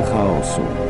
Teoria chaosu. Welcome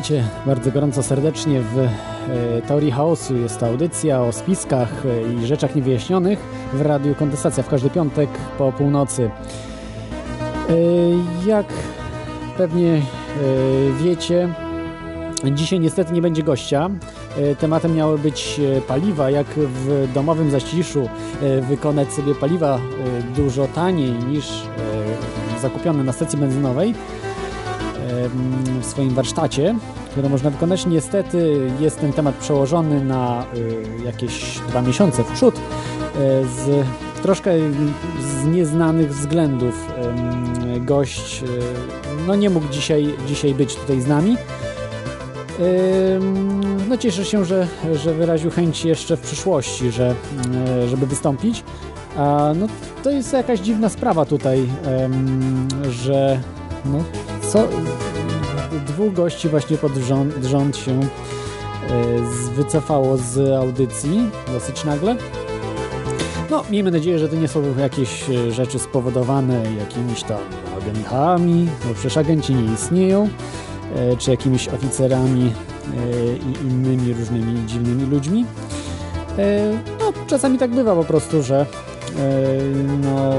Witajcie bardzo gorąco serdecznie w e, Teorii Chaosu. Jest to audycja o spiskach e, i rzeczach niewyjaśnionych w Radiu Kontestacja w każdy piątek po północy. E, Jak pewnie wiecie, dzisiaj niestety nie będzie gościa. Tematem miały być paliwa, jak w domowym zaciszu e, wykonać sobie paliwa dużo taniej niż zakupione na stacji benzynowej w swoim warsztacie, które można wykonać. Niestety jest ten temat przełożony na y, jakieś dwa miesiące w przód y, z troszkę z nieznanych względów gość y, no nie mógł dzisiaj, dzisiaj być tutaj z nami. No cieszę się, że, że wyraził chęć jeszcze w przyszłości, że, żeby wystąpić. No, to jest jakaś dziwna sprawa tutaj, że no, co, dwóch gości właśnie pod rząd, rząd się e, wycofało z audycji dosyć nagle. No, miejmy nadzieję, że to nie są jakieś e, rzeczy spowodowane jakimiś tam agentami, bo przecież agenci nie istnieją, e, czy jakimiś oficerami i innymi różnymi dziwnymi ludźmi. No, czasami tak bywa po prostu, że no,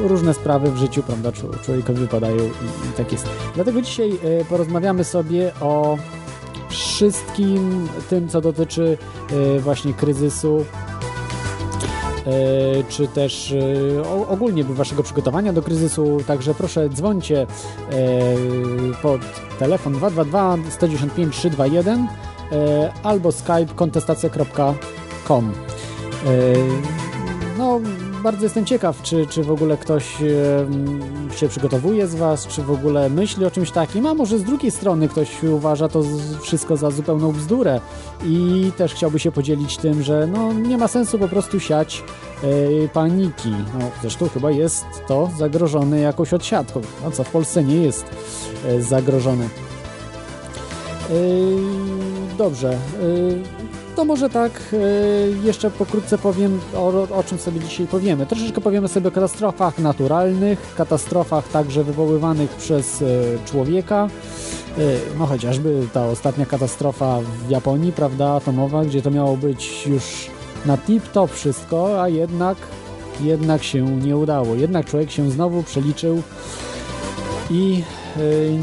różne sprawy w życiu, prawda, czł- człowiekowi wypadają i, i tak jest. Dlatego dzisiaj e, porozmawiamy sobie o wszystkim tym, co dotyczy e, właśnie kryzysu, e, czy też ogólnie waszego przygotowania do kryzysu. Także proszę dzwońcie pod telefon 222 195 321 e, albo skype kontestacja.com. No, bardzo jestem ciekaw, czy, czy w ogóle ktoś się przygotowuje z Was, czy w ogóle myśli o czymś takim, a może z drugiej strony ktoś uważa to wszystko za zupełną bzdurę i też chciałby się podzielić tym, że no, nie ma sensu po prostu siać e, paniki. No, zresztą chyba jest to zagrożone jakąś odsiadką, a co w Polsce nie jest e, zagrożone. Yy, Dobrze. yy, To może tak, yy, jeszcze pokrótce powiem o, o czym sobie dzisiaj powiemy. Troszeczkę powiemy sobie o katastrofach naturalnych, katastrofach także wywoływanych przez yy, człowieka. Yy, No chociażby ta ostatnia katastrofa w Japonii, prawda, atomowa, gdzie to miało być już na tip-top wszystko, a jednak, jednak się nie udało. Jednak człowiek się znowu przeliczył i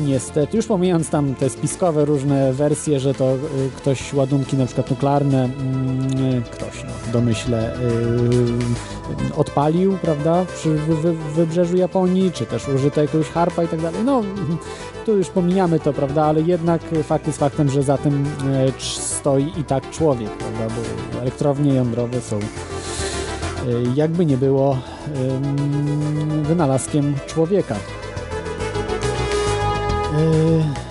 niestety, już pomijając tam te spiskowe różne wersje, że to y, ktoś ładunki na przykład nuklearne, mm, ktoś no, y, odpalił, prawda, przy wy, wy, wybrzeżu Japonii, czy też użyto jakiegoś harpa i tak dalej. No, tu już pomijamy to, prawda, ale jednak fakt jest faktem, że za tym e, stoi i tak człowiek, prawda, bo elektrownie jądrowe są e, jakby nie było ym, wynalazkiem człowieka. Yy,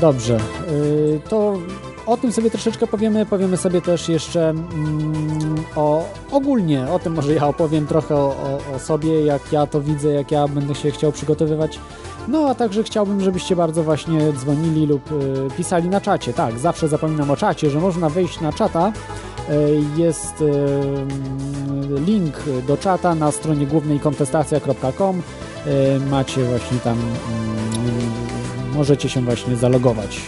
Dobrze, yy, to o tym sobie troszeczkę powiemy. Powiemy sobie też jeszcze mm, o ogólnie, o tym może ja opowiem trochę o, o, sobie, jak ja to widzę, jak ja będę się chciał przygotowywać. No a także chciałbym, żebyście bardzo właśnie dzwonili lub y, pisali na czacie. Tak, zawsze zapominam o czacie, że można wejść na czata. Y, Jest y, link do czata na stronie głównej kontestacja.com. Y, Macie właśnie tam mm, możecie się właśnie zalogować.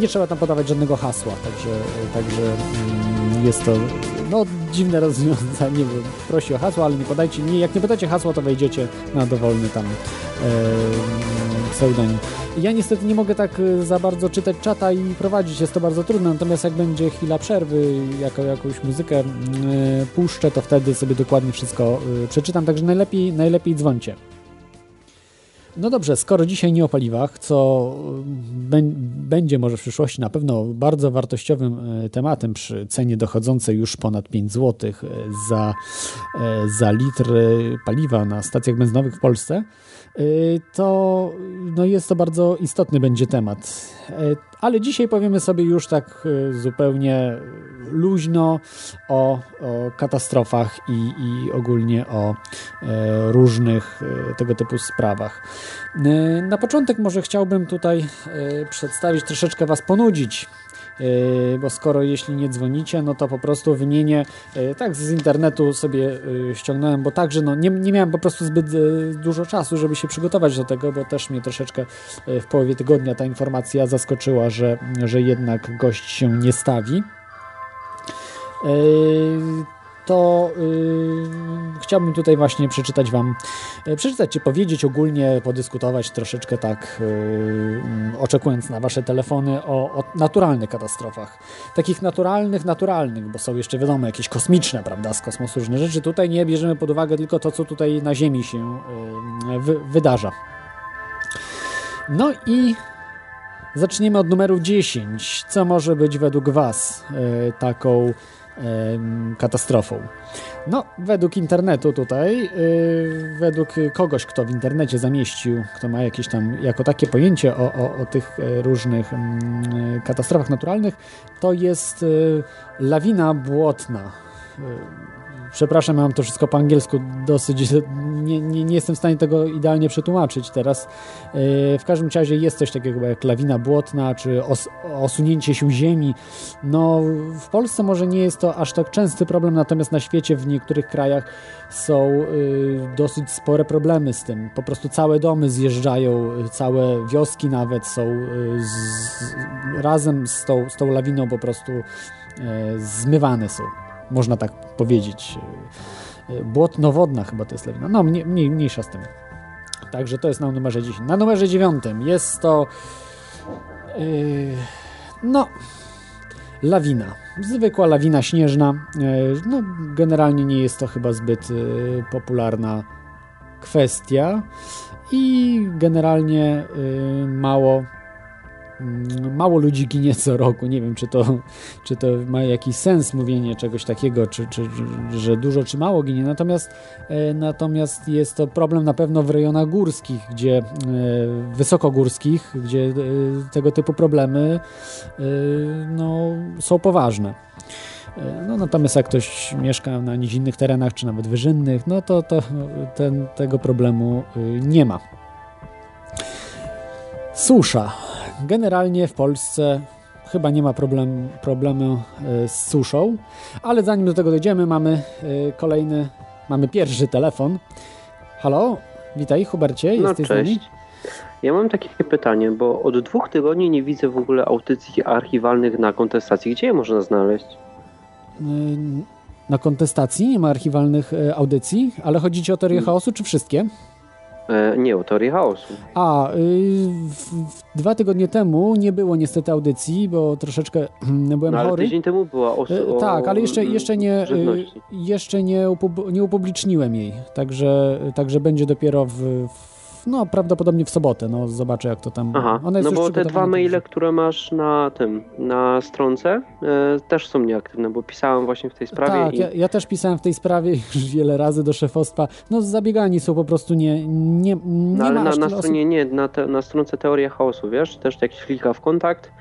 Nie trzeba tam podawać żadnego hasła, także, także mm, jest to no, dziwne rozwiązanie, bo prosi o hasło, ale nie podajcie, nie, jak nie podacie hasła, to wejdziecie na dowolny tam e, pseudonim. Ja niestety nie mogę tak e, za bardzo czytać czata i prowadzić, jest to bardzo trudne, natomiast jak będzie chwila przerwy, jako jakąś muzykę e, puszczę, to wtedy sobie dokładnie wszystko e, przeczytam, także najlepiej, najlepiej dzwońcie. No dobrze, skoro dzisiaj nie o paliwach, co będzie może w przyszłości na pewno bardzo wartościowym e, tematem przy cenie dochodzącej już ponad 5 zł za, za litr paliwa na stacjach benzynowych w Polsce, Y, to no jest to bardzo istotny będzie temat. Y, ale dzisiaj powiemy sobie już tak y, zupełnie luźno o, o katastrofach i, i ogólnie o różnych tego typu sprawach. Na początek może chciałbym tutaj przedstawić, troszeczkę Was ponudzić bo skoro jeśli nie dzwonicie, no to po prostu wymienię, yy, tak z internetu sobie yy, ściągnąłem, bo także no, nie, nie miałem po prostu zbyt dużo czasu, żeby się przygotować do tego, bo też mnie troszeczkę w połowie tygodnia ta informacja zaskoczyła, że, że jednak gość się nie stawi to yy, chciałbym tutaj właśnie przeczytać Wam, yy, przeczytać czy powiedzieć ogólnie, podyskutować troszeczkę tak, yy, oczekując na Wasze telefony o, o, naturalnych katastrofach. Takich naturalnych, naturalnych, bo są jeszcze wiadomo jakieś kosmiczne, prawda, z kosmosu różne rzeczy. Tutaj nie bierzemy pod uwagę tylko to, co tutaj na Ziemi się yy, wy, wydarza. No i zaczniemy od numeru 10. Co może być według Was yy, taką katastrofą. No, według internetu tutaj, yy, według kogoś, kto w internecie zamieścił, kto ma jakieś tam jako takie pojęcie o, o, o tych e, różnych yy, katastrofach naturalnych, to jest yy, lawina błotna. Przepraszam, mam to wszystko po angielsku dosyć. Nie, nie, nie, jestem w stanie tego idealnie przetłumaczyć teraz. W każdym razie jest coś takiego jak lawina błotna, czy os, osunięcie się ziemi. No, w Polsce może nie jest to aż tak częsty problem, natomiast na świecie w niektórych krajach są y, dosyć spore problemy z tym. Po prostu całe domy zjeżdżają, całe wioski nawet są y, z, razem z tą, z tą lawiną po prostu y, zmywane są można tak powiedzieć. Błotnowodna chyba to jest lawina. No, mniej, mniej, mniejsza z tym. Także to jest na numerze 10. Na numerze 9 jest to yy, no lawina. Zwykła lawina śnieżna. Yy, no, generalnie nie jest to chyba zbyt yy, popularna kwestia i generalnie mało mało ludzi ginie co roku. Nie wiem, czy to, czy to ma jakiś sens mówienie czegoś takiego, czy, czy, że dużo czy mało ginie. Natomiast, e, natomiast jest to problem na pewno w rejonach górskich, gdzie e, wysokogórskich, gdzie e, tego typu problemy no, są poważne. No, natomiast jak ktoś mieszka na nizinnych terenach, czy nawet wyżynnych, no to, to ten, tego problemu nie ma. Susza Generalnie w Polsce chyba nie ma problem, problemu e, z suszą, ale zanim do tego dojdziemy, mamy e, kolejny, mamy pierwszy telefon. Halo, witaj Hubercie, no, jesteś cześć. z nami? Ja mam takie pytanie, bo od dwóch tygodni nie widzę w ogóle audycji archiwalnych na kontestacji. Gdzie je można znaleźć? E, na kontestacji nie ma archiwalnych audycji, ale chodzi ci o teorię chaosu, czy wszystkie? E, nie, o teorii chaosu. A, y, dwa tygodnie temu nie było niestety audycji, bo troszeczkę byłem no, ale chory. tydzień temu była o, e, o Tak, ale jeszcze, jeszcze, nie, y, jeszcze nie, upub nie upubliczniłem jej, także, także będzie dopiero w, w no prawdopodobnie w sobotę, no zobaczę jak to tam... Aha, no bo te dwa maile, które masz na tym, na stronce e, też są nieaktywne, bo pisałem właśnie w tej sprawie. Tak, i... ja, ja, też pisałem w tej sprawie już wiele razy do szefostwa. No zabiegani są po prostu nie... nie, nie no, ale na, na stronie, osób... nie, na, te, na stronce Teoria Chaosu, wiesz, też jak klika w kontakt,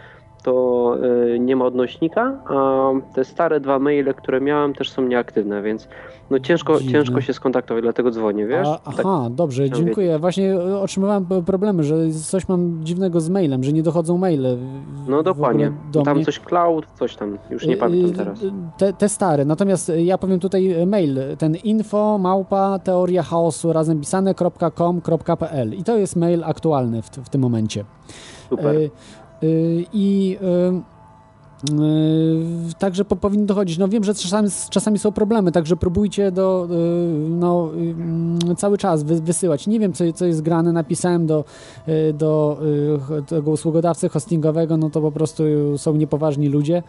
to y, nie ma odnośnika, a te stare dwa maile, które miałem też są nieaktywne, więc no ciężko, Dziwne. ciężko się skontaktować, dlatego dzwonię, wiesz? A, Tak, aha, dobrze, chciałem dziękuję. Właśnie e, otrzymywałem problemy, że coś mam dziwnego z mailem, że nie dochodzą maile. no dokładnie. do Tam mnie. coś cloud, coś tam, już nie Y, pamiętam y, teraz. Te, te stare. Natomiast ja powiem tutaj mail, ten info małpa teoria chaosu razem pisane.com.pl i to jest mail aktualny w, w tym momencie. Super. Y, I y, także po, powinno dochodzić. No wiem, że czasami, czasami są problemy, także próbujcie do, y, no, y, cały czas wy, wysyłać. Nie wiem, co, co jest grane. Napisałem do, do tego usługodawcy hostingowego, no to po prostu są niepoważni ludzie.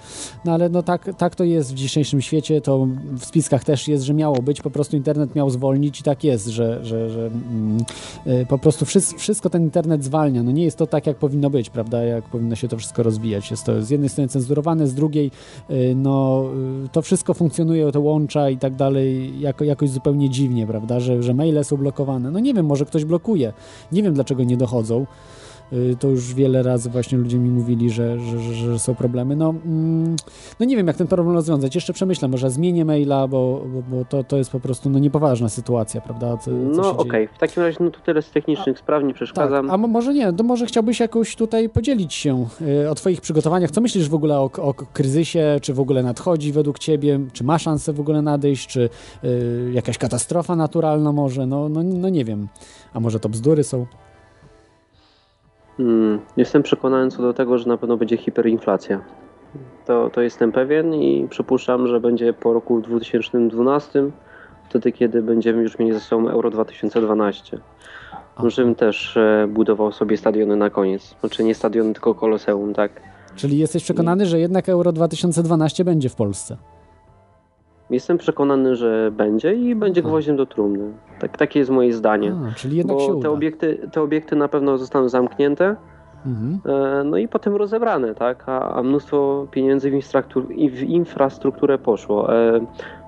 No ale no tak, tak to jest w dzisiejszym świecie. To w spiskach też jest, że miało być. Po prostu internet miał zwolnić i tak jest, że, że, że mm, po prostu wszystko, wszystko ten internet zwalnia. No nie jest to tak, jak powinno być, prawda? Jak powinno się to wszystko rozwijać. Jest to z jednej strony z drugiej y, no y, to wszystko funkcjonuje, to łącza i tak dalej jako, jakoś zupełnie dziwnie, prawda? Że, że maile są blokowane. No nie wiem, może ktoś blokuje. Nie wiem, dlaczego nie dochodzą. Y, To już wiele razy właśnie ludzie mi mówili, że, że, że, są problemy. No, mm, no nie wiem, jak ten problem rozwiązać. Jeszcze przemyślę, może zmienię maila, bo, bo, bo to, to jest po prostu no, niepoważna sytuacja, prawda? Co, co No okej, dzieje. w takim razie no to tyle z technicznych spraw, nie Tak, przeszkadzam. a mo- może nie, to może chciałbyś jakoś tutaj podzielić się y, o Twoich przygotowaniach. Co myślisz w ogóle o, o kryzysie? Czy w ogóle nadchodzi według Ciebie? Czy ma szansę w ogóle nadejść? Czy y, jakaś katastrofa naturalna może? No, no, no nie wiem. A może to bzdury są? Mm, jestem przekonany co do tego, że na pewno będzie hiperinflacja. To, to jestem pewien i przypuszczam, że będzie po roku 2012, wtedy kiedy będziemy już mieli ze sobą Euro 2012. Aha. Żebym też e, budował sobie stadiony na koniec. Znaczy nie stadiony, tylko koloseum, tak? Czyli jesteś przekonany, że jednak Euro 2012 będzie w Polsce? Jestem przekonany, że będzie i będzie gwoździem do trumny. Tak, takie jest moje zdanie. A, czyli jednak się Bo uda. te obiekty, te obiekty na pewno zostaną zamknięte, Mhm. E, No i potem rozebrane, tak? A, a mnóstwo pieniędzy w, w infrastrukturę poszło. E,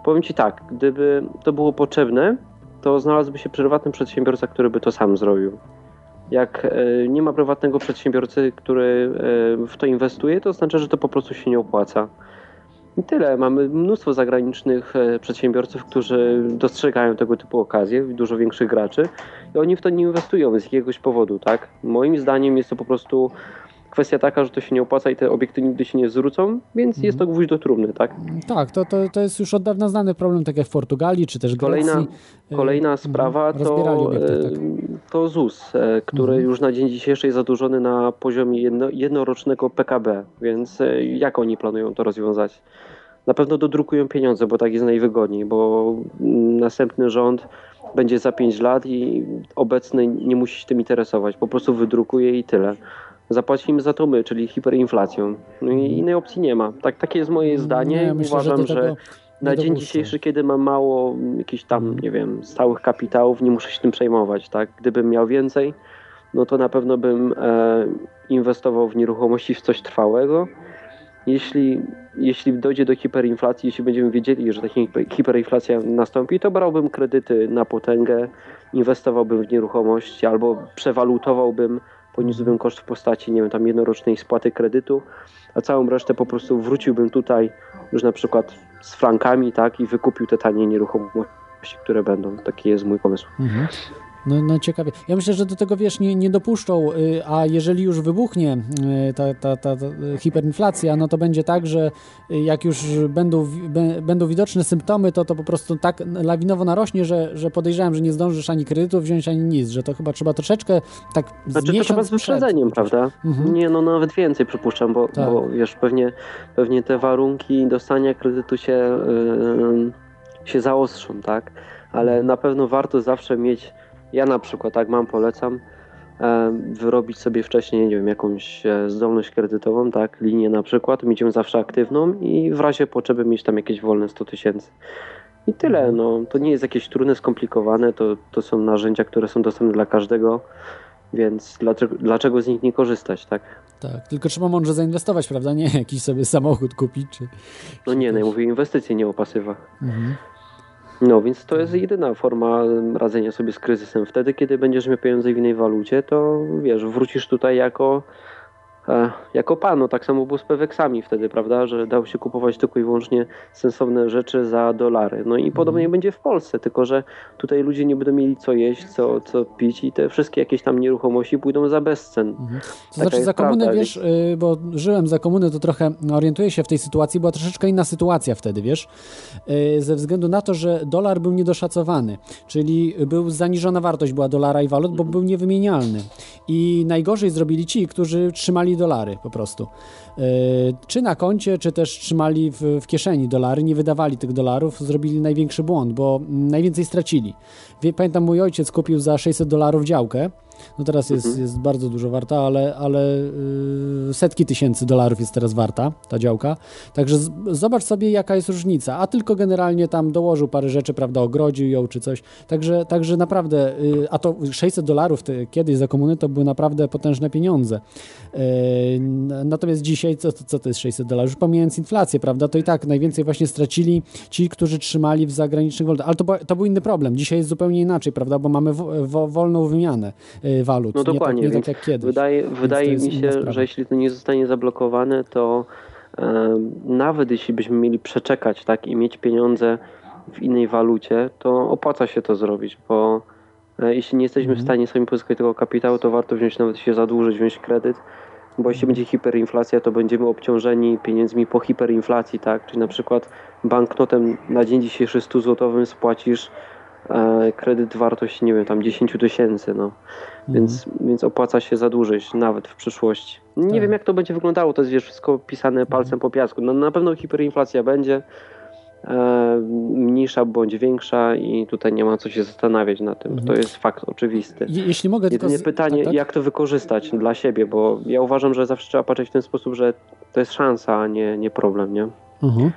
powiem Ci tak, gdyby to było potrzebne, to znalazłby się prywatny przedsiębiorca, który by to sam zrobił. Jak e, nie ma prywatnego przedsiębiorcy, który e, w to inwestuje, to znaczy, że to po prostu się nie opłaca. I tyle. Mamy mnóstwo zagranicznych e, przedsiębiorców, którzy dostrzegają tego typu okazje, dużo większych graczy i oni w to nie inwestują z jakiegoś powodu, tak? Moim zdaniem jest to po prostu kwestia taka, że to się nie opłaca i te obiekty nigdy się nie zwrócą, więc jest to gwóźdź do trumny, tak? Tak, to, to, to jest już od dawna znany problem, tak jak w Portugalii, czy też Kolejna, Grecji. E, kolejna mhm. sprawa Rozbierali to, obiekty, e, tak. to ZUS, e, który Mhm. już na dzień dzisiejszy jest zadłużony na poziomie jedno, jednorocznego PKB, więc e, jak oni planują to rozwiązać? Na pewno dodrukują pieniądze, bo tak jest najwygodniej, bo mm, następny rząd będzie za 5 lat i obecny nie musi się tym interesować, po prostu wydrukuje i tyle. Zapłacimy za to my, czyli hiperinflacją. No i innej opcji nie ma. Tak, takie jest moje zdanie. Mhm. Nie, myślę, Uważam, że, że na dzień dzisiejszy, kiedy mam mało mm, jakichś tam, nie wiem, stałych kapitałów, nie muszę się tym przejmować, tak? Gdybym miał więcej, no to na pewno bym e, inwestował w nieruchomości w coś trwałego. Jeśli, jeśli dojdzie do hiperinflacji, jeśli będziemy wiedzieli, że ta hiper- hiperinflacja nastąpi, to brałbym kredyty na potęgę, inwestowałbym w nieruchomości albo przewalutowałbym, poniósłbym koszt w postaci, nie wiem, tam jednorocznej spłaty kredytu, a całą resztę po prostu wróciłbym tutaj już na przykład z frankami, tak, i wykupił te tanie nieruchomości, które będą. Taki jest mój pomysł. Mhm. No, no ciekawie. Ja myślę, że do tego wiesz, nie, nie dopuszczą, y, a jeżeli już wybuchnie y, ta, ta, ta, ta hiperinflacja, no to będzie tak, że y, jak już będą, będą widoczne symptomy, to to po prostu tak lawinowo narośnie, że, że podejrzewam, że nie zdążysz ani kredytu wziąć, ani nic, że to chyba trzeba troszeczkę tak Znaczy to trzeba z przed wyprzedzeniem, prawda? Mhm. Nie, no nawet więcej przypuszczam, bo, Tak. bo wiesz, pewnie, pewnie te warunki dostania kredytu się, yy, się zaostrzą, tak? Ale na pewno warto zawsze mieć, ja na przykład tak mam, polecam, wyrobić sobie wcześniej, nie wiem, jakąś e, zdolność kredytową, tak, linię na przykład, mieć ją zawsze aktywną i w razie potrzeby mieć tam jakieś wolne 100 tysięcy. I tyle, no, to nie jest jakieś trudne, skomplikowane, to, to są narzędzia, które są dostępne dla każdego, więc dlaczego, dlaczego z nich nie korzystać, tak? Tak, tylko trzeba mądrze zainwestować, prawda? Nie jakiś sobie samochód kupić. Czy, No nie, no ja mówię inwestycje, nie o pasywach. Mhm. No więc to jest jedyna forma radzenia sobie z kryzysem. Wtedy, kiedy będziesz miał pieniądze w innej walucie, to wiesz, wrócisz tutaj jako jako panu. Tak samo było z Peweksami wtedy, prawda, że dało się kupować tylko i wyłącznie sensowne rzeczy za dolary. No i podobnie będzie w Polsce, tylko że tutaj ludzie nie będą mieli co jeść, co, co pić i te wszystkie jakieś tam nieruchomości pójdą za bezcen. To Taka znaczy za komuny, prawda, wiesz, y, bo żyłem za komuny, to trochę orientuję się w tej sytuacji, była troszeczkę inna sytuacja wtedy, wiesz, Y, ze względu na to, że dolar był niedoszacowany, czyli był zaniżona wartość była dolara i walut, bo był niewymienialny. I najgorzej zrobili ci, którzy trzymali dolary po prostu. Y, Czy na koncie, czy też trzymali w, w kieszeni dolary, nie wydawali tych dolarów, zrobili największy błąd, bo najwięcej stracili. Pamiętam, mój ojciec kupił za 600 dolarów działkę, no teraz jest, jest bardzo dużo warta, ale, ale yy, setki tysięcy dolarów jest teraz warta ta działka. Także z, zobacz sobie, jaka jest różnica. A tylko generalnie tam dołożył parę rzeczy, prawda, ogrodził ją czy coś. Także, także naprawdę, yy, a to 600 dolarów kiedyś za komuny to były naprawdę potężne pieniądze. N- natomiast dzisiaj, co, co to jest 600 dolarów? Już pomijając inflację, prawda, to i tak najwięcej właśnie stracili ci, którzy trzymali w zagranicznych walutach. Ale to, to był inny problem. Dzisiaj jest zupełnie inaczej, prawda, bo mamy wo, wo, wolną wymianę walut. No dokładnie, nie tak, nie tak jak kiedyś. Wydaje, wydaje mi się, że jeśli to nie zostanie zablokowane, to nawet jeśli byśmy mieli przeczekać tak i mieć pieniądze w innej walucie, to opłaca się to zrobić, bo e, jeśli nie jesteśmy Mhm. w stanie sami pozyskać tego kapitału, to warto wziąć nawet się zadłużyć, wziąć kredyt, bo jeśli Mhm. będzie hiperinflacja, to będziemy obciążeni pieniędzmi po hiperinflacji, tak? Czyli na przykład banknotem na dzień dzisiejszy 100 złotowym spłacisz kredyt wartości, nie wiem, tam 10 tysięcy, no. Więc, więc opłaca się zadłużyć nawet w przyszłości. Nie Tak. wiem, jak to będzie wyglądało, to jest wiesz, wszystko pisane palcem po piasku. No, na pewno hiperinflacja będzie e, mniejsza bądź większa i tutaj nie ma co się zastanawiać na tym. To jest fakt oczywisty. Je, jeśli mogę tylko... Jedynie z- pytanie, tak, tak? jak to wykorzystać dla siebie, bo ja uważam, że zawsze trzeba patrzeć w ten sposób, że to jest szansa, a nie, nie problem, nie? Mhm.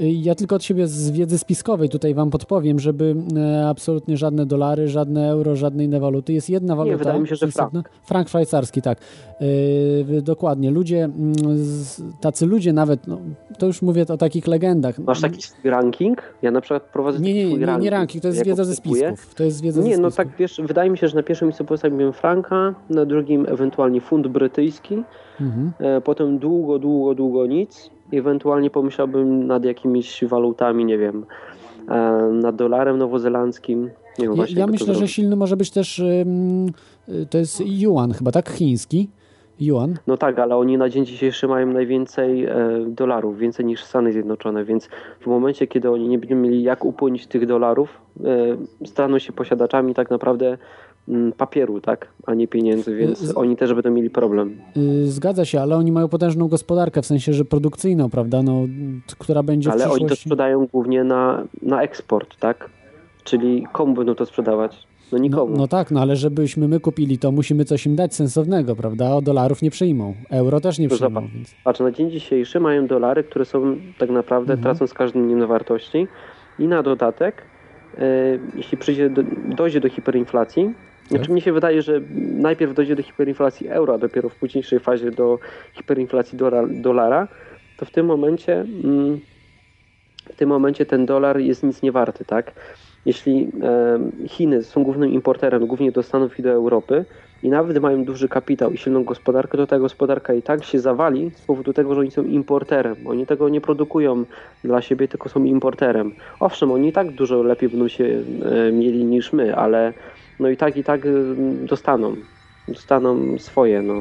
Ja tylko od siebie z wiedzy spiskowej tutaj wam podpowiem, żeby e, absolutnie żadne dolary, żadne euro, żadne inne waluty. Jest jedna waluta. wydaje mi się, że sensowna. frank szwajcarski, tak. E, dokładnie. Ludzie, mm, tacy ludzie nawet, no, to już mówię o takich legendach. Masz taki ranking? Ja na przykład prowadzę Nie, nie, nie, nie, ranking. nie ranking, to jest wiedza ze obserwuję. spisków. To jest wiedza Nie, ze no spisków. tak wiesz, wydaje mi się, że na pierwszym miejscu postawiłem Franka, na drugim ewentualnie funt brytyjski, Mhm. e, potem długo, długo, długo nic. Ewentualnie pomyślałbym nad jakimiś walutami, nie wiem, e, nad dolarem nowozelandzkim. Nie wiem Ja, ja myślę, że silny może być też, y, to jest yuan chyba, tak? Chiński. Yuan. No tak, ale oni na dzień dzisiejszy mają najwięcej e, dolarów, więcej niż Stany Zjednoczone, więc w momencie, kiedy oni nie będą mieli jak upłynić tych dolarów, e, staną się posiadaczami tak naprawdę papieru, tak, a nie pieniędzy, więc Z- oni też będą mieli problem. Y, Zgadza się, ale oni mają potężną gospodarkę, w sensie, że produkcyjną, prawda, no, która będzie w Ale oni to przyszłości... sprzedają głównie na, na eksport, tak? Czyli komu będą to sprzedawać? No No, nikomu. no tak, no ale żebyśmy my kupili, to musimy coś im dać sensownego, prawda? O dolarów nie przyjmą, euro też nie To przyjmą, zobacz. więc... Patrz, na dzień dzisiejszy mają dolary, które są tak naprawdę, Mhm. tracą z każdym dniem na wartości i na dodatek, e, jeśli przyjdzie do, dojdzie do hiperinflacji, znaczy Tak. mnie się wydaje, że najpierw dojdzie do hiperinflacji euro, a dopiero w późniejszej fazie do hiperinflacji dola, dolara, to w tym momencie mm, w tym momencie ten dolar jest nic nie warty, tak? Jeśli Chiny są głównym importerem, głównie do Stanów i do Europy, i nawet mają duży kapitał i silną gospodarkę, to ta gospodarka i tak się zawali z powodu tego, że oni są importerem. Oni tego nie produkują dla siebie, tylko są importerem. Owszem, oni i tak dużo lepiej będą się e, mieli niż my, ale no i tak i tak dostaną. Dostaną swoje, no.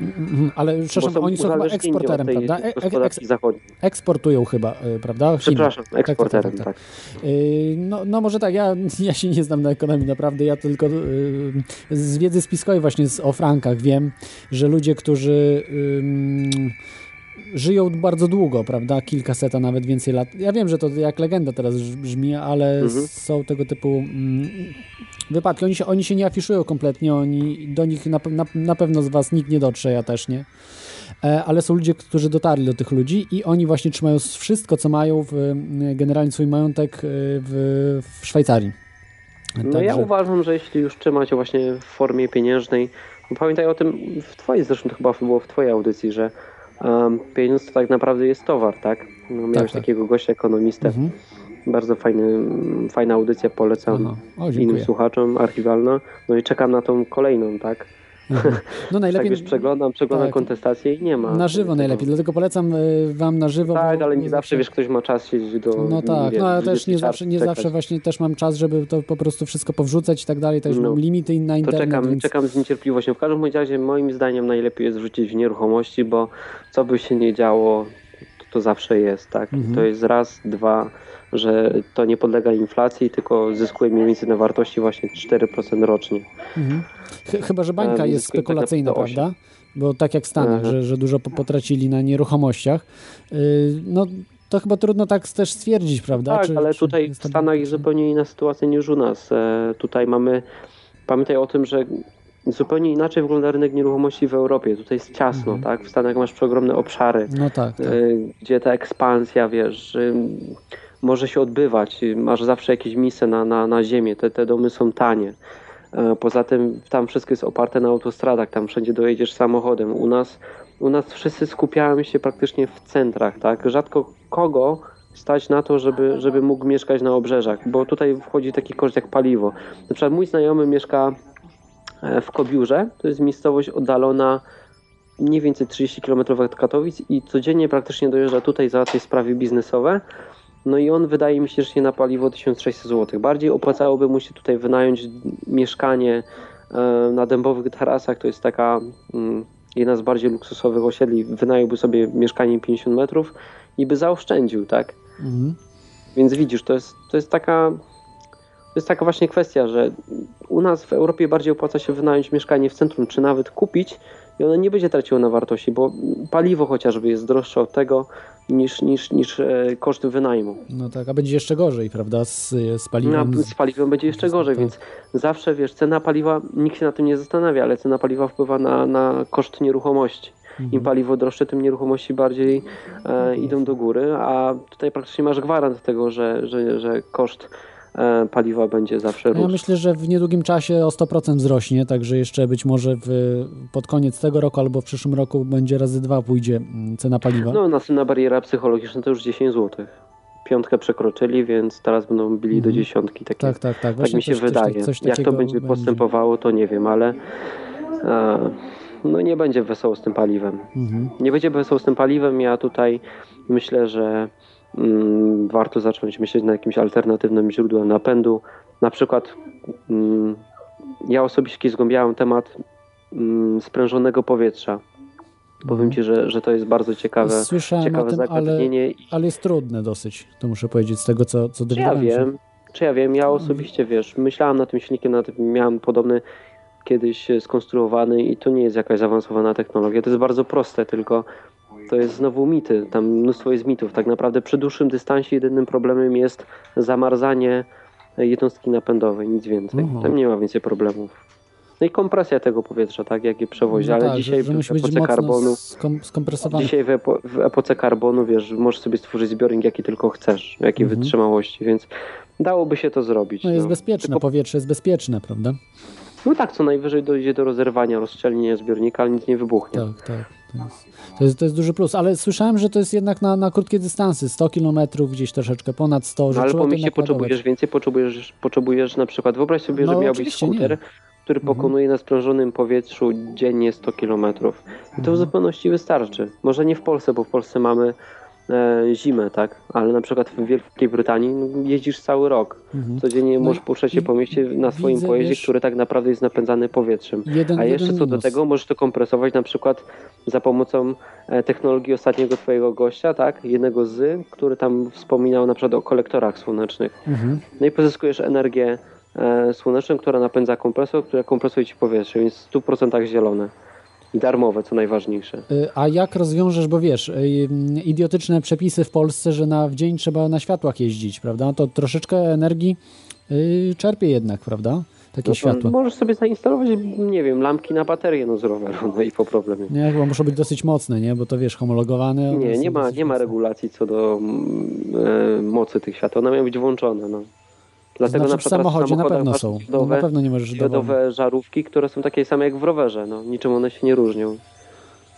Mhm, Ale przepraszam, oni są chyba eksporterem, prawda? E- e- gospodarki eks- eksportują chyba, y, prawda? Chiny. Przepraszam, Tak, tak, eksporterem, tak, tak. tak. Y, No, no może tak, ja, ja się nie znam na ekonomii naprawdę, ja tylko y, z wiedzy spiskowej właśnie o frankach wiem, że ludzie, którzy żyją bardzo długo, prawda, kilkaset, a nawet więcej lat, ja wiem, że to jak legenda teraz brzmi, ale Mhm. są tego typu mm, wypadki, oni się, oni się nie afiszują kompletnie, oni, do nich na, na, na pewno z was nikt nie dotrze, ja też nie. E, ale są ludzie, którzy dotarli do tych ludzi i oni właśnie trzymają wszystko, co mają, w, m, generalnie swój majątek e, w, w Szwajcarii. No ja uważam, że jeśli już trzymacie właśnie w formie pieniężnej, pamiętaj o tym w twojej zresztą to chyba było w twojej audycji, że pieniądz to tak naprawdę jest towar, tak? No, miałeś tak. takiego gościa ekonomistę. Mhm. Bardzo fajny, fajna audycja, polecam Aha. O, innym słuchaczom, archiwalna. No i czekam na tą kolejną, tak? No najlepiej tak wiesz, przeglądam, przeglądam tak. kontestację i nie ma. na żywo najlepiej, dlatego polecam y, wam na żywo. Tak, bo- ale nie zawsze wiesz, ktoś ma czas siedzieć do. No tak, no ja też nie 24 zawsze, nie czekać. zawsze właśnie też mam czas, żeby to po prostu wszystko powrzucać i tak dalej, też No. mam limity na To internet, czekam, więc... czekam z niecierpliwością. W każdym razie moim zdaniem najlepiej jest wrzucić w nieruchomości, bo co by się nie działo, to, to zawsze jest, tak? Mhm. To jest raz, dwa, że to nie podlega inflacji, tylko zyskuje mniej więcej na wartości właśnie 4% rocznie. Mhm. Ch- Chyba, że bańka E, jest tak spekulacyjna, prawda? Bo tak jak w Stanach, Aha. że, że dużo po- potracili na nieruchomościach. Y, No to chyba trudno tak też stwierdzić, prawda? Tak, Czy- ale czy tutaj w Stanach jest zupełnie inna sytuacja niż u nas. E, tutaj mamy, pamiętaj o tym, że zupełnie inaczej wygląda rynek nieruchomości w Europie. Tutaj jest ciasno, Mhm. tak? W Stanach masz przeogromne obszary. No tak, tak. y, gdzie ta ekspansja, wiesz, y, może się odbywać. Masz zawsze jakieś miejsce na, na, na ziemię, te, te domy są tanie. E, Poza tym tam wszystko jest oparte na autostradach, tam wszędzie dojedziesz samochodem. U nas, u nas wszyscy skupiają się praktycznie w centrach, tak? Rzadko kogo stać na to, żeby, żeby mógł mieszkać na obrzeżach, bo tutaj wchodzi taki koszt jak paliwo. Na przykład mój znajomy mieszka e, w Kobiurze, to jest miejscowość oddalona mniej więcej 30 km od Katowic i codziennie praktycznie dojeżdża tutaj załatwiać sprawy biznesowe. No i on wydaje mi się, że się na paliwo 1600 zł. Bardziej opłacałoby mu się tutaj wynająć mieszkanie e, na dębowych tarasach. To jest taka mm, jedna z bardziej luksusowych osiedli. Wynająłby sobie mieszkanie 50 metrów i by zaoszczędził, tak? Mhm. Więc widzisz, to jest, to jest taka. To jest taka właśnie kwestia, że u nas w Europie bardziej opłaca się wynająć mieszkanie w centrum, czy nawet kupić i ono nie będzie traciło na wartości, bo paliwo chociażby jest droższe od tego niż, niż, niż e, koszty wynajmu. No tak, a będzie jeszcze gorzej, prawda, z, z No, paliwem. z paliwem będzie jeszcze gorzej, tak. więc zawsze wiesz, cena paliwa, nikt się na tym nie zastanawia, ale cena paliwa wpływa na, na koszt nieruchomości. Mhm. Im paliwo droższe, tym nieruchomości bardziej e, idą do góry, a tutaj praktycznie masz gwarant tego, że, że, że koszt paliwa będzie zawsze No Ja rósł. myślę, że w niedługim czasie o 100% wzrośnie, także jeszcze być może w, pod koniec tego roku albo w przyszłym roku będzie razy dwa pójdzie mm, cena paliwa. No, następna bariera psychologiczna to już 10 zł. Piątkę przekroczyli, więc teraz będą bili do Mhm. dziesiątki. Takie, tak, tak, tak. tak Właśnie mi się coś- coś- wydaje. coś Jak to takiego będzie postępowało, to nie wiem, ale e, no nie będzie wesoło z tym paliwem. Mhm. Nie będzie wesoło z tym paliwem. Ja tutaj myślę, że warto zacząć myśleć nad jakimś alternatywnym źródłem napędu. Na przykład mm, ja osobiście zgłębiałem temat mm, sprężonego powietrza. Powiem Ci, że, że to jest bardzo ciekawe. Słyszałem ciekawe tym, ale, zagadnienie. i- ale jest trudne dosyć, to muszę powiedzieć, z tego co, co Czy ja się. wiem, czy ja wiem, ja osobiście wiesz, myślałem nad tym silnikiem, nad tym miałem podobny kiedyś skonstruowany i to nie jest jakaś zaawansowana technologia, to jest bardzo proste, tylko to jest znowu mity, tam mnóstwo jest mitów. Tak naprawdę przy dłuższym dystansie jedynym problemem jest zamarzanie jednostki napędowej, nic więcej. Aha. Tam nie ma więcej problemów. No i kompresja tego powietrza, tak jak je przewozi, No ale tak, dzisiaj że, że w epoce karbonu skom. Dzisiaj w, epo, w epoce karbonu, wiesz, możesz sobie stworzyć zbiornik jaki tylko chcesz, jakiej Mhm. wytrzymałości, więc dałoby się to zrobić. No jest no. bezpieczne, Tylko, powietrze jest bezpieczne, prawda? no tak, co najwyżej dojdzie do rozerwania, rozszczelnienia zbiornika, ale nic nie wybuchnie. Tak, tak. To jest, to jest, to jest duży plus, ale słyszałem, że to jest jednak na, na krótkie dystansy, 100 km, gdzieś troszeczkę ponad 100, że No, ale po mieście potrzebujesz więcej, potrzebujesz, potrzebujesz na przykład, wyobraź sobie, No, że miałbyś skuter, nie. który Mhm. pokonuje na sprężonym powietrzu dziennie 100 km. I to w Mhm. zupełności wystarczy. Może nie w Polsce, bo w Polsce mamy zimę, tak? Ale na przykład w Wielkiej Brytanii no, jeździsz cały rok. Mhm. Codziennie No możesz poruszać się po mieście na swoim widzę, pojeździe, wiesz- który tak naprawdę jest napędzany powietrzem. Jeden, A jeszcze co do minus. tego, możesz to kompresować na przykład za pomocą e, technologii ostatniego twojego gościa, tak? Jednego z, który tam wspominał na przykład o kolektorach słonecznych. Mhm. No i pozyskujesz energię e, słoneczną, która napędza kompresor, która kompresuje ci powietrze, więc w 100% zielone. Darmowe, co najważniejsze. Y, A jak rozwiążesz, bo wiesz, y, idiotyczne przepisy w Polsce, że na, w dzień trzeba na światłach jeździć, prawda? To troszeczkę energii y, czerpie jednak, prawda? Takie No to światła. Możesz sobie zainstalować, nie wiem, lampki na baterię no, z roweru, no i po problemie. Nie, chyba muszą być dosyć mocne, nie? Bo to wiesz, homologowane. Nie, nie ma, nie ma regulacji co do mm, e, mocy tych świateł. One mają być włączone. No. Dlatego znaczy na w przykład samochodzie na pewno są. No, na pewno nie możesz diodowe żarówki, które są takie same jak w rowerze. No. Niczym one się nie różnią.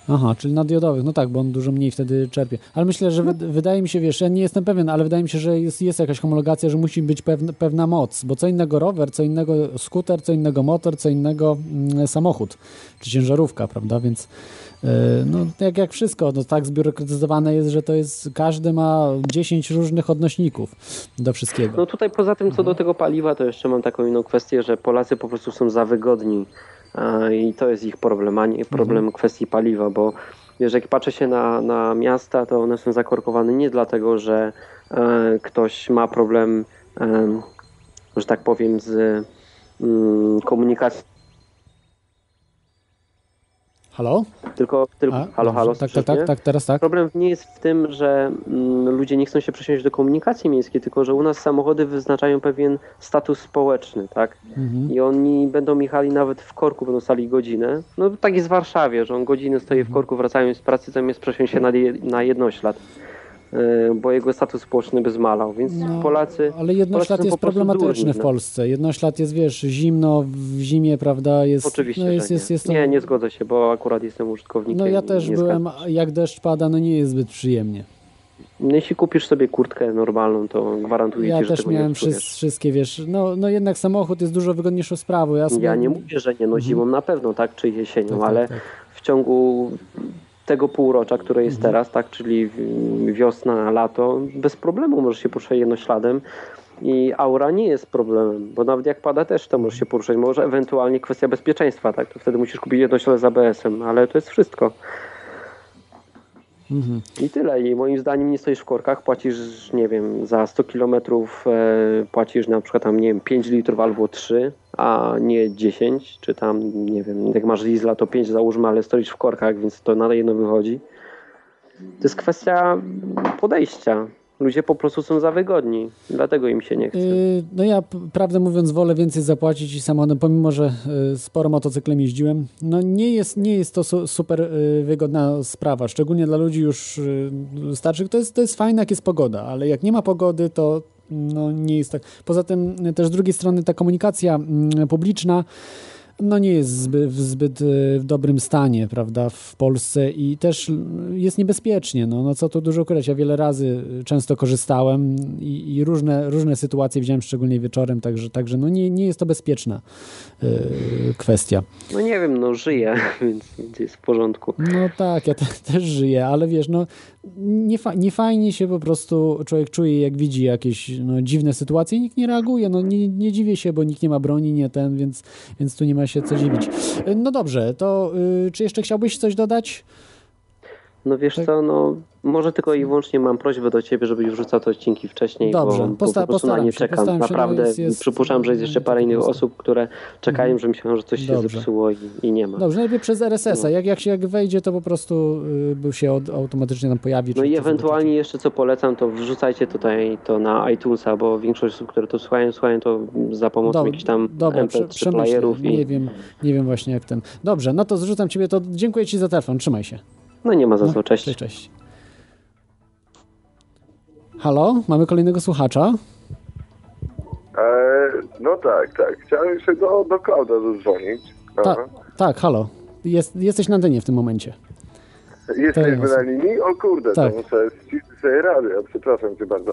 Aha, czyli na diodowych, no tak, bo on dużo mniej wtedy czerpie. Ale myślę, że wy, wydaje mi się, wiesz, ja nie jestem pewien, ale wydaje mi się, że jest, jest jakaś homologacja, że musi być pewna, pewna moc, bo co innego rower, co innego skuter, co innego motor, co innego mm, samochód, czy ciężarówka, prawda, więc no jak, jak wszystko, no tak zbiurokratyzowane jest, że to jest, każdy ma 10 różnych odnośników do wszystkiego. No tutaj poza tym co do tego paliwa, to jeszcze mam taką inną kwestię, że Polacy po prostu są za wygodni a, i to jest ich problem, a nie problem kwestii paliwa, bo wiesz, jak patrzę się na, na miasta, to one są zakorkowane nie dlatego, że e, ktoś ma problem, e, że tak powiem, z mm, komunikacją, Halo? tylko, tylko A, halo, halo, tak, tak, tak, tak, teraz tak. Problem nie jest w tym, że mm, ludzie nie chcą się przesiąść do komunikacji miejskiej, tylko że u nas samochody wyznaczają pewien status społeczny, tak? Mhm. I oni będą jechali nawet w korku, będą stali godzinę. No tak jest w Warszawie, że on godzinę stoi w korku, wracając z pracy, zamiast przesiąść się na, na jednoślad, bo jego status społeczny by zmalał. Więc No, Polacy... Ale jednoślad jest problematyczny durni, w no. Polsce. Jednoślad jest, wiesz, zimno, w zimie, prawda, jest... Oczywiście, no jest, nie. jest, to- nie, nie zgodzę się, bo akurat jestem użytkownikiem. No ja też byłem, jak deszcz pada, no nie jest zbyt przyjemnie. Jeśli kupisz sobie kurtkę normalną, to gwarantuję Ja ci, że też tego miałem wszy- wszystkie, wiesz, no, no jednak samochód jest dużo wygodniejszą sprawą. Ja, sobie... Ja nie mówię, że nie, no zimą na pewno, tak, czy jesienią, Tak, tak, ale tak. w ciągu tego półrocza, które jest Mhm. teraz, tak, czyli wiosna, lato, bez problemu możesz się poruszać jednośladem i aura nie jest problemem, bo nawet jak pada też to możesz się poruszać, może ewentualnie kwestia bezpieczeństwa, tak, to wtedy musisz kupić jednoślad z ABS-em, ale to jest wszystko. Mhm. I tyle. I moim zdaniem nie stoisz w korkach, płacisz, nie wiem, za 100 kilometrów e, płacisz na przykład tam, nie wiem, 5 litrów albo 3, a nie 10, czy tam, nie wiem, jak masz diesla to 5 załóżmy, ale stoisz w korkach, więc to na jedno wychodzi. To jest kwestia podejścia. Ludzie po prostu są za wygodni, dlatego im się nie chce. Yy, No ja prawdę mówiąc wolę więcej zapłacić i samochodem, pomimo że y, sporo motocyklem jeździłem. No nie jest, nie jest to su- super y, wygodna sprawa, szczególnie dla ludzi już y, starszych. To jest, to jest fajne jak jest pogoda, ale jak nie ma pogody to no nie jest tak. Poza tym y, też z drugiej strony ta komunikacja mm, publiczna no nie jest zbyt, w zbyt y, w dobrym stanie, prawda, w Polsce i też jest niebezpiecznie, no, no co tu dużo ukrywać, ja wiele razy y, często korzystałem i, i różne, różne sytuacje widziałem, szczególnie wieczorem, także, także no nie, nie jest to bezpieczna y, kwestia. No nie wiem, no żyję, więc jest w porządku. No tak, ja te, też żyję, ale wiesz, no nie, fa- nie fajnie się po prostu człowiek czuje, jak widzi jakieś no, dziwne sytuacje i nikt nie reaguje. No nie, nie dziwię się, bo nikt nie ma broni, nie ten, więc, więc tu nie ma się co dziwić. No dobrze, to y, czy jeszcze chciałbyś coś dodać? No wiesz Tak. co, no może tylko i wyłącznie mam prośbę do ciebie, żebyś wrzucał te odcinki wcześniej, Dobrze, bo, posta- po prostu na nie się, czekam. się, no Naprawdę jest- jest- przypuszczam, że jest jeszcze nie parę innych osób, które czekają, że myślą, że coś się Dobrze. zepsuło i, i nie ma. Dobrze, najlepiej przez RSS-a. No. Jak, jak się jak wejdzie, to po prostu y, się od, automatycznie tam pojawi. No i ewentualnie jeszcze co polecam, to wrzucajcie tutaj to na iTunesa, bo większość osób, które to słuchają, słuchają to za pomocą Dob- jakichś tam dobra, prze- MP3 przemyślę. playerów Nie i wiem, nie wiem właśnie jak ten. Dobrze, no to zrzucam ciebie, to dziękuję ci za telefon, trzymaj się. no nie ma za No, co, cześć. Cześć, cześć. Halo, mamy kolejnego słuchacza. E, no tak, tak. Chciałem się do, do Klauda zadzwonić. Tak, Aha. tak, halo. Jest, jesteś na antenie w tym momencie. Jesteśmy jest. na linii? O kurde, Tak. to muszę ściszyć sobie radio. Przepraszam cię bardzo.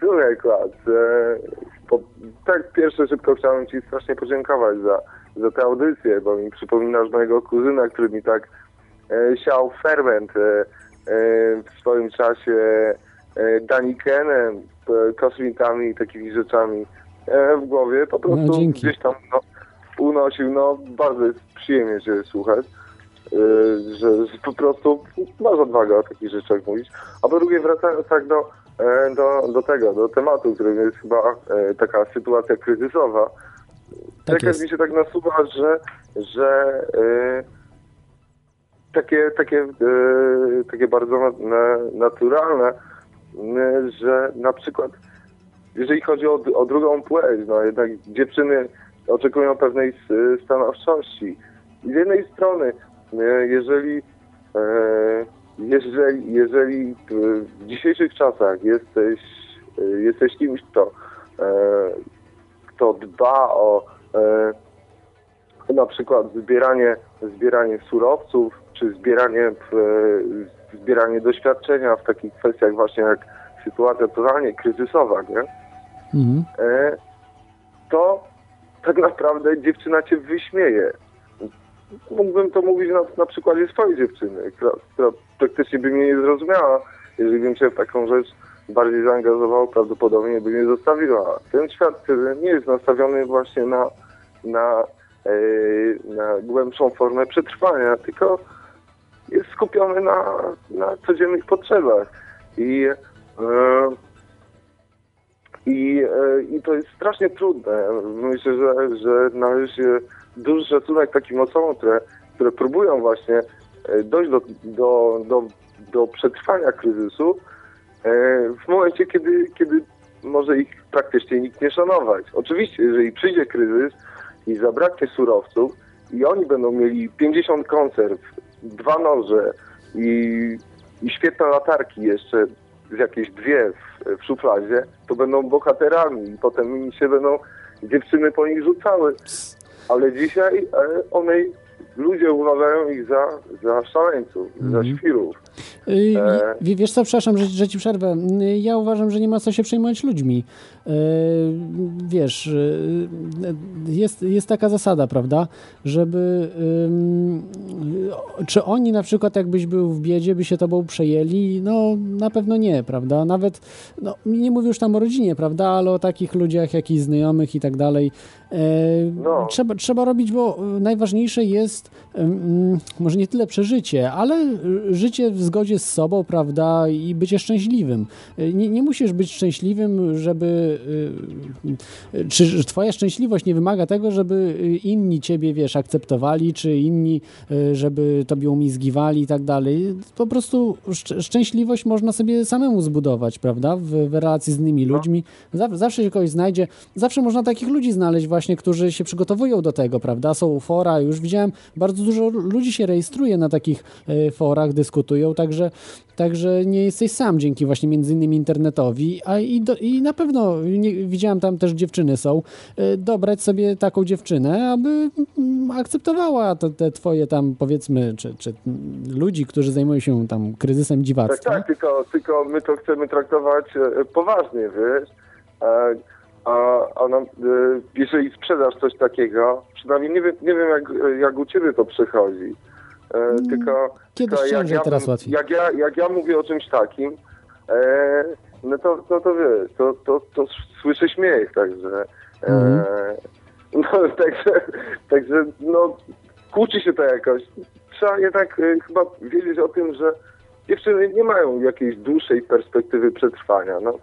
Słuchaj, Klaud, e, po, tak pierwsze szybko chciałem ci strasznie podziękować za, za tę audycję, bo mi przypominasz mojego kuzyna, który mi tak e, siał ferment e, e, w swoim czasie danikenem, e, kosmitami i takimi rzeczami e, w głowie. Po prostu dzięki. gdzieś tam no, unosił. No, bardzo jest przyjemnie cię słuchać. e, Że, że po prostu masz odwagę o takich rzeczach mówić. A po drugie, wracając tak do, e, do, do tego, do tematu, którym jest chyba e, taka sytuacja kryzysowa, Tak mi się tak nasuwa, że, że e, takie, takie, e, takie bardzo na, na, naturalne, e, że na przykład jeżeli chodzi o, o drugą płeć, no jednak dziewczyny oczekują pewnej s- stanowczości. I z jednej strony, e, jeżeli, e, jeżeli, jeżeli w- dzisiejszych czasach jesteś, e, jesteś kimś, kto, e, kto dba o e, na przykład zbieranie zbieranie surowców, czy zbieranie, e, zbieranie doświadczenia w takich kwestiach właśnie jak sytuacja totalnie kryzysowa, nie? Mhm. e, to tak naprawdę dziewczyna cię wyśmieje. Mógłbym to mówić na, na przykładzie swojej dziewczyny, która, która praktycznie by mnie nie zrozumiała. Jeżeli bym się w taką rzecz bardziej zaangażował, prawdopodobnie by mnie zostawiła. Ten świat nie jest nastawiony właśnie na, na, e, na głębszą formę przetrwania, tylko skupiony na, na codziennych potrzebach. I e, i, e, I to jest strasznie trudne. Myślę, że, że należy się duży szacunek takim osobom, które, które próbują właśnie e, dojść do, do, do, do przetrwania kryzysu w momencie, kiedy, kiedy może ich praktycznie nikt nie szanować. Oczywiście, jeżeli przyjdzie kryzys i zabraknie surowców i oni będą mieli 50 konserw, dwa noże i, i świetne latarki jeszcze, z jakieś dwie w, w szufladzie, to będą bohaterami i potem się będą dziewczyny po nich rzucały. Ale dzisiaj one, ludzie uważają ich za, za szaleńców, za świrów. Y, E. Wiesz co, przepraszam, że, że ci przerwę. Y, Ja uważam, że nie ma co się przejmować ludźmi. Y, Wiesz, y, jest, jest taka zasada, prawda, żeby ym, y, czy oni na przykład jakbyś był w biedzie, by się tobą przejęli? No na pewno nie, prawda? Nawet, no nie mówię już tam o rodzinie, prawda, ale o takich ludziach, jakichś znajomych i tak dalej. E, No. Trzeba, trzeba robić, bo najważniejsze jest może nie tyle przeżycie, ale życie w zgodzie z sobą, prawda, i bycie szczęśliwym. Y, Nie, nie musisz być szczęśliwym, żeby. y, y, Czy twoja szczęśliwość nie wymaga tego, żeby inni ciebie, wiesz, akceptowali, czy inni, żeby tobie umizgiwali i tak dalej. Po prostu szcz- szczęśliwość można sobie samemu zbudować, prawda, w, w relacji z innymi ludźmi. Zaw- Zawsze się kogoś znajdzie. Zawsze można takich ludzi znaleźć właśnie, którzy się przygotowują do tego, prawda? Są fora, już widziałem, bardzo dużo ludzi się rejestruje na takich forach, dyskutują, także, także nie jesteś sam dzięki właśnie między innymi internetowi, a i, do, i na pewno nie, widziałem tam też dziewczyny są, e, dobrać sobie taką dziewczynę, aby mm, akceptowała te, te twoje tam powiedzmy, czy, czy ludzi, którzy zajmują się tam kryzysem Tak, dziwactwa. tak, tylko, tylko my to chcemy traktować e, poważnie, wiesz. E, A, a nam, e, jeżeli sprzedasz coś takiego, przynajmniej nie wiem, nie wiem jak, jak u ciebie to przechodzi. E, Tylko, Mm, kiedyś tylko ciężej, teraz bym- łatwiej. Jak ja, jak ja mówię o czymś takim, e, no to, to, to wiesz, to, to, to słyszę śmiech, także. E, Mhm. no, także, także no, kłóci się to jakoś. Trzeba jednak chyba wiedzieć o tym, że dziewczyny nie mają jakiejś dłuższej perspektywy przetrwania. No.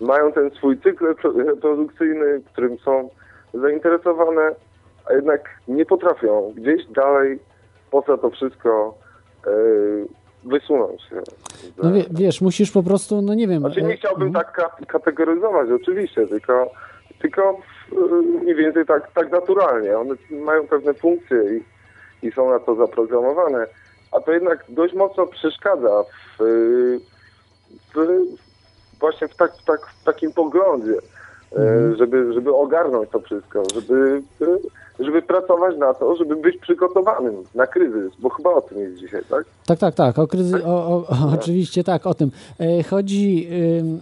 Mają ten swój cykl pro- reprodukcyjny, którym są zainteresowane, a jednak nie potrafią gdzieś dalej poza to wszystko e, wysunąć się. No wie, wiesz, musisz po prostu, no nie wiem. Znaczy nie e, chciałbym mhm. tak ka- kategoryzować, oczywiście, tylko, tylko e, mniej więcej tak, tak naturalnie. One mają pewne funkcje i, i są na to zaprogramowane, a to jednak dość mocno przeszkadza w, w, właśnie w, tak, w, tak, w takim poglądzie, e, żeby, żeby ogarnąć to wszystko, żeby, żeby pracować na to, żeby być przygotowanym na kryzys, bo chyba o tym jest dzisiaj, tak? Tak, tak, tak. O kryzy... o, o, o, oczywiście tak, o tym. E, chodzi,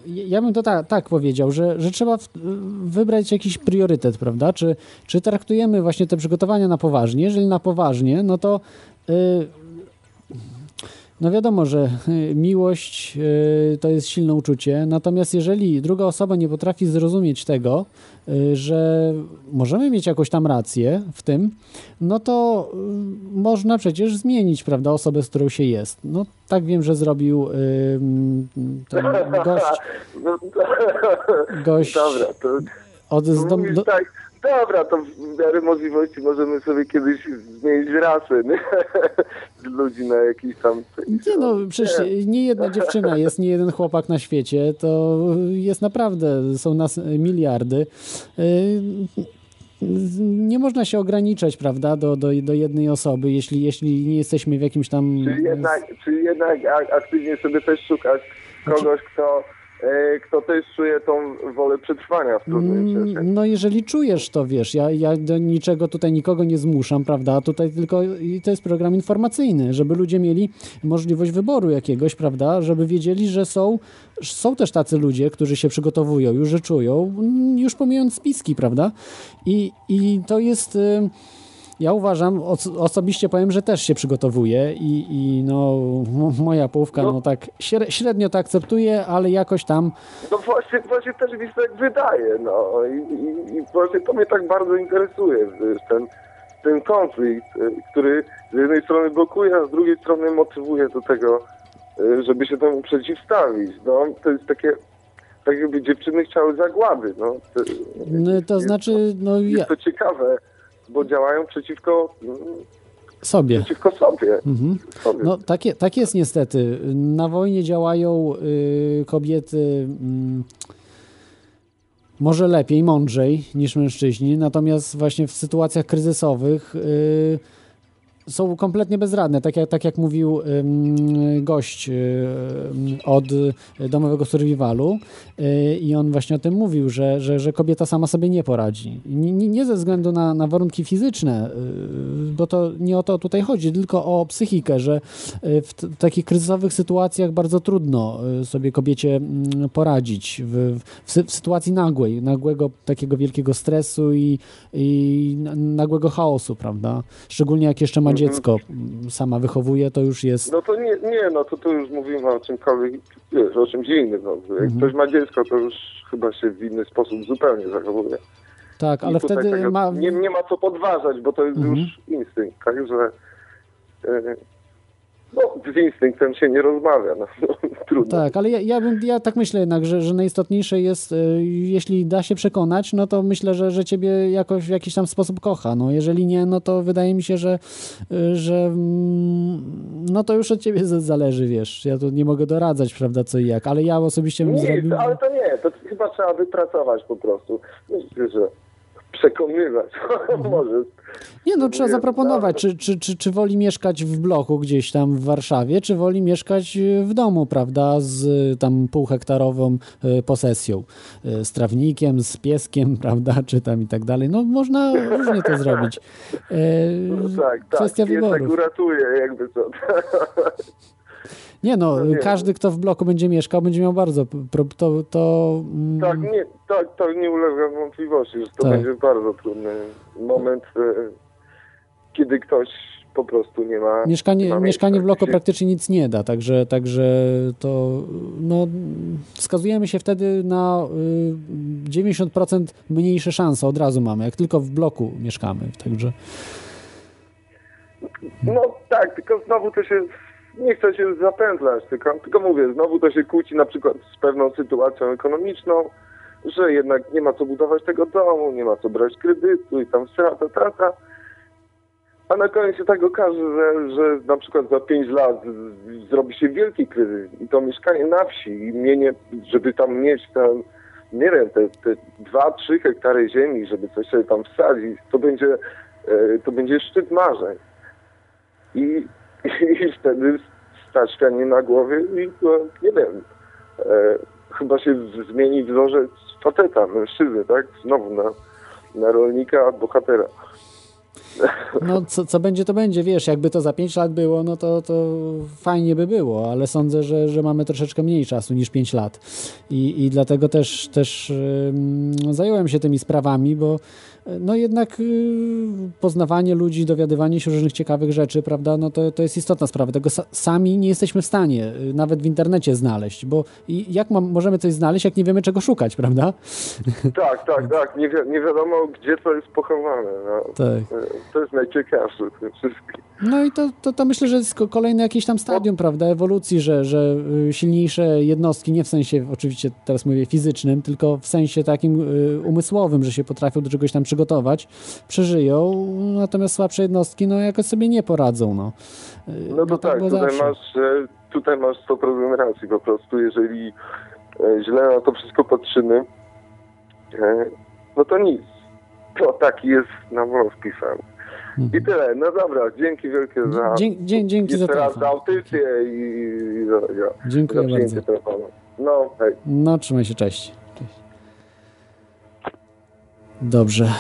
ja bym to tak, tak powiedział, że, że trzeba wybrać jakiś priorytet, prawda? Czy, czy traktujemy właśnie te przygotowania na poważnie? Jeżeli na poważnie, no to y, no wiadomo, że y, miłość y, to jest silne uczucie, natomiast jeżeli druga osoba nie potrafi zrozumieć tego, y, że możemy mieć jakąś tam rację w tym, no to można przecież zmienić, prawda, osobę, z którą się jest. No tak wiem, że zrobił ten gość, gość Dobra, to od z dom, do, tak, dobra, to w miarę możliwości możemy sobie kiedyś zmienić nie? Ludzi na jakiś tam... Nie no, przecież nie jedna dziewczyna jest, nie jeden chłopak na świecie, to jest naprawdę, są nas miliardy. Yy, Nie można się ograniczać, prawda, do, do, do jednej osoby, jeśli, jeśli nie jesteśmy w jakimś tam... Czyli jednak, czyli jednak ak- aktywnie sobie też szukać kogoś, kto, kto też czuje tą wolę przetrwania w trudnym czasie. Mm, No jeżeli czujesz to, wiesz, ja, ja do niczego tutaj nikogo nie zmuszam, prawda? Tutaj tylko i to jest program informacyjny, żeby ludzie mieli możliwość wyboru jakiegoś, prawda? Żeby wiedzieli, że są, są też tacy ludzie, którzy się przygotowują, już że czują, mm, już pomijając spiski, prawda? I, i to jest... y, Ja uważam, oso- osobiście powiem, że też się przygotowuję i, i no, moja połówka no, No. tak śre- średnio to akceptuje, ale jakoś tam No właśnie, właśnie też mi się tak wydaje, no i, i, i właśnie to mnie tak bardzo interesuje, wiesz, ten, ten konflikt, y, który z jednej strony blokuje, a z drugiej strony motywuje do tego, y, żeby się temu przeciwstawić. No to jest takie, tak jakby dziewczyny chciały zagłady, no. To, No, to jest znaczy, no ja, Jest to ciekawe, bo działają przeciwko, mm, sobie. przeciwko sobie. Mhm. sobie. No tak, je- tak jest niestety. Na wojnie działają y, kobiety mm, może lepiej, mądrzej niż mężczyźni, natomiast właśnie w sytuacjach kryzysowych y, są kompletnie bezradne. Tak jak, tak jak mówił gość ym, od domowego survivalu y, i on właśnie o tym mówił, że, że, że kobieta sama sobie nie poradzi. Nie, nie, ze względu na, na warunki fizyczne, y, bo to nie o to tutaj chodzi, tylko o psychikę, że y, w, takich kryzysowych sytuacjach bardzo trudno y, sobie kobiecie mm, poradzić w, w, w sytuacji nagłej, nagłego takiego wielkiego stresu i, i na- nagłego chaosu, prawda? Szczególnie jak jeszcze ma dziecko, sama wychowuje, to już jest No to nie, nie, no to tu już mówimy o czymkolwiek, wiesz, o czymś innym. No. Jak ktoś ma dziecko, to już chyba się w inny sposób zupełnie zachowuje. tak, ale I tutaj wtedy tego ma... nie, nie ma co podważać, bo to jest Mhm. już instynkt, także e, no, z instynktem się nie rozmawia, no trudno. Tak, ale ja, ja, bym, ja tak myślę jednak, że, że najistotniejsze jest, y, jeśli da się przekonać, no to myślę, że, że ciebie jakoś w jakiś tam sposób kocha. No jeżeli nie, no to wydaje mi się, że, y, że mm, no to już od ciebie zależy, wiesz. Ja tu nie mogę doradzać, prawda, co i jak, ale ja osobiście bym Nie, zrobił... ale to nie, to chyba trzeba wypracować po prostu. Myślę, że przekonywać może. Nie, no trzeba zaproponować, tak. czy, czy, czy, czy woli mieszkać w bloku gdzieś tam w Warszawie, czy woli mieszkać y, w domu, prawda, z y, tam półhektarową y, posesją, z trawnikiem, z pieskiem, prawda, czy tam i tak dalej. No można różnie to zrobić. E, No, tak, tak. Kwestia Piesek wyborów. uratuje, jakby co. Nie no, no nie. każdy, kto w bloku będzie mieszkał, będzie miał bardzo, to, to mm, Tak, nie, tak, to nie ulega wątpliwości, że to Tak. będzie bardzo trudny moment, e, kiedy ktoś po prostu nie ma. nie Mieszkanie, ma mieszkanie w bloku praktycznie nic nie da, także, także to no, wskazujemy się wtedy na y, 90% mniejsze szanse od razu mamy, jak tylko w bloku mieszkamy. Także No tak, tylko znowu to się. Nie chcę się zapętlać, tylko, tylko mówię, znowu to się kłóci na przykład z pewną sytuacją ekonomiczną, że jednak nie ma co budować tego domu, nie ma co brać kredytu i tam strata, trata. A na koniec się tak okaże, że, że na przykład za 5 lat zrobi się wielki kryzys i to mieszkanie na wsi i mienie, żeby tam mieć tam, nie wiem, te, te 2-3 hektary ziemi, żeby coś sobie tam wsadzić, to będzie, e, to będzie szczyt marzeń. I, i wtedy stać pianie na głowie i no, nie wiem, e, chyba się zmieni wzorzec faceta, mężczyzny, tak? Znowu na, na rolnika, bohatera. no, co, co będzie, to będzie. Wiesz, jakby to za 5 lat było, no to, to fajnie by było, ale sądzę, że, że mamy troszeczkę mniej czasu niż 5 lat. I, i dlatego też, też ym, zająłem się tymi sprawami, bo no jednak y, poznawanie ludzi, dowiadywanie się różnych ciekawych rzeczy, prawda, no to, to jest istotna sprawa. Tego sa, sami nie jesteśmy w stanie y, nawet w internecie znaleźć, bo jak mam, możemy coś znaleźć, jak nie wiemy czego szukać, prawda? Tak, tak, tak. Nie, wi- nie wiadomo, gdzie to jest pochowane. No. Tak. E, To jest najciekawsze w tym wszystkim. No i to, to, to myślę, że jest ko- kolejne jakieś tam stadium, prawda, ewolucji, że, że y, silniejsze jednostki, nie w sensie oczywiście teraz mówię fizycznym, tylko w sensie takim y, umysłowym, że się potrafią do czegoś tam przygotować, przeżyją, natomiast słabsze jednostki, no jakoś sobie nie poradzą, no. Y, No to tak, tutaj zawsze. masz, e, tutaj masz 100% racji. Po prostu jeżeli e, źle na to wszystko patrzymy, e, no to nic. To taki jest na wpisany. I tyle. No dobra, dzięki wielkie za Dzie- dzie- dzięki za jeszcze raz telefon. za audycję i, i za, za, Dziękuję za bardzo. telefonu. No, hej. No, trzymaj się, cześć. Dobrze.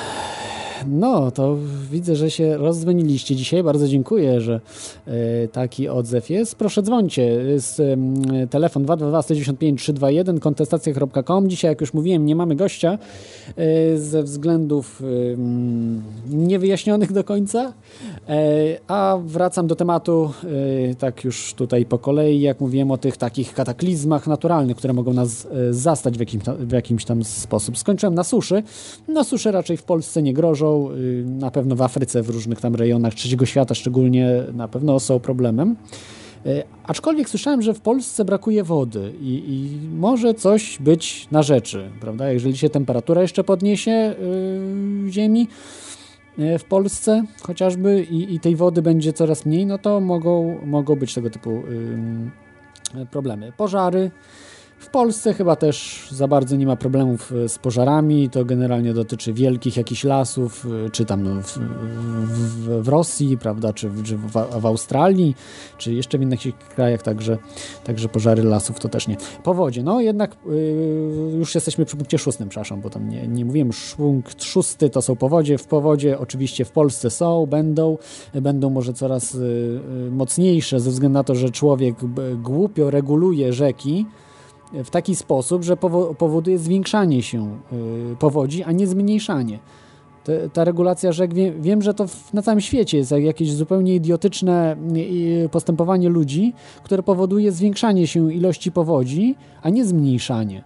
No, to widzę, że się rozdzwoniliście dzisiaj. Bardzo dziękuję, że e, taki odzew jest. Proszę dzwońcie. Jest telefon 222 195 321 kontestacja.com. Dzisiaj, jak już mówiłem, nie mamy gościa e, ze względów niewyjaśnionych do końca. E, a wracam do tematu, tak już tutaj po kolei, jak mówiłem o tych takich kataklizmach naturalnych, które mogą nas zastać w, jakim, w jakimś tam sposób. Skończyłem na suszy. Na suszy raczej w Polsce nie grożą. Y, Na pewno w Afryce, w różnych tam rejonach trzeciego świata szczególnie na pewno są problemem. E, Aczkolwiek słyszałem, że w Polsce brakuje wody i, i może coś być na rzeczy, prawda? Jeżeli się temperatura jeszcze podniesie yy, ziemi yy, w Polsce chociażby i, i tej wody będzie coraz mniej, no to mogą, mogą być tego typu yy, problemy. Pożary. W Polsce chyba też za bardzo nie ma problemów e, z pożarami. To generalnie dotyczy wielkich jakichś lasów, e, czy tam no, w, w, w Rosji, prawda, czy, czy w, w Australii, czy jeszcze w innych krajach, także, także pożary lasów to też nie. Powodzie, no jednak yy, już jesteśmy przy punkcie szóstym, przepraszam, bo tam nie, nie mówiłem. Punkt szósty to są powodzie. W powodzie oczywiście w Polsce są, będą, będą może coraz yy, mocniejsze ze względu na to, że człowiek głupio reguluje rzeki w taki sposób, że powo- powoduje zwiększanie się y, powodzi, a nie zmniejszanie. Te, ta regulacja rzek, wie, wiem, że to w, na całym świecie jest jak- jakieś zupełnie idiotyczne y, postępowanie ludzi, które powoduje zwiększanie się ilości powodzi, a nie zmniejszanie.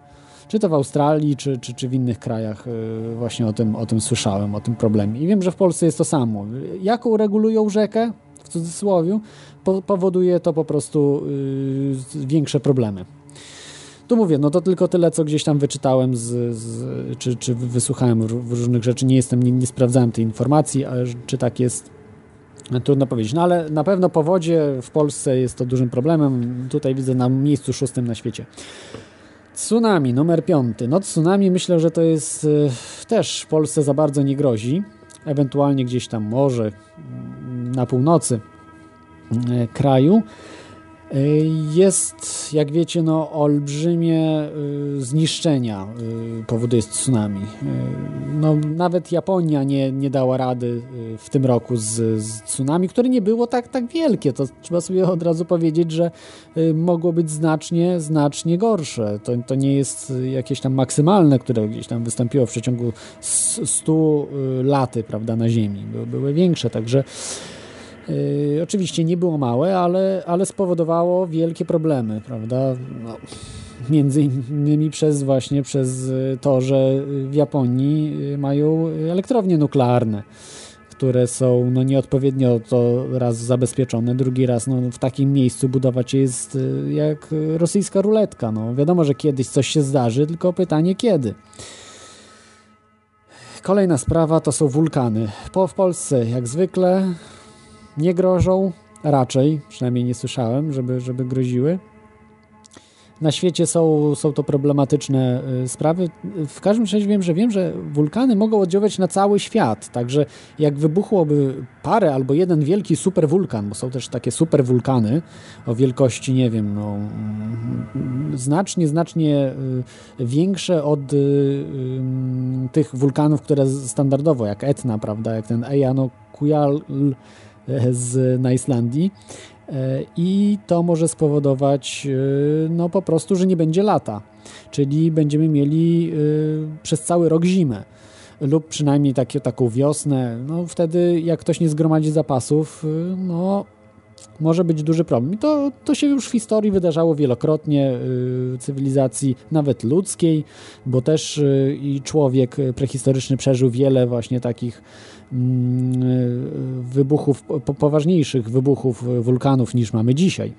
Czy to w Australii, czy, czy, czy w innych krajach y, właśnie o tym, o tym słyszałem, o tym problemie. I wiem, że w Polsce jest to samo. Jaką regulują rzekę, w cudzysłowie, po, powoduje to po prostu y, większe problemy. Tu mówię, no to tylko tyle, co gdzieś tam wyczytałem, z, z, czy, czy wysłuchałem różnych rzeczy. Nie jestem, nie, nie sprawdzałem tej informacji, ale czy tak jest, trudno powiedzieć. No ale na pewno powodzie w Polsce jest to dużym problemem. Tutaj widzę na miejscu szóstym na świecie. Tsunami, numer piąty. No tsunami myślę, że to jest y, też w Polsce za bardzo nie grozi. Ewentualnie gdzieś tam może mm, na północy y, kraju. Y, Jest, jak wiecie, no, olbrzymie y, zniszczenia y, powoduje tsunami. Y, No, nawet Japonia nie, nie dała rady y, w tym roku z, z tsunami, które nie było tak, tak wielkie. To trzeba sobie od razu powiedzieć, że y, mogło być znacznie, znacznie gorsze. To, to nie jest y, jakieś tam maksymalne, które gdzieś tam wystąpiło w przeciągu s- 100 y, laty, prawda, na Ziemi. Były, były większe, także Yy, oczywiście nie było małe, ale, ale spowodowało wielkie problemy, prawda? No, między innymi przez właśnie przez y, to, że w Japonii y, mają elektrownie nuklearne, które są no, nieodpowiednio to raz zabezpieczone, drugi raz no, w takim miejscu budować je jest y, jak rosyjska ruletka. No, wiadomo, że kiedyś coś się zdarzy, tylko pytanie kiedy. Kolejna sprawa to są wulkany. Po, w Polsce, jak zwykle, nie grożą, raczej, przynajmniej nie słyszałem, żeby, żeby groziły. Na świecie są, są to problematyczne y, sprawy. W każdym razie wiem, że wiem, że wulkany mogą oddziaływać na cały świat. Także jak wybuchłoby parę albo jeden wielki superwulkan, bo są też takie superwulkany o wielkości, nie wiem, no, mm, znacznie, znacznie y, większe od y, tych wulkanów, które standardowo, jak Etna, prawda, jak ten Eyjanokutal z, na Islandii. E, I to może spowodować e, no po prostu, że nie będzie lata. Czyli będziemy mieli e, przez cały rok zimę. Lub przynajmniej takie, taką wiosnę. No wtedy jak ktoś nie zgromadzi zapasów, no może być duży problem. I to, to się już w historii wydarzało wielokrotnie y, cywilizacji, nawet ludzkiej, bo też y, i człowiek prehistoryczny przeżył wiele właśnie takich wybuchów, po, poważniejszych wybuchów wulkanów niż mamy dzisiaj.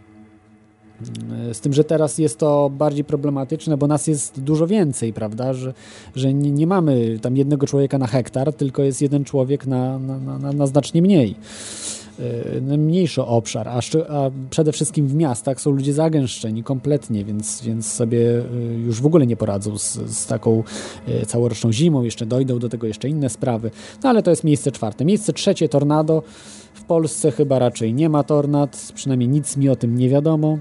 Y, Z tym, że teraz jest to bardziej problematyczne, bo nas jest dużo więcej, prawda? Że, że nie, nie mamy tam jednego człowieka na hektar, tylko jest jeden człowiek na, na, na, na znacznie mniej mniejszy obszar, a, a przede wszystkim w miastach są ludzie zagęszczeni kompletnie, więc, więc sobie y, już w ogóle nie poradzą z, z taką y, całoroczną zimą, jeszcze dojdą do tego jeszcze inne sprawy, no ale to jest miejsce czwarte. Miejsce trzecie tornado, w Polsce chyba raczej nie ma tornad, przynajmniej nic mi o tym nie wiadomo.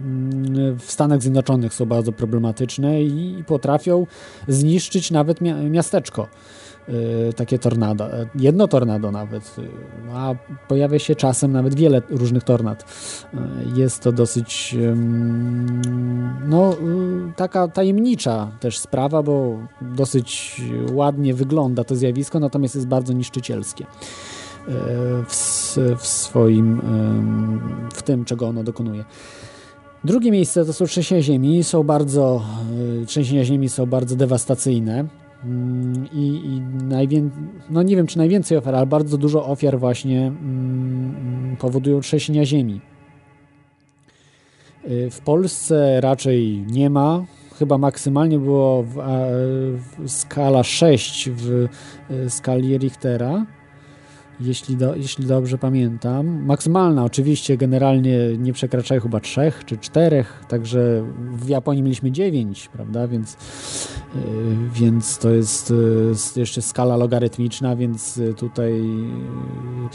mm, w Stanach Zjednoczonych są bardzo problematyczne i potrafią zniszczyć nawet mia- miasteczko. Y, takie tornado. Jedno tornado nawet, y, a pojawia się czasem nawet wiele różnych tornad. Y, jest to dosyć no, taka tajemnicza też sprawa, bo dosyć ładnie wygląda to zjawisko, natomiast jest bardzo niszczycielskie w, w swoim, w tym, czego ono dokonuje. Drugie miejsce to są trzęsienia ziemi. Są bardzo, trzęsienia ziemi są bardzo dewastacyjne I, i najwię... no nie wiem czy najwięcej ofiar, ale bardzo dużo ofiar właśnie mm, powodują trzęsienia ziemi. Y, w Polsce raczej nie ma. Chyba maksymalnie było w, w skala 6 w y, skali Richtera jeśli, do, jeśli dobrze pamiętam. Maksymalna oczywiście generalnie nie przekraczają chyba trzech czy czterech, także w Japonii mieliśmy dziewięć, prawda, więc, yy, więc to jest yy, jeszcze skala logarytmiczna, więc tutaj yy,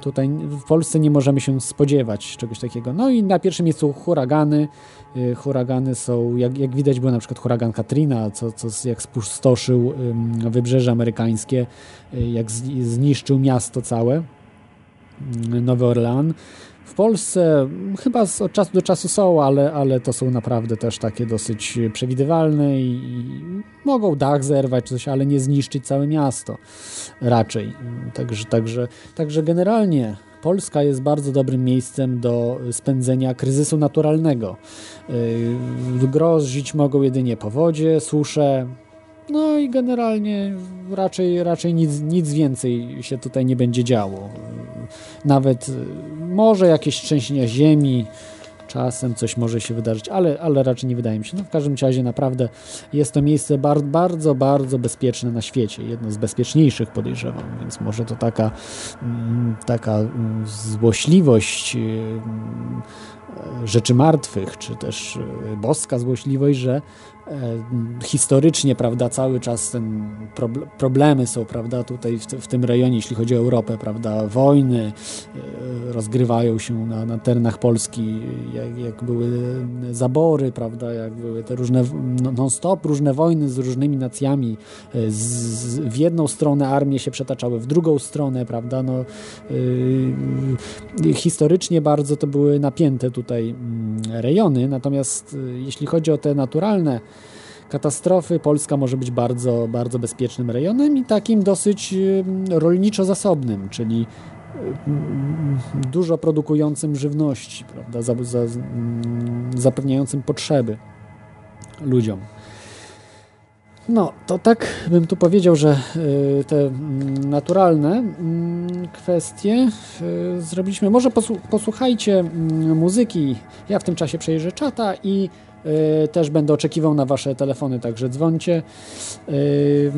tutaj w Polsce nie możemy się spodziewać czegoś takiego. No i na pierwszym miejscu huragany, Y, huragany są, jak, jak widać był na przykład huragan Katrina, co, co jak spustoszył wybrzeże amerykańskie, y, jak zniszczył miasto całe, Nowy Orlean. W Polsce chyba od czasu do czasu są, ale, ale to są naprawdę też takie dosyć przewidywalne i, i mogą dach zerwać czy coś, ale nie zniszczyć całe miasto raczej. Także, także, także generalnie Polska jest bardzo dobrym miejscem do spędzenia kryzysu naturalnego. Yy, grozić mogą jedynie powodzie, susze, no i generalnie raczej, raczej nic, nic więcej się tutaj nie będzie działo. Nawet yy, może jakieś trzęsienia ziemi, czasem coś może się wydarzyć, ale, ale raczej nie wydaje mi się. No w każdym razie naprawdę jest to miejsce bar bardzo, bardzo bezpieczne na świecie. Jedno z bezpieczniejszych podejrzewam, więc może to taka, mm, taka mm, złośliwość mm, rzeczy martwych, czy też e, boska złośliwość, że E, historycznie, prawda, cały czas ten problemy są, prawda, tutaj w, w, tym rejonie, jeśli chodzi o Europę, prawda, wojny e, rozgrywają się na, na terenach Polski, jak, jak, były zabory, prawda, jak były te różne no, non-stop, różne wojny z różnymi nacjami, e, z, z, w jedną stronę armie się przetaczały, w drugą stronę, prawda, no yy, historycznie bardzo to były napięte tutaj mm, rejony, natomiast jeśli chodzi o te naturalne katastrofy Polska może być bardzo, bardzo bezpiecznym rejonem i takim dosyć rolniczo zasobnym, czyli dużo produkującym żywności, prawda, za, za, zapewniającym potrzeby ludziom. No, to tak bym tu powiedział, że y, te naturalne kwestie y, zrobiliśmy. Może posłuchajcie muzyki. Ja w tym czasie przejrzę czata i też będę oczekiwał na Wasze telefony, także dzwońcie y,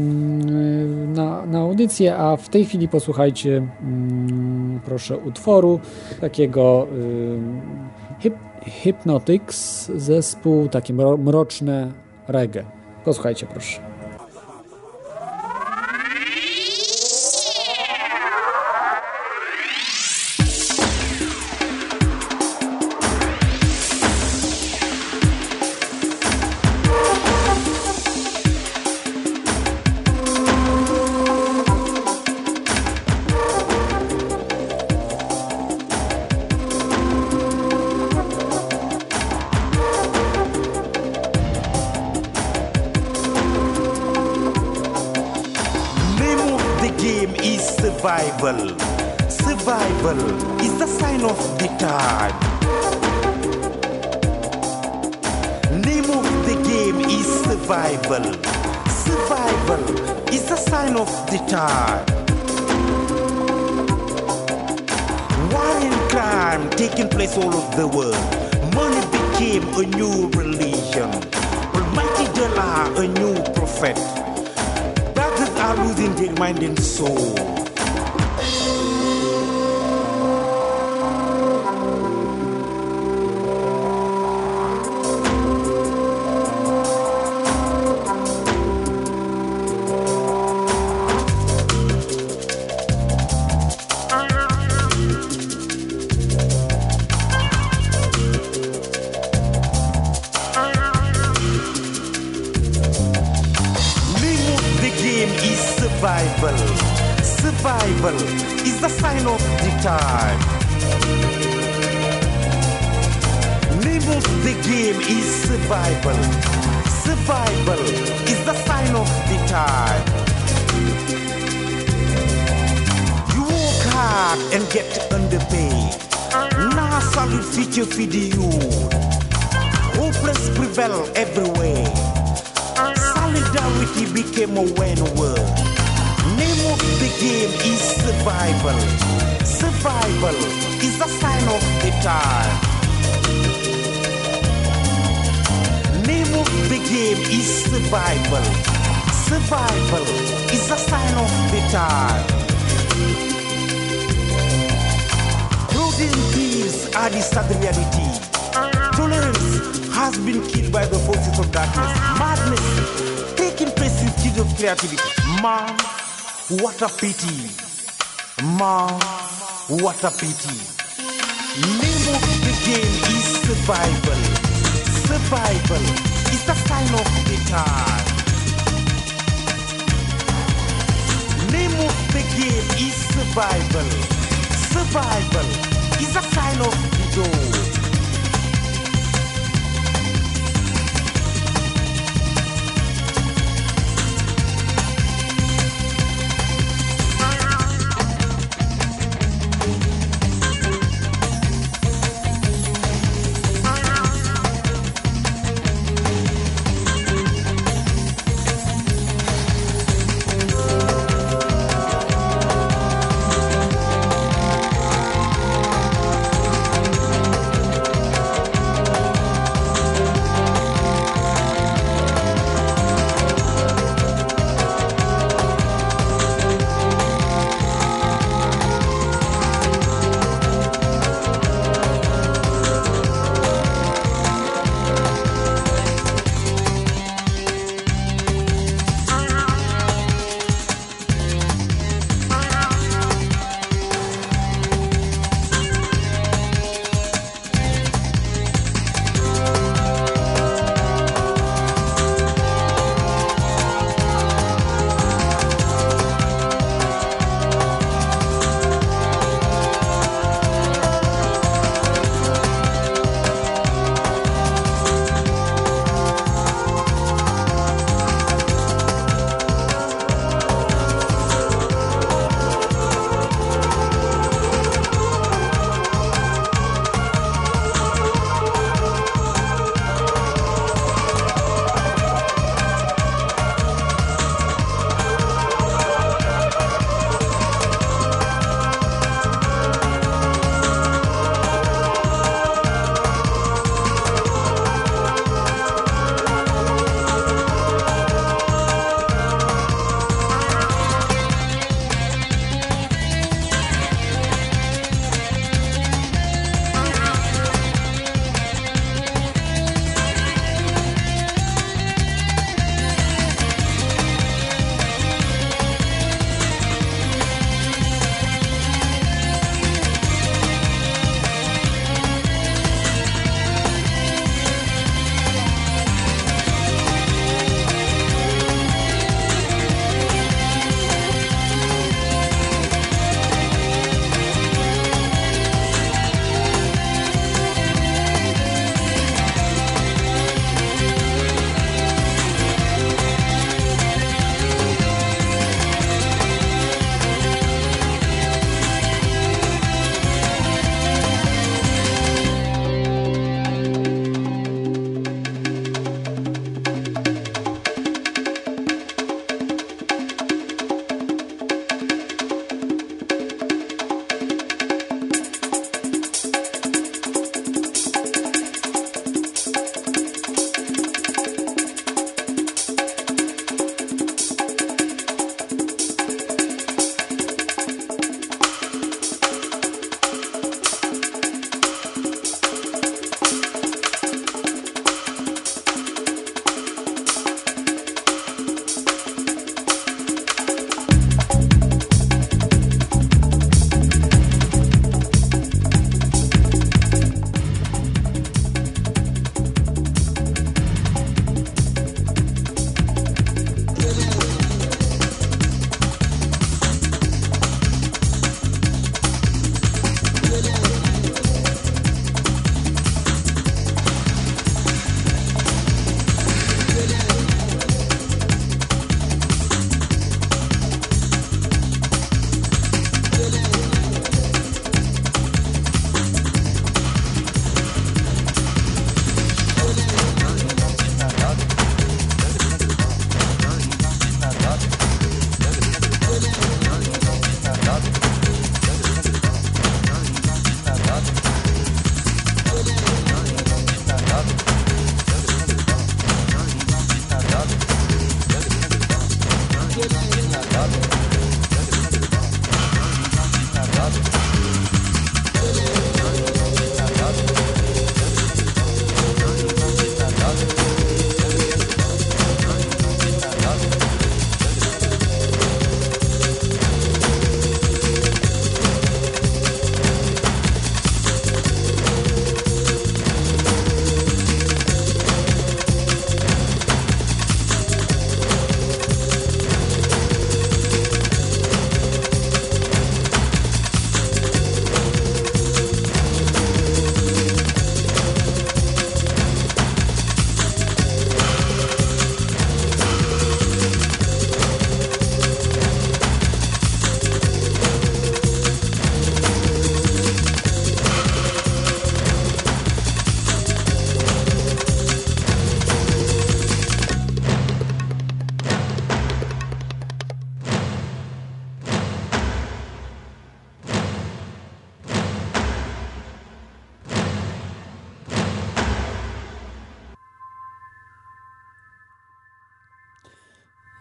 na, na audycję, a w tej chwili posłuchajcie mm, proszę utworu takiego y, hip, Hypnotics, zespół takie mroczne reggae. Posłuchajcie proszę. mind and soul. Dr. Name of the game is survival. Survival is the sign of the time. Name of the game is survival. Survival is a sign of the door.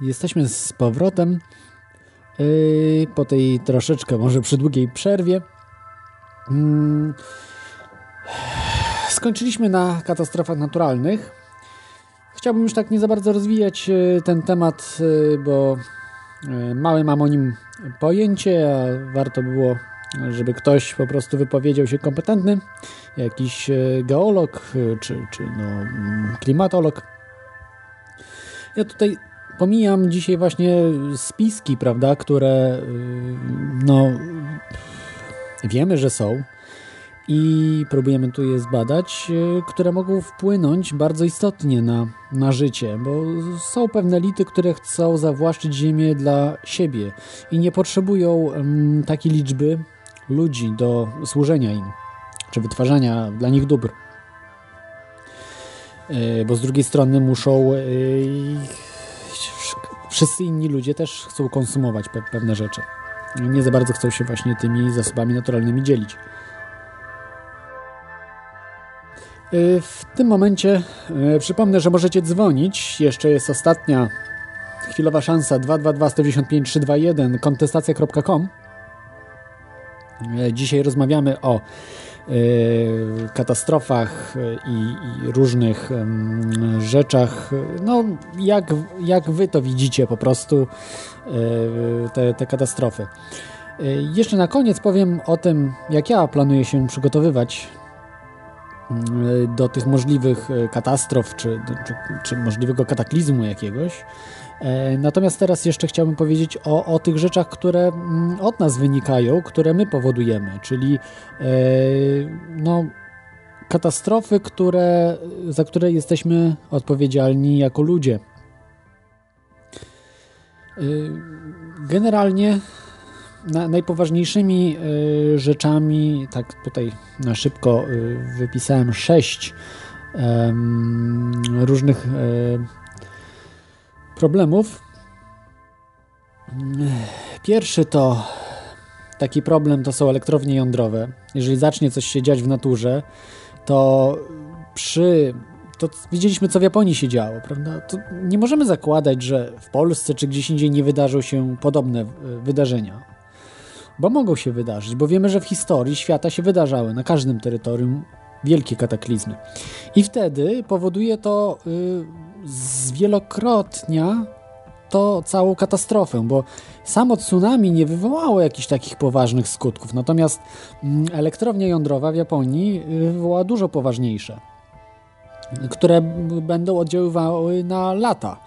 Jesteśmy z powrotem yy, po tej troszeczkę może przydługiej przerwie. Mm, skończyliśmy na katastrofach naturalnych. Chciałbym już tak nie za bardzo rozwijać yy, ten temat, yy, bo yy, małe mam o nim pojęcie, a warto było, żeby ktoś po prostu wypowiedział się kompetentny, jakiś yy, geolog yy, czy, czy no, mm, klimatolog. Ja tutaj pomijam dzisiaj właśnie spiski, prawda, które yy, no wiemy, że są i próbujemy tu je zbadać, yy, które mogą wpłynąć bardzo istotnie na, na życie, bo są pewne elity, które chcą zawłaszczyć ziemię dla siebie i nie potrzebują mm, takiej liczby ludzi do służenia im, czy wytwarzania dla nich dóbr. Yy, Bo z drugiej strony muszą wszyscy inni ludzie też chcą konsumować pe pewne rzeczy. Nie za bardzo chcą się właśnie tymi zasobami naturalnymi dzielić. Yy, W tym momencie yy, przypomnę, że możecie dzwonić. Jeszcze jest ostatnia chwilowa szansa 222 195 321 kontestacja.com. Dzisiaj rozmawiamy o katastrofach yy, i, i różnych rzeczach. No, jak, jak wy to widzicie po prostu yy, te, te katastrofy. Yy, Jeszcze na koniec powiem o tym, jak ja planuję się przygotowywać do tych możliwych katastrof, czy, czy, czy możliwego kataklizmu jakiegoś. E, Natomiast teraz jeszcze chciałbym powiedzieć o, o tych rzeczach, które mm, od nas wynikają, które my powodujemy, czyli e, no, katastrofy, które, za które jesteśmy odpowiedzialni jako ludzie. E, Generalnie na, najpoważniejszymi rzeczami, tak tutaj na szybko wypisałem sześć różnych problemów. Pierwszy to taki problem to są elektrownie jądrowe. Jeżeli zacznie coś się dziać w naturze, to przy. To widzieliśmy, co w Japonii się działo, prawda? To nie możemy zakładać, że w Polsce czy gdzieś indziej nie wydarzą się podobne e, wydarzenia. Bo mogą się wydarzyć, bo wiemy, że w historii świata się wydarzały na każdym terytorium wielkie kataklizmy. I wtedy powoduje to y, zwielokrotnia to całą katastrofę, bo samo tsunami nie wywołało jakichś takich poważnych skutków, natomiast mm, elektrownia jądrowa w Japonii y, wywołała dużo poważniejsze, które będą oddziaływały na lata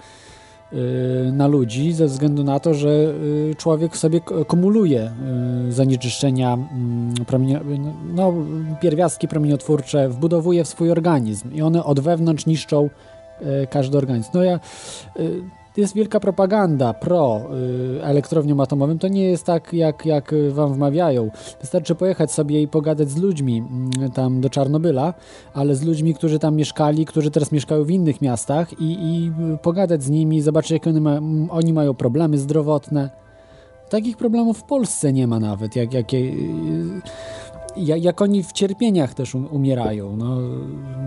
y, na ludzi ze względu na to, że y, człowiek sobie kumuluje zanieczyszczenia, mm, promienio, no, pierwiastki promieniotwórcze, wbudowuje w swój organizm i one od wewnątrz niszczą każdy organizm. No ja y, jest wielka propaganda pro y, elektrowniom atomowym. To nie jest tak, jak, jak wam wmawiają. Wystarczy pojechać sobie i pogadać z ludźmi mm, tam do Czarnobyla, ale z ludźmi, którzy tam mieszkali, którzy teraz mieszkają w innych miastach i, i pogadać z nimi, zobaczyć, jakie oni, ma, oni mają problemy zdrowotne. Takich problemów w Polsce nie ma nawet, jak, jakie, ja- jak oni w cierpieniach też um- umierają. No,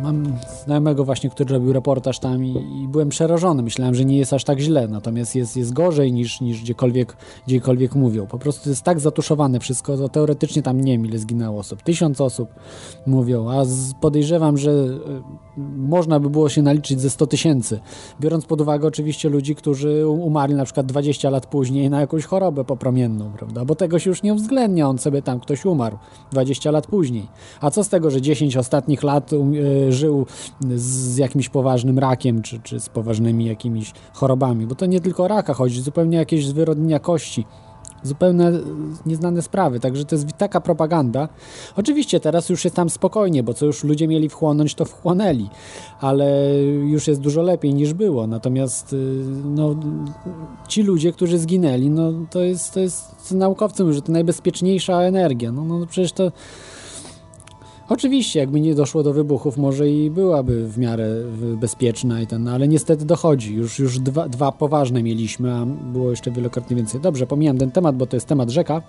mam znajomego właśnie, który robił reportaż tam i, i byłem przerażony. Myślałem, że nie jest aż tak źle, natomiast jest, jest gorzej niż, niż gdziekolwiek, gdziekolwiek mówią. Po prostu jest tak zatuszowane wszystko, to teoretycznie tam nie wiem ile zginęło osób. Tysiąc osób mówią, a z, podejrzewam, że y, można by było się naliczyć ze 100 tysięcy. Biorąc pod uwagę oczywiście ludzi, którzy um- umarli na przykład 20 lat później na jakąś chorobę popromienną, prawda? Bo tego się już nie uwzględnia, on sobie tam ktoś umarł 20 lat później. A co z tego, że 10 ostatnich lat um, y, żył z, jakimś poważnym rakiem, czy, czy z poważnymi jakimiś chorobami? Bo to nie tylko raka chodzi, zupełnie jakieś zwyrodnienia kości zupełnie nieznane sprawy, także to jest taka propaganda. Oczywiście teraz już jest tam spokojnie, bo co już ludzie mieli wchłonąć, to wchłonęli, ale już jest dużo lepiej niż było. Natomiast y, no, ci ludzie, którzy zginęli, no to jest, to jest naukowcy mówią, że to najbezpieczniejsza energia. No, no przecież to Oczywiście, jakby nie doszło do wybuchów, może i byłaby w miarę bezpieczna i ten, no, ale niestety dochodzi. Już, już dwa, dwa poważne mieliśmy, a było jeszcze wielokrotnie więcej. Dobrze, pomijam ten temat, bo to jest temat rzeka.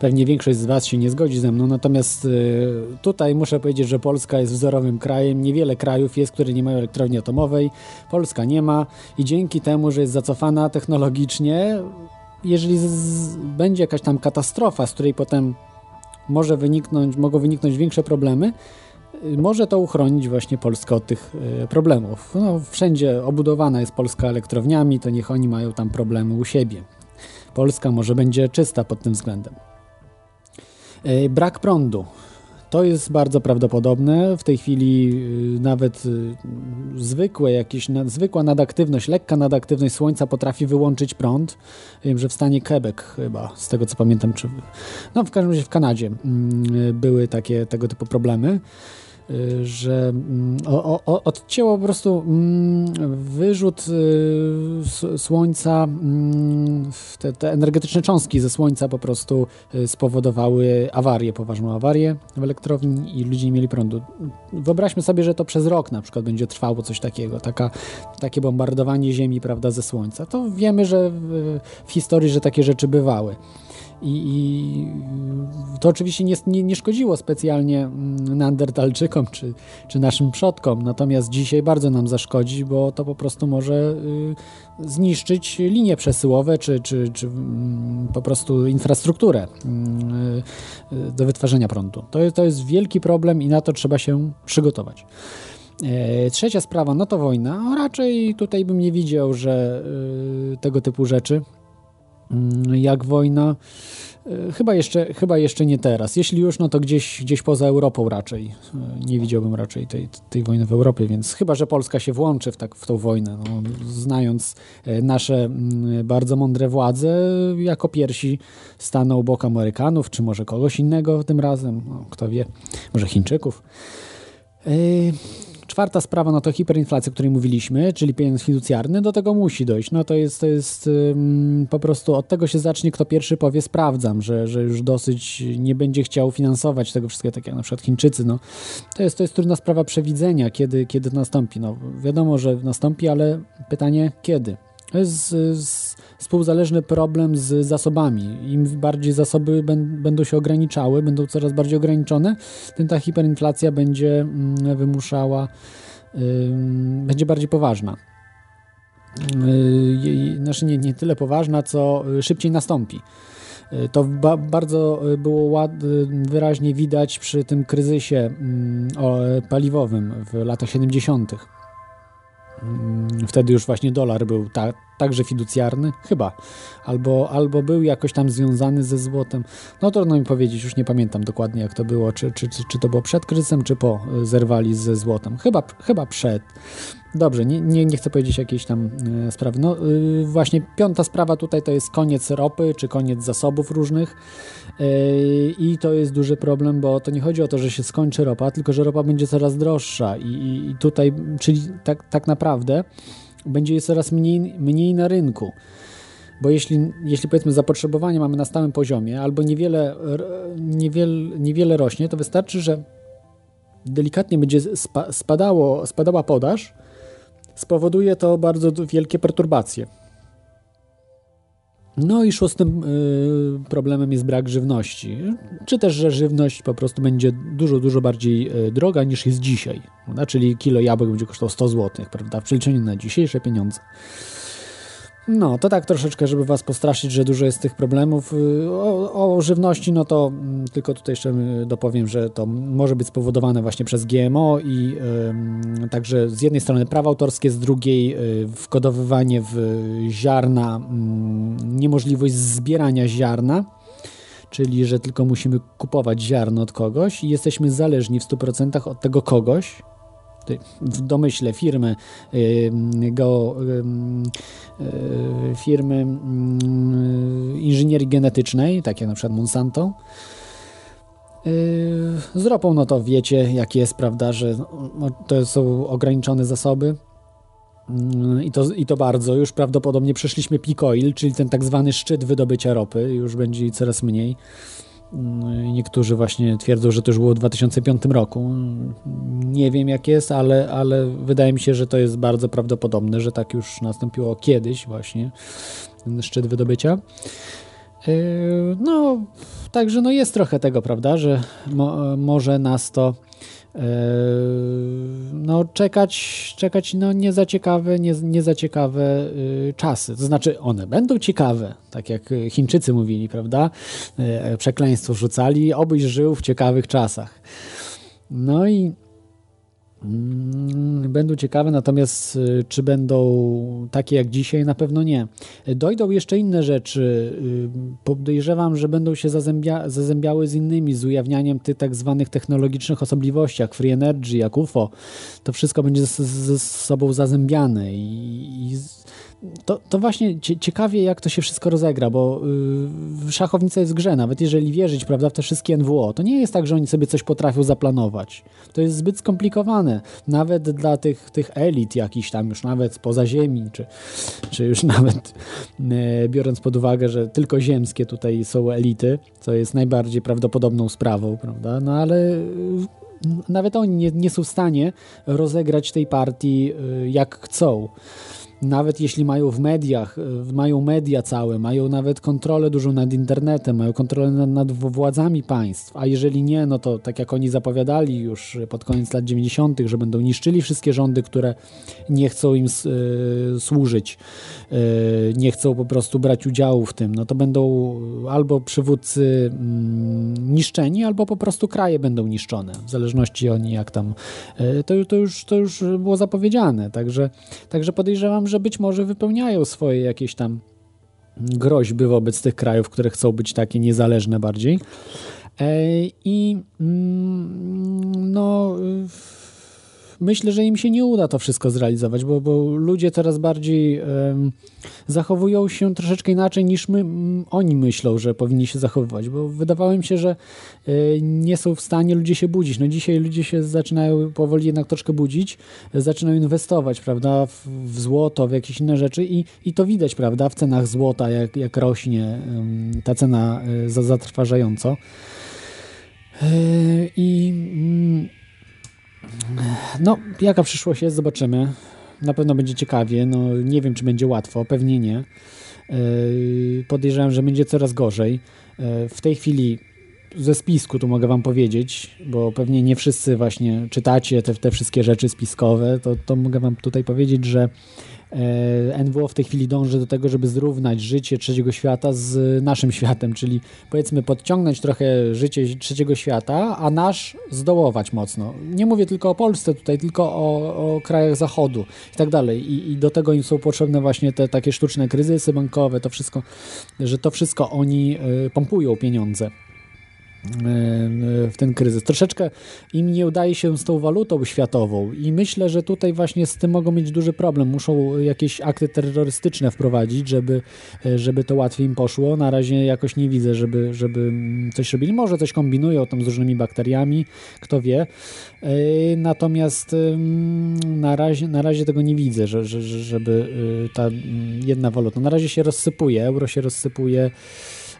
pewnie większość z Was się nie zgodzi ze mną, natomiast y, tutaj muszę powiedzieć, że Polska jest wzorowym krajem. Niewiele krajów jest, które nie mają elektrowni atomowej. Polska nie ma i dzięki temu, że jest zacofana technologicznie, jeżeli z, będzie jakaś tam katastrofa, z której potem może wyniknąć, mogą wyniknąć większe problemy, y, może to uchronić właśnie Polskę od tych y, problemów. No, wszędzie obudowana jest Polska elektrowniami, to niech oni mają tam problemy u siebie. Polska może będzie czysta pod tym względem. Y, Brak prądu. To jest bardzo prawdopodobne. W tej chwili y, nawet y, zwykłe jakieś, zwykła nadaktywność, lekka nadaktywność słońca potrafi wyłączyć prąd. Wiem, że w stanie Quebec chyba, z tego co pamiętam, czy no w każdym razie w Kanadzie mm, były takie tego typu problemy że mm, o, o, odcięło po prostu mm, wyrzut y, słońca, mm, te, te energetyczne cząstki ze słońca po prostu y, spowodowały awarię, poważną awarię w elektrowni i ludzie nie mieli prądu. Wyobraźmy sobie, że to przez rok na przykład będzie trwało coś takiego, taka, takie bombardowanie Ziemi prawda, ze słońca. To wiemy, że w, w historii, że takie rzeczy bywały. I, I to oczywiście nie, nie, nie szkodziło specjalnie mm, neandertalczykom czy, czy naszym przodkom, natomiast dzisiaj bardzo nam zaszkodzi, bo to po prostu może y, zniszczyć linie przesyłowe czy, czy, czy mm, po prostu infrastrukturę mm, y, do wytwarzania prądu. To, to jest wielki problem i na to trzeba się przygotować. E, Trzecia sprawa, no to wojna. No, Raczej tutaj bym nie widział, że y, tego typu rzeczy jak wojna. Y, Chyba jeszcze, chyba jeszcze nie teraz. Jeśli już, no to gdzieś, gdzieś poza Europą raczej. Y, Nie widziałbym raczej tej, tej wojny w Europie, więc chyba, że Polska się włączy w, tak, w tą wojnę. No, znając e, nasze mm, bardzo mądre władze, jako pierwsi staną u boku Amerykanów, czy może kogoś innego tym razem, no, kto wie, może Chińczyków. Yy, Czwarta sprawa, no to hiperinflacja, o której mówiliśmy, czyli pieniądz fiducjarny, do tego musi dojść. No to jest, to jest po prostu od tego się zacznie, kto pierwszy powie sprawdzam, że, że już dosyć nie będzie chciał finansować tego wszystkiego, tak jak na przykład Chińczycy. No. To, jest, to jest trudna sprawa przewidzenia, kiedy, kiedy to nastąpi. No, wiadomo, że nastąpi, ale pytanie kiedy? To jest współzależny problem z zasobami. Im bardziej zasoby będą się ograniczały, będą coraz bardziej ograniczone, tym ta hiperinflacja będzie mm, wymuszała, ym, będzie bardziej poważna. Yy, znaczy nie, nie tyle poważna, co y, szybciej nastąpi. Y, To ba bardzo y, było y, wyraźnie widać przy tym kryzysie mm, paliwowym w latach 70. Mm, Wtedy już właśnie dolar był ta, także fiducjarny, chyba, albo, albo był jakoś tam związany ze złotem. No trudno mi powiedzieć, już nie pamiętam dokładnie jak to było, czy, czy, czy, to było przed kryzysem, czy po y, zerwali ze złotem. Chyba, chyba przed. Dobrze, nie, nie, nie chcę powiedzieć jakiejś tam y, sprawy. No y, właśnie piąta sprawa tutaj to jest koniec ropy, czy koniec zasobów różnych y, i to jest duży problem, bo to nie chodzi o to, że się skończy ropa, tylko że ropa będzie coraz droższa i, i, tutaj, czyli tak, tak naprawdę będzie jej coraz mniej, mniej na rynku. Bo jeśli, jeśli powiedzmy zapotrzebowanie mamy na stałym poziomie albo niewiele, niewiele, niewiele rośnie, to wystarczy, że delikatnie będzie spa, spadało, spadała podaż, spowoduje to bardzo wielkie perturbacje. No i szóstym y, problemem jest brak żywności. Czy też, że żywność po prostu będzie dużo, dużo bardziej y, droga niż jest dzisiaj. Prawda? Czyli kilo jabłek będzie kosztował 100 zł, prawda? W przeliczeniu na dzisiejsze pieniądze. No, to tak troszeczkę, żeby was postraszyć, że dużo jest tych problemów. Y, O, o żywności, no to mm, tylko tutaj jeszcze y, dopowiem, że to może być spowodowane właśnie przez GMO i ym, także z jednej strony prawa autorskie, z drugiej y, wkodowywanie w ziarna, ym, niemożliwość zbierania ziarna, czyli że tylko musimy kupować ziarno od kogoś i jesteśmy zależni w 100% od tego kogoś, w domyśle firmy ym, go, ym, y, firmy ym, inżynierii genetycznej, takie na przykład Monsanto. Y, Z ropą, no to wiecie, jak jest, prawda, że no, to są ograniczone zasoby. Mm, I to, I to bardzo. Już prawdopodobnie przeszliśmy peak oil, czyli ten tak zwany szczyt wydobycia ropy. Już będzie coraz mniej. Mm, Niektórzy właśnie twierdzą, że to już było w 2005 roku. Nie wiem jak jest, ale, ale wydaje mi się, że to jest bardzo prawdopodobne, że tak już nastąpiło kiedyś właśnie, ten szczyt wydobycia. Yy, No, także no jest trochę tego, prawda, że mo, może nas to no czekać, czekać no nie za ciekawe, nie, nie za ciekawe yy, czasy. To znaczy one będą ciekawe, tak jak Chińczycy mówili, prawda? Yy, Przekleństwo rzucali, obyś żył w ciekawych czasach. No i Będą ciekawe, natomiast y, czy będą takie jak dzisiaj? Na pewno nie. Dojdą jeszcze inne rzeczy. Y, Podejrzewam, że będą się zazębia, zazębiały z innymi, z ujawnianiem tych tak zwanych technologicznych osobliwości, jak Free Energy, jak UFO. To wszystko będzie ze sobą zazębiane i, i to, to właśnie cie, ciekawie, jak to się wszystko rozegra, bo y, szachownica jest w grze, nawet jeżeli wierzyć prawda, w te wszystkie NWO, to nie jest tak, że oni sobie coś potrafią zaplanować. To jest zbyt skomplikowane, nawet dla tych, tych elit jakichś tam, już nawet poza ziemi, czy, czy już nawet e, biorąc pod uwagę, że tylko ziemskie tutaj są elity, co jest najbardziej prawdopodobną sprawą, prawda, no ale y, nawet oni nie, nie są w stanie rozegrać tej partii y, jak chcą nawet jeśli mają w mediach, y, mają media całe, mają nawet kontrolę dużą nad internetem, mają kontrolę nad, nad władzami państw, a jeżeli nie, no to tak jak oni zapowiadali już pod koniec lat 90., że będą niszczyli wszystkie rządy, które nie chcą im y, służyć, y, nie chcą po prostu brać udziału w tym, no to będą albo przywódcy mm, niszczeni, albo po prostu kraje będą niszczone, w zależności oni jak tam, y, to, to, już, to już było zapowiedziane, także, także podejrzewam, że być może wypełniają swoje jakieś tam groźby wobec tych krajów, które chcą być takie niezależne bardziej. E, I mm, no, myślę, że im się nie uda to wszystko zrealizować, bo, bo ludzie coraz bardziej em, zachowują się troszeczkę inaczej niż my, oni myślą, że powinni się zachowywać, bo wydawało mi się, że e, nie są w stanie ludzie się budzić. No dzisiaj ludzie się zaczynają powoli jednak troszkę budzić, zaczynają inwestować, prawda, w, w złoto, w jakieś inne rzeczy i, i to widać, prawda, w cenach złota, jak, jak rośnie ta cena e, za, zatrważająco. E, I mm, no, jaka przyszłość jest, zobaczymy. Na pewno będzie ciekawie. No, nie wiem, czy będzie łatwo, pewnie nie. Yy, Podejrzewam, że będzie coraz gorzej. Yy, W tej chwili ze spisku tu mogę wam powiedzieć, bo pewnie nie wszyscy właśnie czytacie te, te wszystkie rzeczy spiskowe, to, to mogę wam tutaj powiedzieć, że e, NWO w tej chwili dąży do tego, żeby zrównać życie trzeciego świata z naszym światem, czyli powiedzmy podciągnąć trochę życie trzeciego świata, a nasz zdołować mocno. Nie mówię tylko o Polsce tutaj, tylko o, o krajach zachodu i tak dalej. I, I do tego im są potrzebne właśnie te takie sztuczne kryzysy bankowe, to wszystko, że to wszystko oni e, pompują pieniądze w ten kryzys. Troszeczkę im nie udaje się z tą walutą światową i myślę, że tutaj właśnie z tym mogą mieć duży problem. Muszą jakieś akty terrorystyczne wprowadzić, żeby, żeby to łatwiej im poszło. Na razie jakoś nie widzę, żeby, żeby coś robili. Może coś kombinują tam z różnymi bakteriami, kto wie. Yy, Natomiast na razie, na razie tego nie widzę, że, że, że- żeby yy, ta jedna waluta. Na razie się rozsypuje, euro się rozsypuje.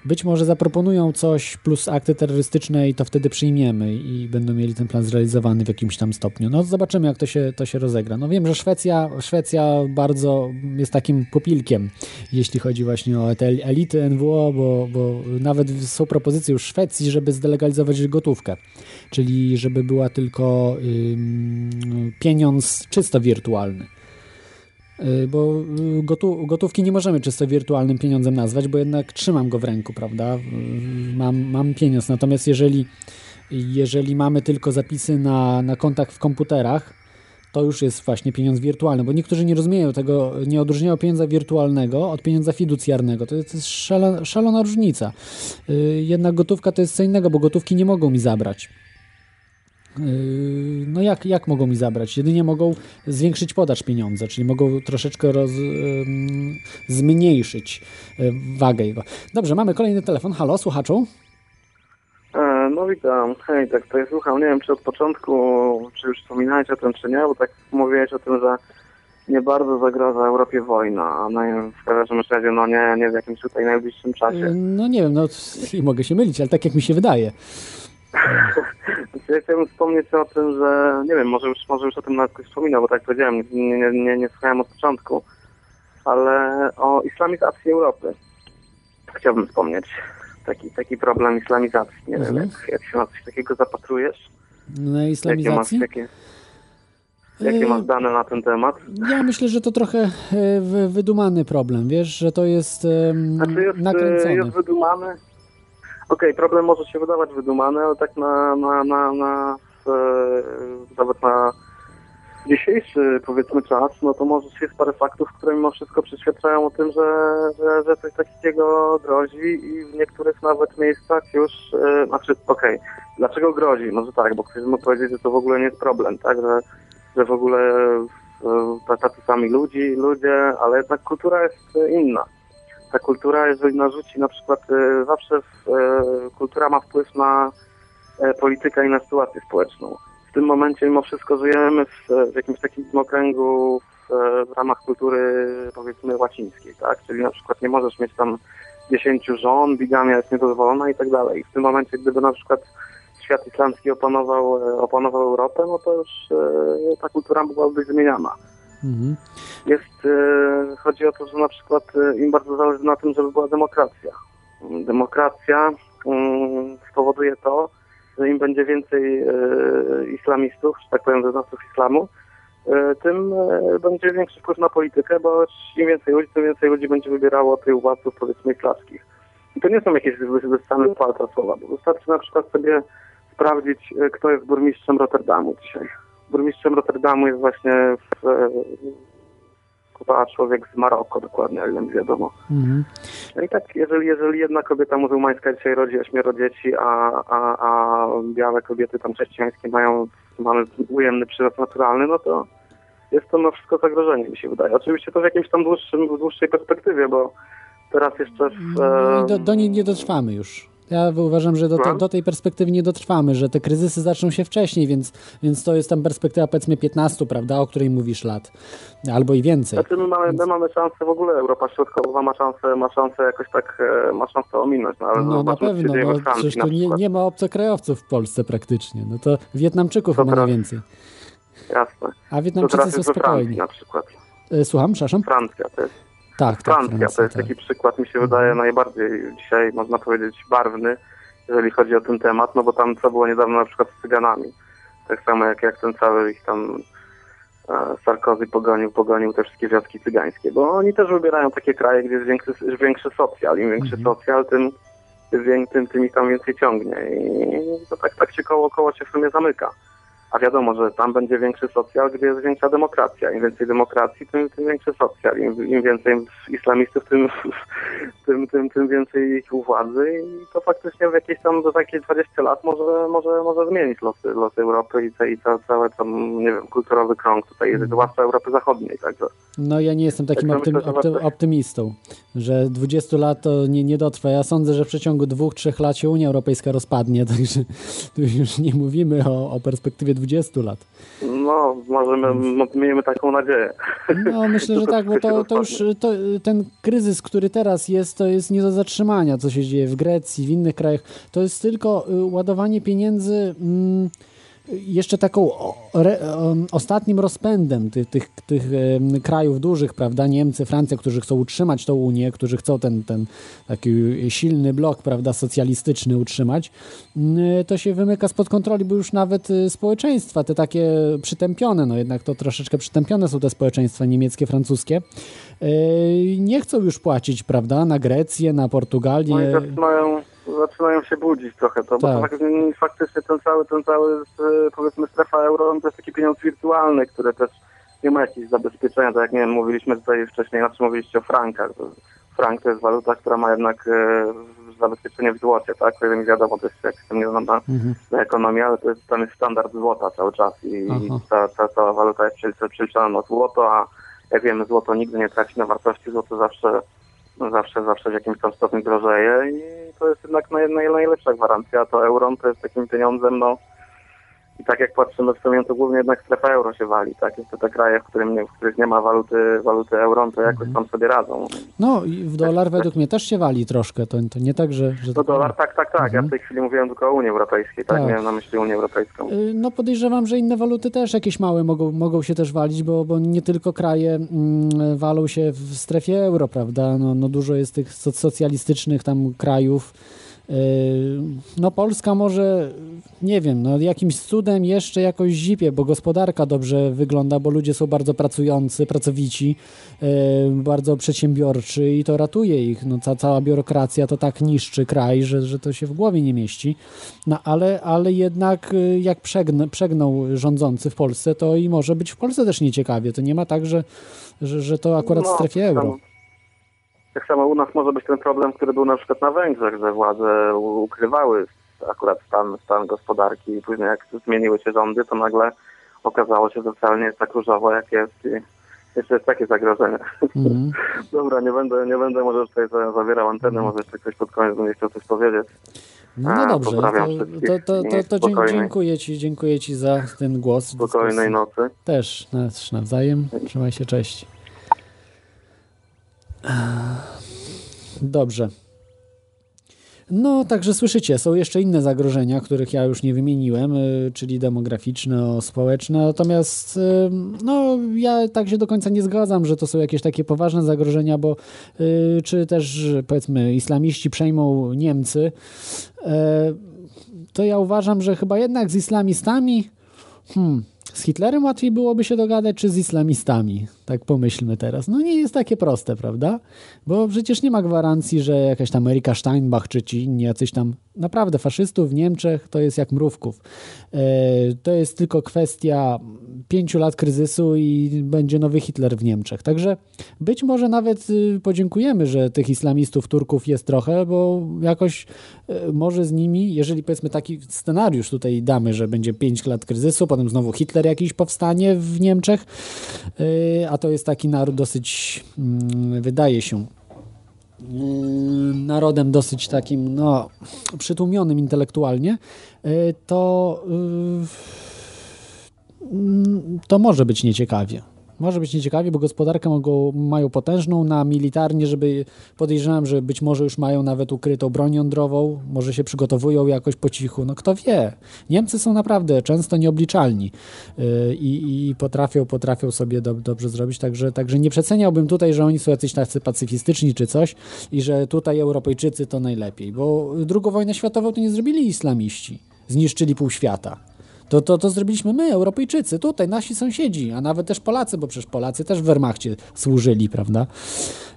Być może zaproponują coś plus akty terrorystyczne i to wtedy przyjmiemy i będą mieli ten plan zrealizowany w jakimś tam stopniu. No zobaczymy, jak to się, to się rozegra. No wiem, że Szwecja, Szwecja bardzo jest takim popilkiem, jeśli chodzi właśnie o te elity NWO, bo, bo nawet są propozycje już Szwecji, żeby zdelegalizować gotówkę, czyli żeby była tylko ym, pieniądz czysto wirtualny. Y, Bo y, gotówki nie możemy czysto wirtualnym pieniądzem nazwać, bo jednak trzymam go w ręku, prawda? Y, Mam, mam pieniądz. Natomiast jeżeli, jeżeli mamy tylko zapisy na, na kontach w komputerach, to już jest właśnie pieniądz wirtualny, bo niektórzy nie rozumieją tego, nie odróżniają pieniądza wirtualnego od pieniądza fiducjarnego. To jest, szalona, szalona różnica. Jednak gotówka to jest co innego, bo gotówki nie mogą mi zabrać. No jak, jak mogą mi zabrać? Jedynie mogą zwiększyć podaż pieniądza, czyli mogą troszeczkę roz, zmniejszyć y, wagę jego. Dobrze, mamy kolejny telefon. Halo, słuchaczu? E, No witam, hej, tak tutaj słucham, nie wiem czy od początku, czy już wspominałeś o tym, czy nie, bo tak mówiłeś o tym, że nie bardzo zagraża Europie wojna, a no, w każdym razie no nie, nie w jakimś tutaj najbliższym czasie. No nie wiem, no i mogę się mylić, ale tak jak mi się wydaje. Ja chciałbym wspomnieć o tym, że nie wiem, może już, może już o tym nawet ktoś wspominał, bo tak powiedziałem, nie, nie, nie, nie słuchałem od początku, ale o islamizacji Europy. chciałbym wspomnieć. Taki, taki problem islamizacji. Nie Mhm. wiem, jak, jak się na coś takiego zapatrujesz? Na Jakie masz, jakie, jakie masz dane na ten temat? Ja myślę, że to trochę e, wy- wydumany problem, wiesz, że to jest em, Znaczy jest, nakręcone. e, jest wydumany. Okej, problem może się wydawać wydumany, ale tak na, na, na, na e, nawet na dzisiejszy powiedzmy czas, no to może jest parę faktów, które mimo wszystko przyświadczają o tym, że, że, że coś takiego grozi i w niektórych nawet miejscach już, e, znaczy okej, dlaczego grozi? Może tak, bo ktoś mógł powiedzieć, że to w ogóle nie jest problem, tak, że, że w ogóle e, tacy sami ludzi, ludzie, ale jednak kultura jest inna ta kultura, jeżeli narzuci na przykład e, zawsze w, e, kultura ma wpływ na e, politykę i na sytuację społeczną. W tym momencie mimo wszystko żyjemy w, w jakimś takim okręgu w, w ramach kultury powiedzmy łacińskiej, tak? Czyli na przykład nie możesz mieć tam dziesięciu żon, bigamia jest niedozwolona i tak dalej. W tym momencie, gdyby na przykład świat islamski opanował, opanował Europę, no to już ta kultura byłaby zmieniana Mhm. jest, e, chodzi o to, że na przykład e, im bardzo zależy na tym, żeby była demokracja. Demokracja mm, spowoduje to, że im będzie więcej e, islamistów, że tak powiem, wyznawców islamu, tym będzie większy wpływ na politykę, bo im więcej ludzi, tym więcej ludzi będzie wybierało tych władców, powiedzmy, islamskich. I to nie są jakieś wy- wyssane palca słowa, wystarczy na przykład sobie sprawdzić, kto jest burmistrzem Rotterdamu dzisiaj. Burmistrzem Rotterdamu jest właśnie w, e, chyba człowiek z Maroko dokładnie, o ile mi wiadomo. Mhm. No i tak, jeżeli, jeżeli jedna kobieta muzułmańska dzisiaj rodzi ośmioro dzieci, a, a, a białe kobiety tam chrześcijańskie mają, mamy ujemny przyrost naturalny, no to jest to no wszystko zagrożenie, mi się wydaje. Oczywiście to w jakimś tam dłuższym, dłuższej perspektywie, bo teraz jeszcze w... No do, e, do niej nie dotrwamy już. Ja uważam, że do, te, do tej perspektywy nie dotrwamy, że te kryzysy zaczną się wcześniej, więc, więc to jest tam perspektywa powiedzmy 15, prawda, o której mówisz lat, albo i więcej. Znaczy my mamy, my mamy szansę w ogóle, Europa Środkowa ma szansę, ma szansę jakoś tak, e, ma szansę ominąć, no ale No na pewno, no, Francji przecież tu nie, nie ma obcokrajowców w Polsce praktycznie, no to Wietnamczyków To ma najwięcej. Jasne. A To Wietnamczycy są spokojni. Na przykład. E, Słucham, przepraszam? Francja to jest Tak, tak, Francja, to jest tak. taki przykład, mi się wydaje, najbardziej dzisiaj, można powiedzieć, barwny, jeżeli chodzi o ten temat, no bo tam co było niedawno na przykład z Cyganami. Tak samo jak, jak ten cały ich tam e, Sarkozy pogonił, pogonił te wszystkie wioski cygańskie, bo oni też wybierają takie kraje, gdzie jest większy, większy socjal. Im większy Mhm. socjal, tym, tym, tym, tym ich tam więcej ciągnie. I to tak, tak się koło, koło się w sumie zamyka. A wiadomo, że tam będzie większy socjal, gdzie jest większa demokracja. Im więcej demokracji, tym, tym większy socjal. Im, im więcej islamistów, tym, tym, tym, tym więcej ich u władzy. I to faktycznie w jakieś tam za jakieś 20 lat może, może, może zmienić losy, losy Europy i, te, i ca, cały tam, nie wiem, kulturowy krąg tutaj, zwłaszcza Europy Zachodniej. Także No ja nie jestem takim Tak, optym, myślę, że opty, warto- optymistą, że 20 lat to nie, nie dotrwa. Ja sądzę, że w przeciągu dwóch, trzech lat się Unia Europejska rozpadnie, także tu już nie mówimy o, o perspektywie 20 lat. no, możemy, m- miejmy taką nadzieję. No myślę, że tak, bo to, to już to, ten kryzys, który teraz jest, to jest nie do zatrzymania, co się dzieje w Grecji, w innych krajach. To jest tylko y, ładowanie pieniędzy mm, jeszcze taką ostatnim rozpędem tych, tych, tych krajów dużych, prawda, Niemcy, Francja, którzy chcą utrzymać tą Unię, którzy chcą ten, ten taki silny blok, prawda, socjalistyczny utrzymać, mm, to się wymyka spod kontroli, bo już nawet y, społeczeństwa, te takie przytępione, no jednak to troszeczkę przytępione są te społeczeństwa niemieckie, francuskie, y, nie chcą już płacić, prawda, na Grecję, na Portugalię. zaczynają, zaczynają się budzić trochę to, bo to Tak. tak, faktycznie ten cały, ten cały e, powiedzmy strefa euro to jest taki pieniądz wirtualny, który też nie ma jakichś zabezpieczenia, tak jak nie wiem, mówiliśmy tutaj wcześniej, znaczy mówiliście o frankach. Frank to jest waluta, która ma jednak e, zabezpieczenie w złocie, tak? O ile mi wiadomo, to jest jak się nie znam na, Mhm. na ekonomię, ale to jest, tam jest standard złota cały czas i Aha. ta, ta, ta waluta jest przeliczona na złoto, a jak wiemy, złoto nigdy nie traci na wartości, złoto zawsze no zawsze, zawsze w jakimś tam stopniu drożeje i to jest jednak naj, naj, najlepsza gwarancja, to euro to jest takim pieniądzem, no I tak jak patrzymy w sumie, to głównie jednak strefa euro się wali, tak? Jest to te kraje, w, którym w których nie ma waluty, waluty euro, to jakoś tam sobie radzą. No i w dolar według mnie też się wali troszkę, to, to nie tak, że... że To dolar, tak, tak, tak. Ja w tej chwili mówiłem tylko o Unii Europejskiej, tak? Tak. Miałem na myśli Unię Europejską. Y, No podejrzewam, że inne waluty też jakieś małe mogą, mogą się też walić, bo, bo nie tylko kraje mm, walą się w strefie euro, prawda? No, no dużo jest tych soc- socjalistycznych tam krajów. Y, No Polska może, nie wiem, no jakimś cudem jeszcze jakoś zipie, bo gospodarka dobrze wygląda, bo ludzie są bardzo pracujący, pracowici, y, bardzo przedsiębiorczy i to ratuje ich. No, ca, cała biurokracja to tak niszczy kraj, że, że to się w głowie nie mieści. No ale, ale jednak y, jak przegnę, przegnął rządzący w Polsce, to i może być w Polsce też nieciekawie. To nie ma tak, że, że, że to akurat w No, strefie euro. Tak samo u nas może być ten problem, który był na przykład na Węgrzech, że władze ukrywały akurat stan, stan gospodarki i później jak zmieniły się rządy, to nagle okazało się, że wcale nie jest tak różowo, jak jest i jeszcze jest takie zagrożenie. Mhm. Dobra, nie będę, nie będę może tutaj za- zawierał anteny, może jeszcze ktoś pod koniec będzie chciał coś powiedzieć. No, no dobrze, to, to, to, to, dziękuję, ci, dziękuję Ci za ten głos. Spokojnej nocy. Też, też nawzajem. Trzymaj się, cześć. Dobrze. No, także słyszycie, są jeszcze inne zagrożenia, których ja już nie wymieniłem, y, czyli demograficzne, społeczne, natomiast y, no, ja tak się do końca nie zgadzam, że to są jakieś takie poważne zagrożenia, bo y, czy też powiedzmy islamiści przejmą Niemcy, to ja uważam, że chyba jednak z islamistami Hmm. Z Hitlerem łatwiej byłoby się dogadać, czy z islamistami? Tak pomyślmy teraz. No nie jest takie proste, prawda? Bo przecież nie ma gwarancji, że jakaś tam Erika Steinbach, czy ci inni jacyś tam naprawdę faszystów w Niemczech to jest jak mrówków. E, to jest tylko kwestia pięciu lat kryzysu i będzie nowy Hitler w Niemczech. Także być może nawet y, podziękujemy, że tych islamistów, Turków jest trochę, bo jakoś e, może z nimi, jeżeli powiedzmy taki scenariusz tutaj damy, że będzie pięć lat kryzysu, potem znowu Hitler jakiś powstanie w Niemczech, e, a to jest taki naród dosyć, mm, wydaje się, mm, narodem dosyć takim, no, przytłumionym intelektualnie, y, to y, mm, to może być nieciekawie. Może być nieciekawie, bo gospodarkę mogą, mają potężną na militarnie, żeby podejrzewam, że być może już mają nawet ukrytą broń jądrową, może się przygotowują jakoś po cichu. No kto wie. Niemcy są naprawdę często nieobliczalni yy, i, potrafią, potrafią sobie do, dobrze zrobić, także, także nie przeceniałbym tutaj, że oni są jacyś tacy pacyfistyczni czy coś i że tutaj Europejczycy to najlepiej, bo drugą wojnę światową to nie zrobili islamiści, zniszczyli pół świata. To, to, to zrobiliśmy my, Europejczycy, tutaj, nasi sąsiedzi, a nawet też Polacy, bo przecież Polacy też w Wehrmachcie służyli, prawda?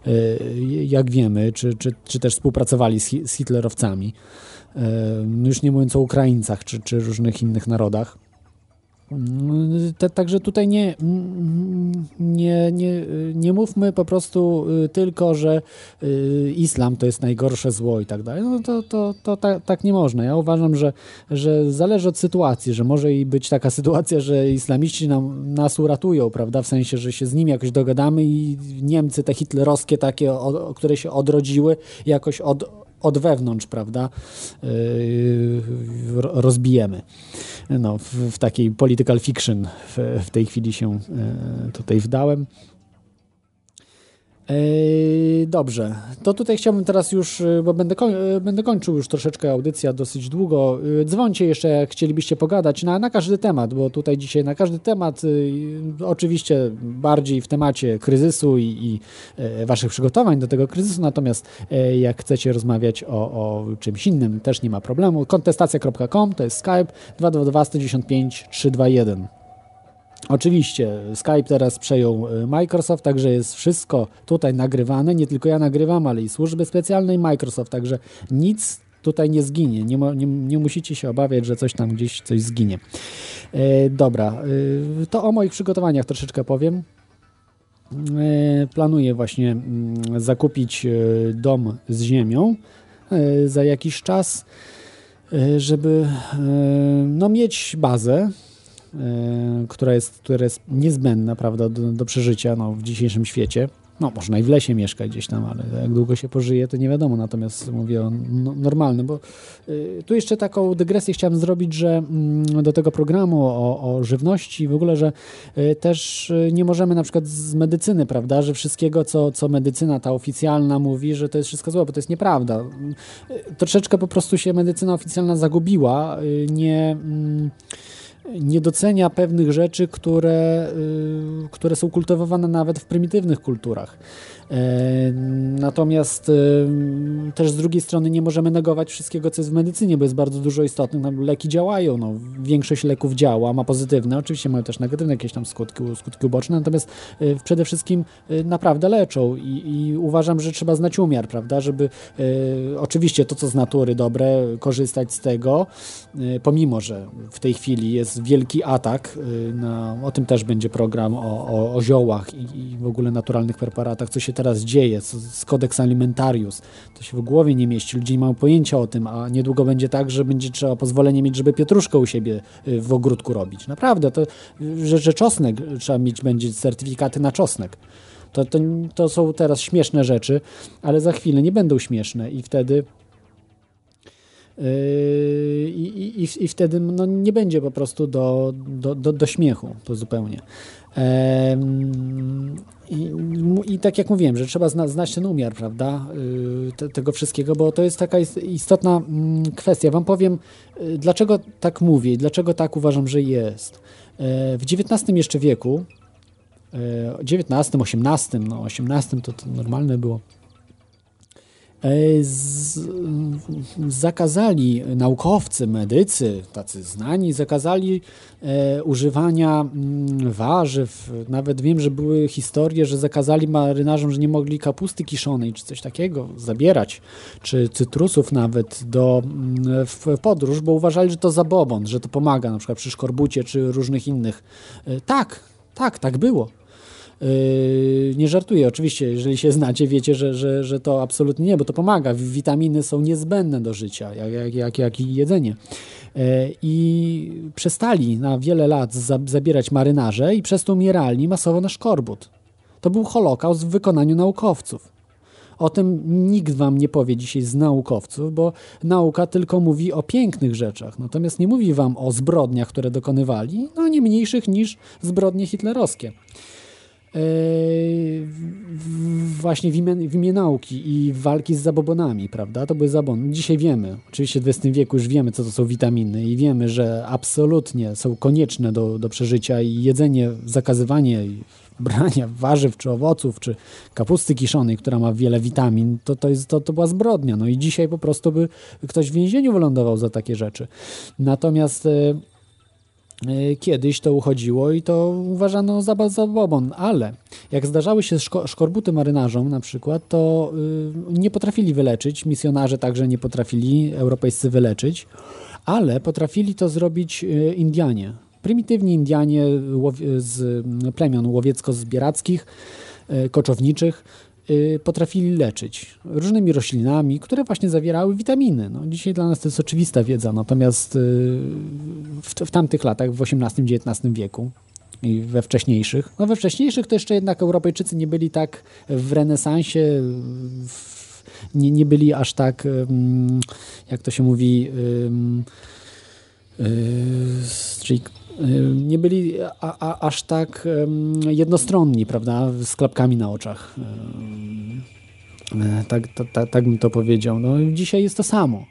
Yy, Jak wiemy, czy, czy, czy też współpracowali z, hi- z hitlerowcami. Yy, no Już nie mówiąc o Ukraińcach, czy, czy różnych innych narodach. Także tutaj nie, nie, nie, nie mówmy po prostu y, tylko, że y, islam to jest najgorsze zło i tak dalej. No to, to, to tak, tak nie można. Ja uważam, że, że zależy od sytuacji, że może i być taka sytuacja, że islamiści nam, nas uratują, prawda? W sensie, że się z nimi jakoś dogadamy i Niemcy te hitlerowskie takie, o, które się odrodziły, jakoś od, od wewnątrz, prawda, yy, ro- rozbijemy. No, w, w takiej political fiction w, w tej chwili się yy, tutaj wdałem. Dobrze, to tutaj chciałbym teraz już, yy, bo będę, koń, yy, będę kończył już troszeczkę audycja dosyć długo. Yy, Dzwońcie jeszcze, jak chcielibyście pogadać na, na każdy temat, bo tutaj dzisiaj na każdy temat, oczywiście bardziej w temacie kryzysu i, i waszych przygotowań do tego kryzysu, natomiast jak chcecie rozmawiać o, o czymś innym, też nie ma problemu. Kontestacja.com to jest Skype 222 195 321. Oczywiście Skype teraz przejął y, Microsoft, także jest wszystko tutaj nagrywane. Nie tylko ja nagrywam, ale i służby specjalne i Microsoft, także nic tutaj nie zginie. Nie, nie, nie musicie się obawiać, że coś tam gdzieś coś zginie. E, dobra, y, to o moich przygotowaniach troszeczkę powiem. E, Planuję właśnie mm, zakupić e, dom z ziemią e, za jakiś czas, e, żeby e, no, mieć bazę, e, która jest, która jest niezbędna prawda, do, do przeżycia no, w dzisiejszym świecie. No, można i w lesie mieszkać gdzieś tam, ale jak długo się pożyje, to nie wiadomo. Natomiast mówię o no, normalnym, bo y, tu jeszcze taką dygresję chciałem zrobić, że mm, do tego programu o, o żywności w ogóle, że y, też y, nie możemy na przykład z medycyny, prawda, że wszystkiego, co, co medycyna ta oficjalna mówi, że to jest wszystko złe, bo to jest nieprawda. Y, troszeczkę po prostu się medycyna oficjalna zagubiła, y, nie... Mm, nie docenia pewnych rzeczy, które, y, które są kultywowane nawet w prymitywnych kulturach. E, Natomiast y, też z drugiej strony nie możemy negować wszystkiego, co jest w medycynie, bo jest bardzo dużo istotnych. No, leki działają, no, większość leków działa, ma pozytywne, oczywiście mają też negatywne jakieś tam skutki, skutki uboczne, natomiast y, przede wszystkim naprawdę leczą i, i uważam, że trzeba znać umiar, prawda, żeby oczywiście to, co z natury dobre, korzystać z tego, pomimo, że w tej chwili jest wielki atak, na, o tym też będzie program o, o, o ziołach i, i w ogóle naturalnych preparatach, co się teraz dzieje z, Codex Alimentarius. To się w głowie nie mieści, ludzie nie mają pojęcia o tym, a niedługo będzie tak, że będzie trzeba pozwolenie mieć, żeby pietruszkę u siebie y, w ogródku robić. Naprawdę, to, y, że, że czosnek trzeba mieć, będzie certyfikaty na czosnek. To, to, to są teraz śmieszne rzeczy, ale za chwilę nie będą śmieszne i wtedy Yy, I, i, I wtedy no, nie będzie po prostu do, do, do, do śmiechu to zupełnie. Em, I, I tak jak mówiłem, że trzeba zna, znać ten umiar, prawda, yy, te, tego wszystkiego, bo to jest taka ist- istotna mm, kwestia. Wam powiem, yy, dlaczego tak mówię i dlaczego tak uważam, że jest. E, W XIX jeszcze wieku, e, XIX, XVIII, no XVIII to, to normalne było, E, z, zakazali naukowcy, medycy, tacy znani, zakazali e, używania mm, warzyw. Nawet wiem, że były historie, że zakazali marynarzom, że nie mogli kapusty kiszonej czy coś takiego zabierać, czy cytrusów nawet do, mm, w podróż, bo uważali, że to zabobon, że to pomaga na przykład przy szkorbucie czy różnych innych. E, tak, tak, tak było. Yy, nie żartuję, oczywiście, jeżeli się znacie, wiecie, że, że, że to absolutnie nie, bo to pomaga. Witaminy są niezbędne do życia, jak, jak, jak, jak i jedzenie. Yy, I przestali na wiele lat za, zabierać marynarze i przez to umierali masowo na szkorbut. To był holokaust w wykonaniu naukowców. O tym nikt wam nie powie dzisiaj z naukowców, bo nauka tylko mówi o pięknych rzeczach, natomiast nie mówi wam o zbrodniach, które dokonywali, no nie mniejszych niż zbrodnie hitlerowskie. W- właśnie w imię, w imię nauki i walki z zabobonami, prawda? To były zabobony. Dzisiaj wiemy, oczywiście w XX wieku już wiemy, co to są witaminy i wiemy, że absolutnie są konieczne do, do przeżycia i jedzenie, zakazywanie brania warzyw czy owoców, czy kapusty kiszonej, która ma wiele witamin, to, to, jest, to, to była zbrodnia. No i dzisiaj po prostu by ktoś w więzieniu wylądował za takie rzeczy. Natomiast... E, Kiedyś to uchodziło i to uważano za zabobon, ale jak zdarzały się szko- szkorbuty marynarzom na przykład, to y, nie potrafili wyleczyć, misjonarze także nie potrafili europejscy wyleczyć, ale potrafili to zrobić y, Indianie. Prymitywni Indianie z mm, plemion łowiecko-zbierackich, y, koczowniczych, y, potrafili leczyć różnymi roślinami, które właśnie zawierały witaminy. No, dzisiaj dla nas to jest oczywista wiedza, natomiast y, w, w tamtych latach, w XVIII-XIX wieku i we wcześniejszych, no we wcześniejszych to jeszcze jednak Europejczycy nie byli tak w renesansie, w, nie, nie byli aż tak, jak to się mówi, ym, y, strict, y, nie byli a, a, aż tak jednostronni, prawda, z klapkami na oczach. E, Tak, tak, tak, tak bym to powiedział. No, dzisiaj jest to samo.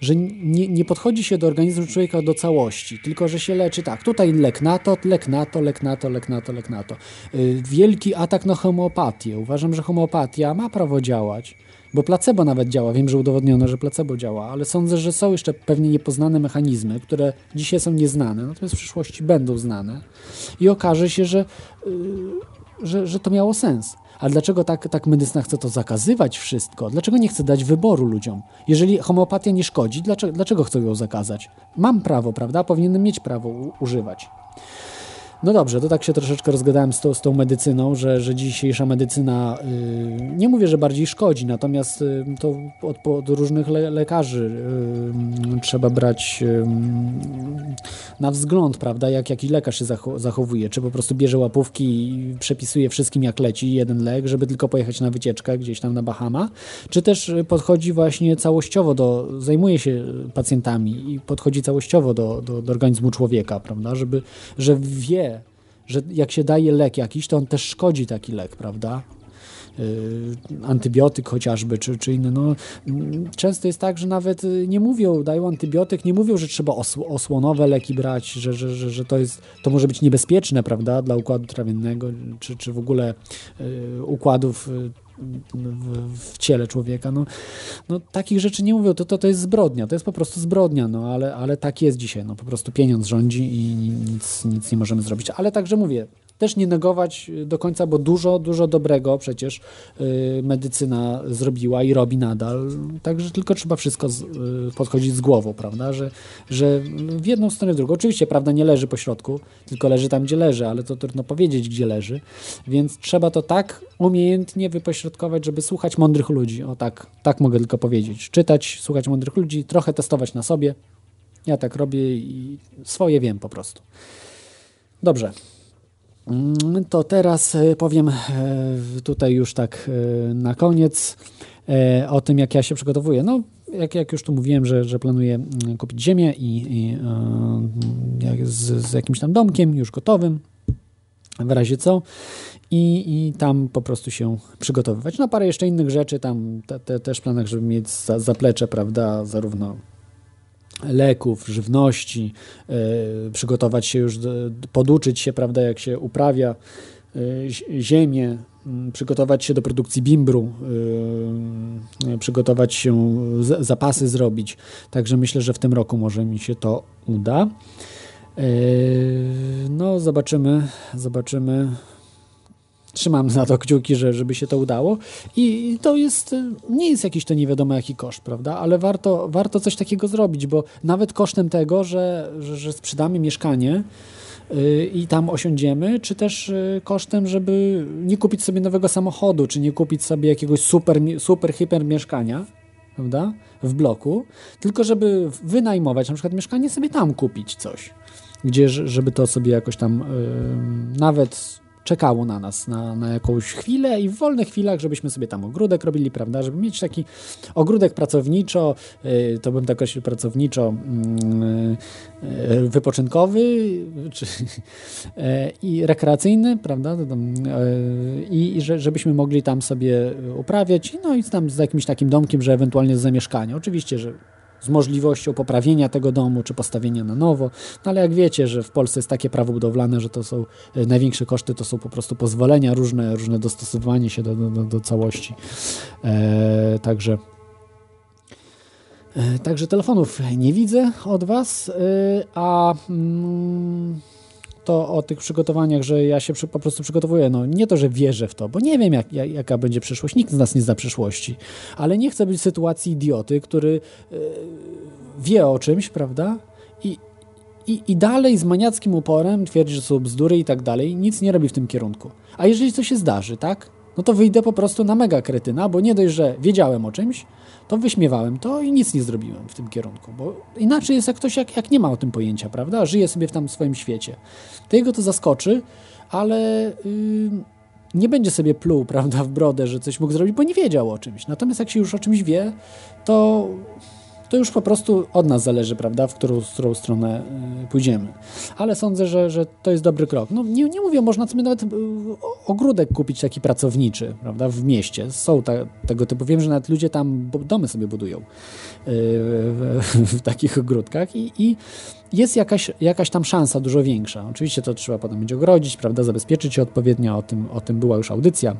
Że nie, nie podchodzi się do organizmu człowieka do całości, tylko że się leczy tak. Tutaj lek na to, lek na to, lek na to, lek na to, lek na to. Y, Wielki atak na homeopatię. Uważam, że homeopatia ma prawo działać, bo placebo nawet działa. Wiem, że udowodniono, że placebo działa, ale sądzę, że są jeszcze pewnie niepoznane mechanizmy, które dzisiaj są nieznane, natomiast w przyszłości będą znane i okaże się, że że, że to miało sens. Ale dlaczego tak, tak medycyna chce to zakazywać wszystko? Dlaczego nie chce dać wyboru ludziom? Jeżeli homeopatia nie szkodzi, dlaczego, dlaczego chcą ją zakazać? Mam prawo, prawda? Powinienem mieć prawo używać. No dobrze, to tak się troszeczkę rozgadałem z, to, z tą medycyną, że, że dzisiejsza medycyna, y, nie mówię, że bardziej szkodzi, natomiast y, to od, od różnych le, lekarzy y, trzeba brać y, na wzgląd, prawda, jak jaki lekarz się zacho- zachowuje, czy po prostu bierze łapówki i przepisuje wszystkim jak leci jeden lek, żeby tylko pojechać na wycieczkę gdzieś tam na Bahama, czy też podchodzi właśnie całościowo do, zajmuje się pacjentami i podchodzi całościowo do, do, do organizmu człowieka, prawda, żeby, że wie, że jak się daje lek jakiś, to on też szkodzi taki lek, prawda? Yy, antybiotyk chociażby, czy, czy inny. No, mm, często jest tak, że nawet y, nie mówią, dają antybiotyk, nie mówią, że trzeba osł- osłonowe leki brać, że, że, że, że to, jest, to może być niebezpieczne, prawda, dla układu trawiennego, czy, czy w ogóle y, układów y, w, w ciele człowieka. No, no, takich rzeczy nie mówią, to, to, to jest zbrodnia, to jest po prostu zbrodnia, no, ale, ale tak jest dzisiaj, no, po prostu pieniądz rządzi i nic, nic nie możemy zrobić. Ale także mówię, też nie negować do końca, bo dużo, dużo dobrego przecież y, medycyna zrobiła i robi nadal. Także tylko trzeba wszystko y, podchodzić z głową, prawda? Że, że w jedną stronę, w drugą. Oczywiście prawda nie leży po środku, tylko leży tam, gdzie leży, ale to trudno powiedzieć, gdzie leży. Więc trzeba to tak umiejętnie wypośrodkować, żeby słuchać mądrych ludzi. O tak, tak mogę tylko powiedzieć. Czytać, słuchać mądrych ludzi, trochę testować na sobie. Ja tak robię i swoje wiem po prostu. Dobrze. Mm, To teraz e, powiem e, tutaj już tak e, na koniec o tym, jak ja się przygotowuję. No, jak, jak już tu mówiłem, że, że planuję mm, kupić ziemię i, i z, z jakimś tam domkiem już gotowym, w razie co. I, I tam po prostu się przygotowywać. No parę jeszcze innych rzeczy, tam te, te, też planach, żeby mieć za, zaplecze, prawda, zarówno leków, żywności, e, przygotować się już, poduczyć się, prawda, jak się uprawia e, zi- ziemię, przygotować się do produkcji bimbru, e, przygotować się, zapasy zrobić. Także myślę, że w tym roku może mi się to uda. No, zobaczymy, zobaczymy. Trzymam na to kciuki, że, żeby się to udało. I to jest, y, nie jest jakiś to nie wiadomo jaki koszt, prawda? Ale warto, warto coś takiego zrobić, bo nawet kosztem tego, że, że, że sprzedamy mieszkanie y, i tam osiądziemy, czy też y, kosztem, żeby nie kupić sobie nowego samochodu, czy nie kupić sobie jakiegoś super, super hiper mieszkania, prawda? W bloku, tylko żeby wynajmować na przykład mieszkanie, sobie tam kupić coś, gdzie, żeby to sobie jakoś tam y, nawet czekało na nas na, na jakąś chwilę i w wolnych chwilach, żebyśmy sobie tam ogródek robili, prawda, żeby mieć taki ogródek pracowniczo, y, to bym tak określił pracowniczo mm, y, wypoczynkowy czy, e, i rekreacyjny, prawda, i, i że, żebyśmy mogli tam sobie uprawiać, no i tam z jakimś takim domkiem, że ewentualnie z zamieszkania. Oczywiście, że z możliwością poprawienia tego domu, czy postawienia na nowo. No ale jak wiecie, że w Polsce jest takie prawo budowlane, że to są e, największe koszty, to są po prostu pozwolenia różne, różne dostosowywanie się do, do, do, całości. E, także e, Także telefonów nie widzę od Was, a mm, to o tych przygotowaniach, że ja się po prostu przygotowuję. No nie to, że wierzę w to, bo nie wiem, jak, jak, jaka będzie przyszłość. Nikt z nas nie zna przyszłości, ale nie chcę być w sytuacji idioty, który e, wie o czymś, prawda? I, i, I dalej z maniackim uporem twierdzi, że są bzdury i tak dalej, nic nie robi w tym kierunku. A jeżeli coś się zdarzy, tak? No to wyjdę po prostu na mega kretyna, bo nie dość, że wiedziałem o czymś, to wyśmiewałem to i nic nie zrobiłem w tym kierunku, bo inaczej jest jak ktoś, jak, jak nie ma o tym pojęcia, prawda? Żyje sobie w tam swoim świecie. To jego to zaskoczy, ale yy, nie będzie sobie pluł, prawda, w brodę, że coś mógł zrobić, bo nie wiedział o czymś. Natomiast jak się już o czymś wie, to to już po prostu od nas zależy, prawda, w którą, w którą stronę y, pójdziemy. Ale sądzę, że, że to jest dobry krok. No, nie, nie mówię, można sobie nawet y, ogródek kupić taki pracowniczy, prawda, w mieście. Są ta, tego typu. Wiem, że nawet ludzie tam domy sobie budują y, w, w takich ogródkach i, i jest jakaś, jakaś tam szansa dużo większa. Oczywiście to trzeba potem będzie ogrodzić, prawda, zabezpieczyć się odpowiednio. O tym, o tym była już audycja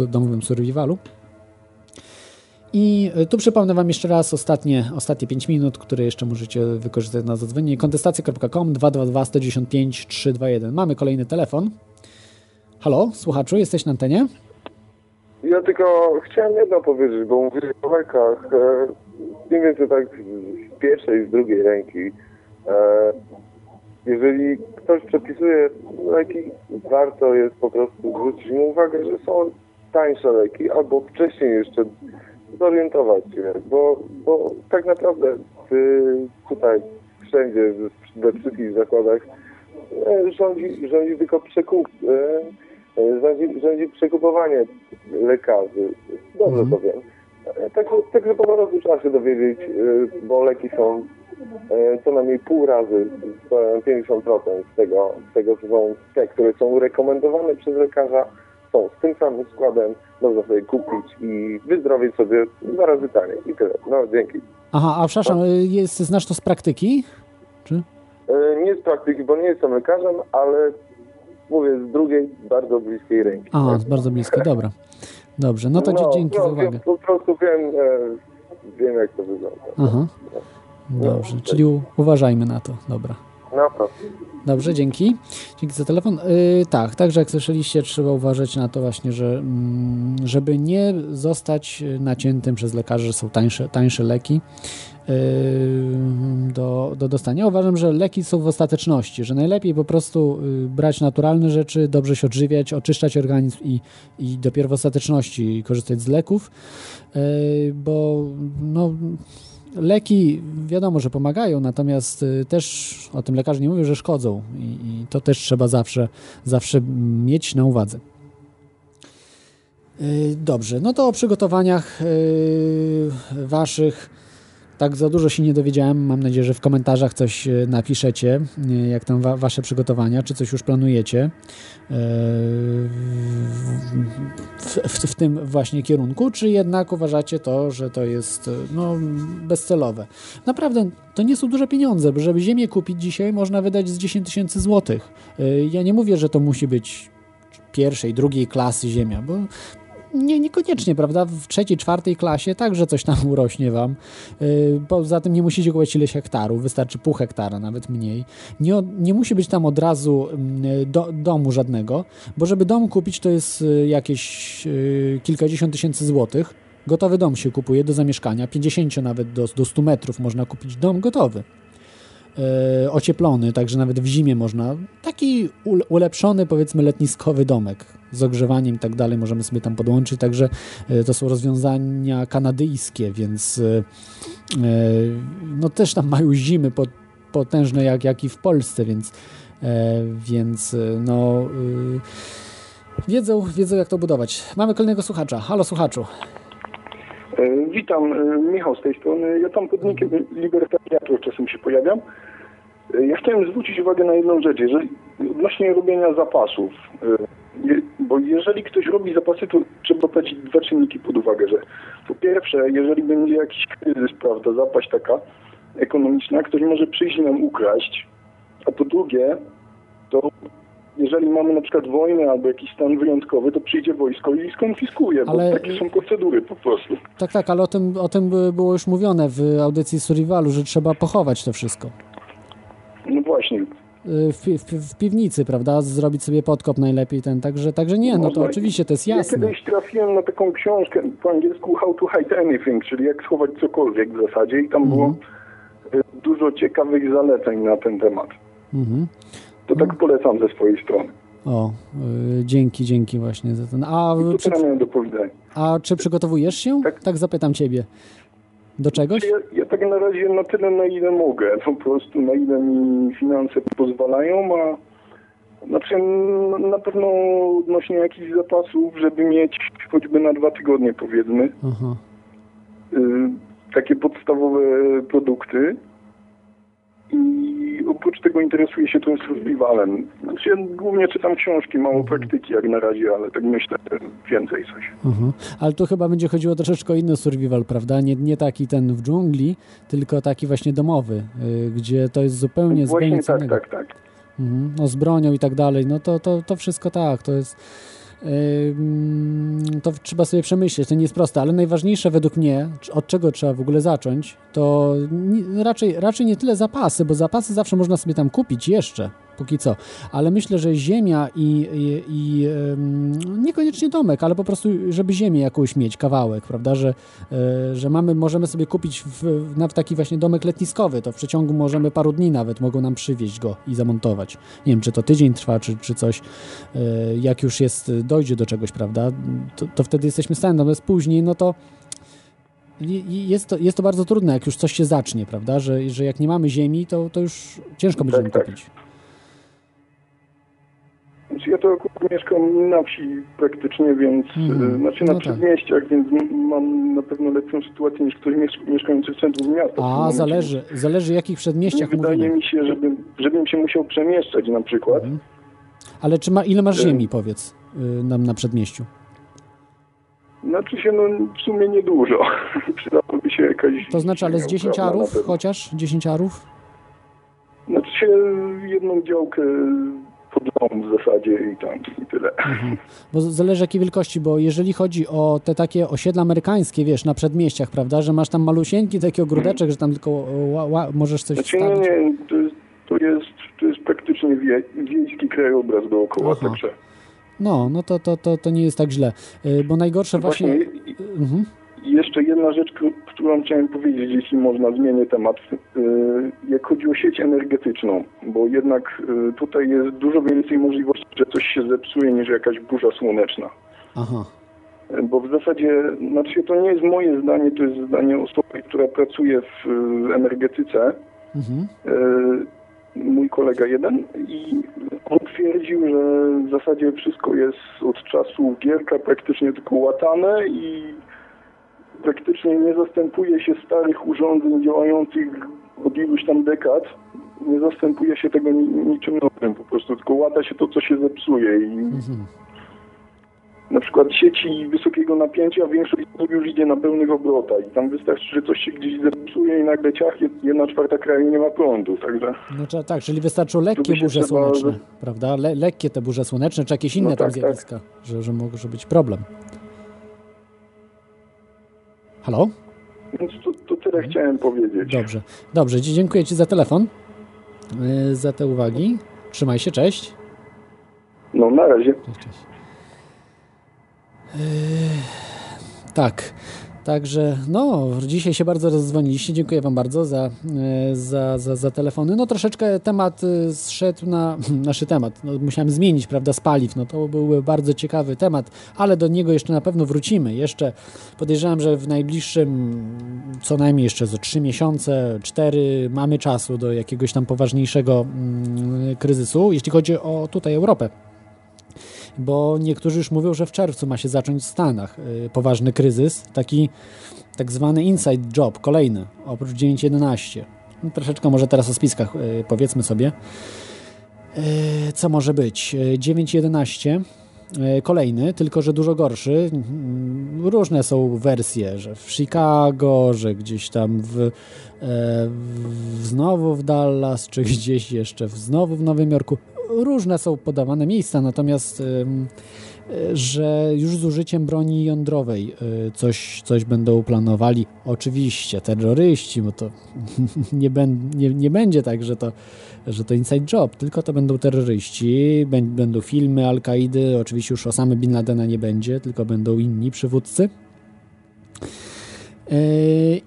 o domowym survivalu. I tu przypomnę Wam jeszcze raz ostatnie, ostatnie 5 minut, które jeszcze możecie wykorzystać na zadzwonienie. Kontestacja.com 222 195 321. Mamy kolejny telefon. Halo, słuchaczu, jesteś na antenie? Ja tylko chciałem jedno powiedzieć, bo mówię o lekach. E, mniej więcej tak z pierwszej, z drugiej ręki. E, jeżeli ktoś przepisuje leki, warto jest po prostu zwrócić mu uwagę, że są tańsze leki, albo wcześniej jeszcze zorientować się, bo, bo tak naprawdę y, tutaj wszędzie, we wszystkich zakładach e, rządzi, rządzi tylko przekup, e, e, rządzi, rządzi przekupowanie lekarzy. Dobrze Mhm. to wiem. Tak, także po prostu trzeba się dowiedzieć, bo leki są co najmniej pół razy, e, 50% z tego, z tego co są te, które są rekomendowane przez lekarza, są z tym samym składem, można sobie kupić i wyzdrowieć sobie dwa razy taniej i tyle. No dzięki. Aha, a przepraszam, y, jest, znasz to z praktyki? Czy? E, Nie z praktyki, bo nie jestem lekarzem, ale mówię z drugiej, bardzo bliskiej ręki. A, bardzo blisko, dobra. Dobrze, no to dzie- dzięki no, za uwagę. Po prostu wiem, e, wiem jak to wygląda. Aha. Dobrze, czyli u- uważajmy na to, dobra. Naprawdę. Dobrze, dzięki. Dzięki za telefon. Yy, tak, także jak słyszeliście, trzeba uważać na to właśnie, że mm, żeby nie zostać naciętym przez lekarzy, że są tańsze, tańsze leki yy, do, do dostania. Uważam, że leki są w ostateczności, że najlepiej po prostu yy, brać naturalne rzeczy, dobrze się odżywiać, oczyszczać organizm i, i dopiero w ostateczności korzystać z leków, yy, bo no, leki wiadomo, że pomagają, natomiast y, też o tym lekarze nie mówią, że szkodzą i, i to też trzeba zawsze, zawsze mieć na uwadze. Y, Dobrze, no to o przygotowaniach y, waszych tak za dużo się nie dowiedziałem. Mam nadzieję, że w komentarzach coś y, napiszecie, y, jak tam wa wasze przygotowania, czy coś już planujecie y, w, w, w tym właśnie kierunku, czy jednak uważacie to, że to jest no, bezcelowe. Naprawdę, to nie są duże pieniądze, bo żeby ziemię kupić dzisiaj można wydać z 10 tysięcy złotych. Ja nie mówię, że to musi być pierwszej, drugiej klasy ziemia, bo nie, niekoniecznie, prawda? W trzeciej, czwartej klasie także coś tam urośnie wam. Poza tym nie musicie kupować ileś hektarów, wystarczy pół hektara, nawet mniej. Nie, nie musi być tam od razu mm, do, domu żadnego, bo żeby dom kupić to jest y, jakieś y, kilkadziesiąt tysięcy złotych. Gotowy dom się kupuje do zamieszkania, 50 nawet do, do 100 metrów można kupić dom gotowy. E, ocieplony, także nawet w zimie można. Taki ule- ulepszony, powiedzmy, letniskowy domek z ogrzewaniem i tak dalej możemy sobie tam podłączyć. Także e, to są rozwiązania kanadyjskie, więc e, no też tam mają zimy pot- potężne jak, jak i w Polsce, więc, więc no. Wiedzą, wiedzą jak to budować. Mamy kolejnego słuchacza. Halo słuchaczu. E, Witam, e, Michał z tej strony. Ja tam pod nickiem libertariatów czasem się pojawiam. E, Ja chciałem zwrócić uwagę na jedną rzecz, jeżeli, odnośnie robienia zapasów. Bo jeżeli ktoś robi zapasy, to trzeba brać dwa czynniki pod uwagę, że po pierwsze, jeżeli będzie jakiś kryzys, prawda, zapaść taka ekonomiczna, ktoś może przyjść nam ukraść, a po drugie, to jeżeli mamy na przykład wojnę albo jakiś stan wyjątkowy, to przyjdzie wojsko i skonfiskuje, bo Ale- takie są procedury po prostu. Tak, tak, ale o tym, o tym by- było już mówione w audycji Suriwalu, że trzeba pochować to wszystko. No właśnie. Y, W, w, w piwnicy, prawda? Zrobić sobie podkop najlepiej ten, także, także nie, no to Można- oczywiście to jest Ja jasne. kiedyś trafiłem na taką książkę po angielsku How to Hide Anything, czyli jak schować cokolwiek w zasadzie i tam było y, dużo ciekawych zaleceń na ten temat. Mhm. To tak polecam ze swojej strony. O, y, dzięki, dzięki właśnie za ten. A To czy, miałem do powiedzenia. a czy przygotowujesz się? Tak, zapytam ciebie. Do czegoś? Ja, ja tak na razie na tyle, na ile mogę. Po prostu na ile mi finanse pozwalają, a znaczy na pewno odnośnie jakichś zapasów, żeby mieć choćby na dwa tygodnie powiedzmy. Aha. y, takie podstawowe produkty i oprócz tego interesuję się tym survivalem. Znaczy ja głównie czytam książki, mało praktyki jak na razie, ale tak myślę, że więcej coś. Aha. Ale tu chyba będzie chodziło troszeczkę o inny survival, prawda? Nie, nie taki ten w dżungli, tylko taki właśnie domowy, y, gdzie to jest zupełnie, zupełnie tak, tak, tak. Mhm. No z bronią i tak dalej, no to, to, to wszystko tak, to jest to trzeba sobie przemyśleć, to nie jest proste, ale najważniejsze według mnie, od czego trzeba w ogóle zacząć, to raczej, raczej nie tyle zapasy, bo zapasy zawsze można sobie tam kupić jeszcze, póki co. Ale myślę, że ziemia i, i, i niekoniecznie domek, ale po prostu, żeby ziemię jakąś mieć, kawałek, prawda, że, e, że mamy, możemy sobie kupić w, nawet taki właśnie domek letniskowy, to w przeciągu możemy paru dni nawet mogą nam przywieźć go i zamontować. Nie wiem, czy to tydzień trwa, czy, czy coś. E, Jak już jest, dojdzie do czegoś, prawda, to, to wtedy jesteśmy w stanie, natomiast później, no to jest to, jest to bardzo trudne, jak już coś się zacznie, prawda? Że, że jak nie mamy ziemi, to, to już ciężko będziemy tak. kupić. Znaczy, Ja to akurat mieszkam na wsi praktycznie, więc e, znaczy na No tak. przedmieściach, więc m- mam na pewno lepszą sytuację niż ktoś miesz- mieszkający w centrum miasta. A, momencie. zależy, zależy jakich Nie przedmieściach wydaje mówimy. mi się, żebym, żebym się musiał przemieszczać na przykład. Mhm. Ale czy ma, ile masz Y- ziemi, powiedz, y, nam na przedmieściu? Znaczy się, no w sumie niedużo. Przydałoby się jakaś... To znaczy, ale z ziemia 10 uprawna na arów, chociaż 10 arów? Znaczy się jedną działkę dom w zasadzie i tam i tyle. Mhm. Bo zależy jakiej wielkości, bo jeżeli chodzi o te takie osiedla amerykańskie, wiesz, na przedmieściach, prawda, że masz tam malusieńki taki ogródeczek, że tam tylko ła, ła, możesz coś Znaczy nie, wstawić. nie, to jest, to jest, to jest praktycznie wie, wiejski krajobraz dookoła, Aha. także... No, no to, to, to, to nie jest tak źle, Y, bo najgorsze właśnie... Właśnie i- Mhm. I jeszcze jedna rzecz, któ- którą chciałem powiedzieć, jeśli można, zmienię temat. Yy, Jak chodzi o sieć energetyczną, bo jednak yy, tutaj jest dużo więcej możliwości, że coś się zepsuje niż jakaś burza słoneczna. Aha. Bo w zasadzie, znaczy to nie jest moje zdanie, to jest zdanie osoby, która pracuje w energetyce, Mhm. yy, mój kolega jeden i on twierdził, że w zasadzie wszystko jest od czasu Gierka praktycznie tylko łatane i praktycznie nie zastępuje się starych urządzeń działających od iluś tam dekad. Nie zastępuje się tego ni- niczym nowym, po prostu tylko łata się to, co się zepsuje i Mhm. na przykład sieci wysokiego napięcia większość z nich już idzie na pełnych obrotach i tam wystarczy, że coś się gdzieś zepsuje i nagle ciach, jed- jedna czwarta kraju nie ma prądu, także... No, czy- tak, czyli wystarczą lekkie burze trzeba- słoneczne, prawda? Le, lekkie te burze słoneczne, czy jakieś inne No tam tak, tak. zjawiska, że, że może być problem. Halo? Więc to, to tyle chciałem powiedzieć. Dobrze, dobrze, dziękuję Ci za telefon, yy, za te uwagi. Trzymaj się, cześć. No na razie. Cześć, cześć. Yy, tak, także no, dzisiaj się bardzo rozdzwoniliście. Dziękuję Wam bardzo za, yy, za, za, za telefony. No troszeczkę temat yy, zszedł na nasz temat. No, musiałem zmienić, prawda, z paliw. No to byłby bardzo ciekawy temat, ale do niego jeszcze na pewno wrócimy. Jeszcze podejrzewam, że w najbliższym co najmniej jeszcze za 3 miesiące, 4 mamy czasu do jakiegoś tam poważniejszego mm, kryzysu, jeśli chodzi o tutaj Europę bo niektórzy już mówią, że w czerwcu ma się zacząć w Stanach y, poważny kryzys, taki tak zwany inside job, kolejny, oprócz 9.11. No, troszeczkę może teraz o spiskach y, powiedzmy sobie. Y, Co może być? Y, 9.11 y, kolejny, tylko że dużo gorszy. Różne są wersje, że w Chicago, że gdzieś tam w, w znowu w Dallas, czy gdzieś jeszcze w, znowu w Nowym Jorku. Różne są podawane miejsca, natomiast że już z użyciem broni jądrowej y, coś, coś będą planowali. Oczywiście terroryści, bo to nie, ben, nie, nie będzie tak, że to, że to inside job, tylko to będą terroryści, bę- będą filmy Al-Kaidy, oczywiście już Osamy Bin Ladena nie będzie, tylko będą inni przywódcy. Yy,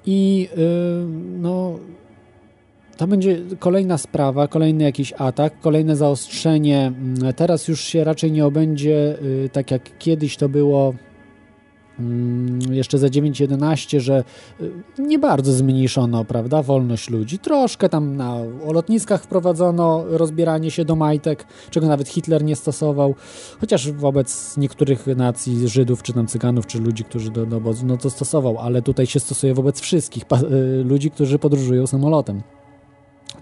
I yy, no, to będzie kolejna sprawa, kolejny jakiś atak, kolejne zaostrzenie. Mm, Teraz już się raczej nie obędzie yy, tak jak kiedyś to było mm, jeszcze za 9.11, że y, nie bardzo zmniejszono, prawda, wolność ludzi. Troszkę tam na lotniskach wprowadzono rozbieranie się do majtek, czego nawet Hitler nie stosował, chociaż wobec niektórych nacji, Żydów, czy tam Cyganów, czy ludzi, którzy do, do obozu, no to stosował, ale tutaj się stosuje wobec wszystkich y, ludzi, którzy podróżują samolotem.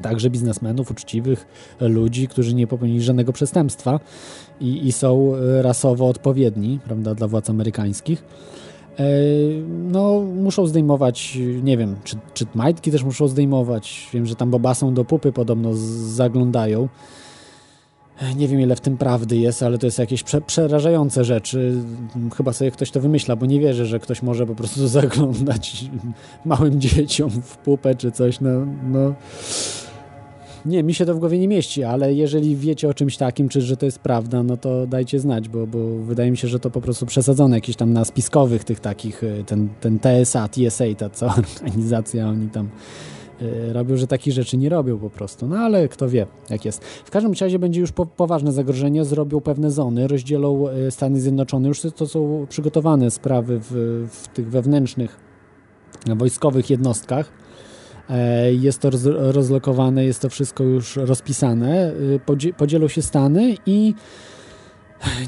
Także biznesmenów, uczciwych ludzi, którzy nie popełnili żadnego przestępstwa i, i są y, rasowo odpowiedni, prawda, dla władz amerykańskich. E, No, muszą zdejmować, nie wiem, czy, czy majtki też muszą zdejmować. Wiem, że tam bobasą do pupy podobno zaglądają. Nie wiem, ile w tym prawdy jest, ale to jest jakieś prze, przerażające rzeczy. Chyba sobie ktoś to wymyśla, bo nie wierzę, że ktoś może po prostu zaglądać małym dzieciom w pupę czy coś. No, no, Nie, mi się to w głowie nie mieści, ale jeżeli wiecie o czymś takim, czy że to jest prawda, no to dajcie znać, bo, bo wydaje mi się, że to po prostu przesadzone jakieś tam na spiskowych tych takich, y, ten, ten TSA, TSA, ta cała organizacja, oni tam y, robią, że takich rzeczy nie robią po prostu. No ale kto wie, jak jest. W każdym razie będzie już po, poważne zagrożenie, zrobią pewne zony, rozdzielą y, Stany Zjednoczone. Już to są przygotowane sprawy w, w tych wewnętrznych wojskowych jednostkach. E, Jest to roz, rozlokowane, jest to wszystko już rozpisane. Y, Podzie, podzielą się Stany i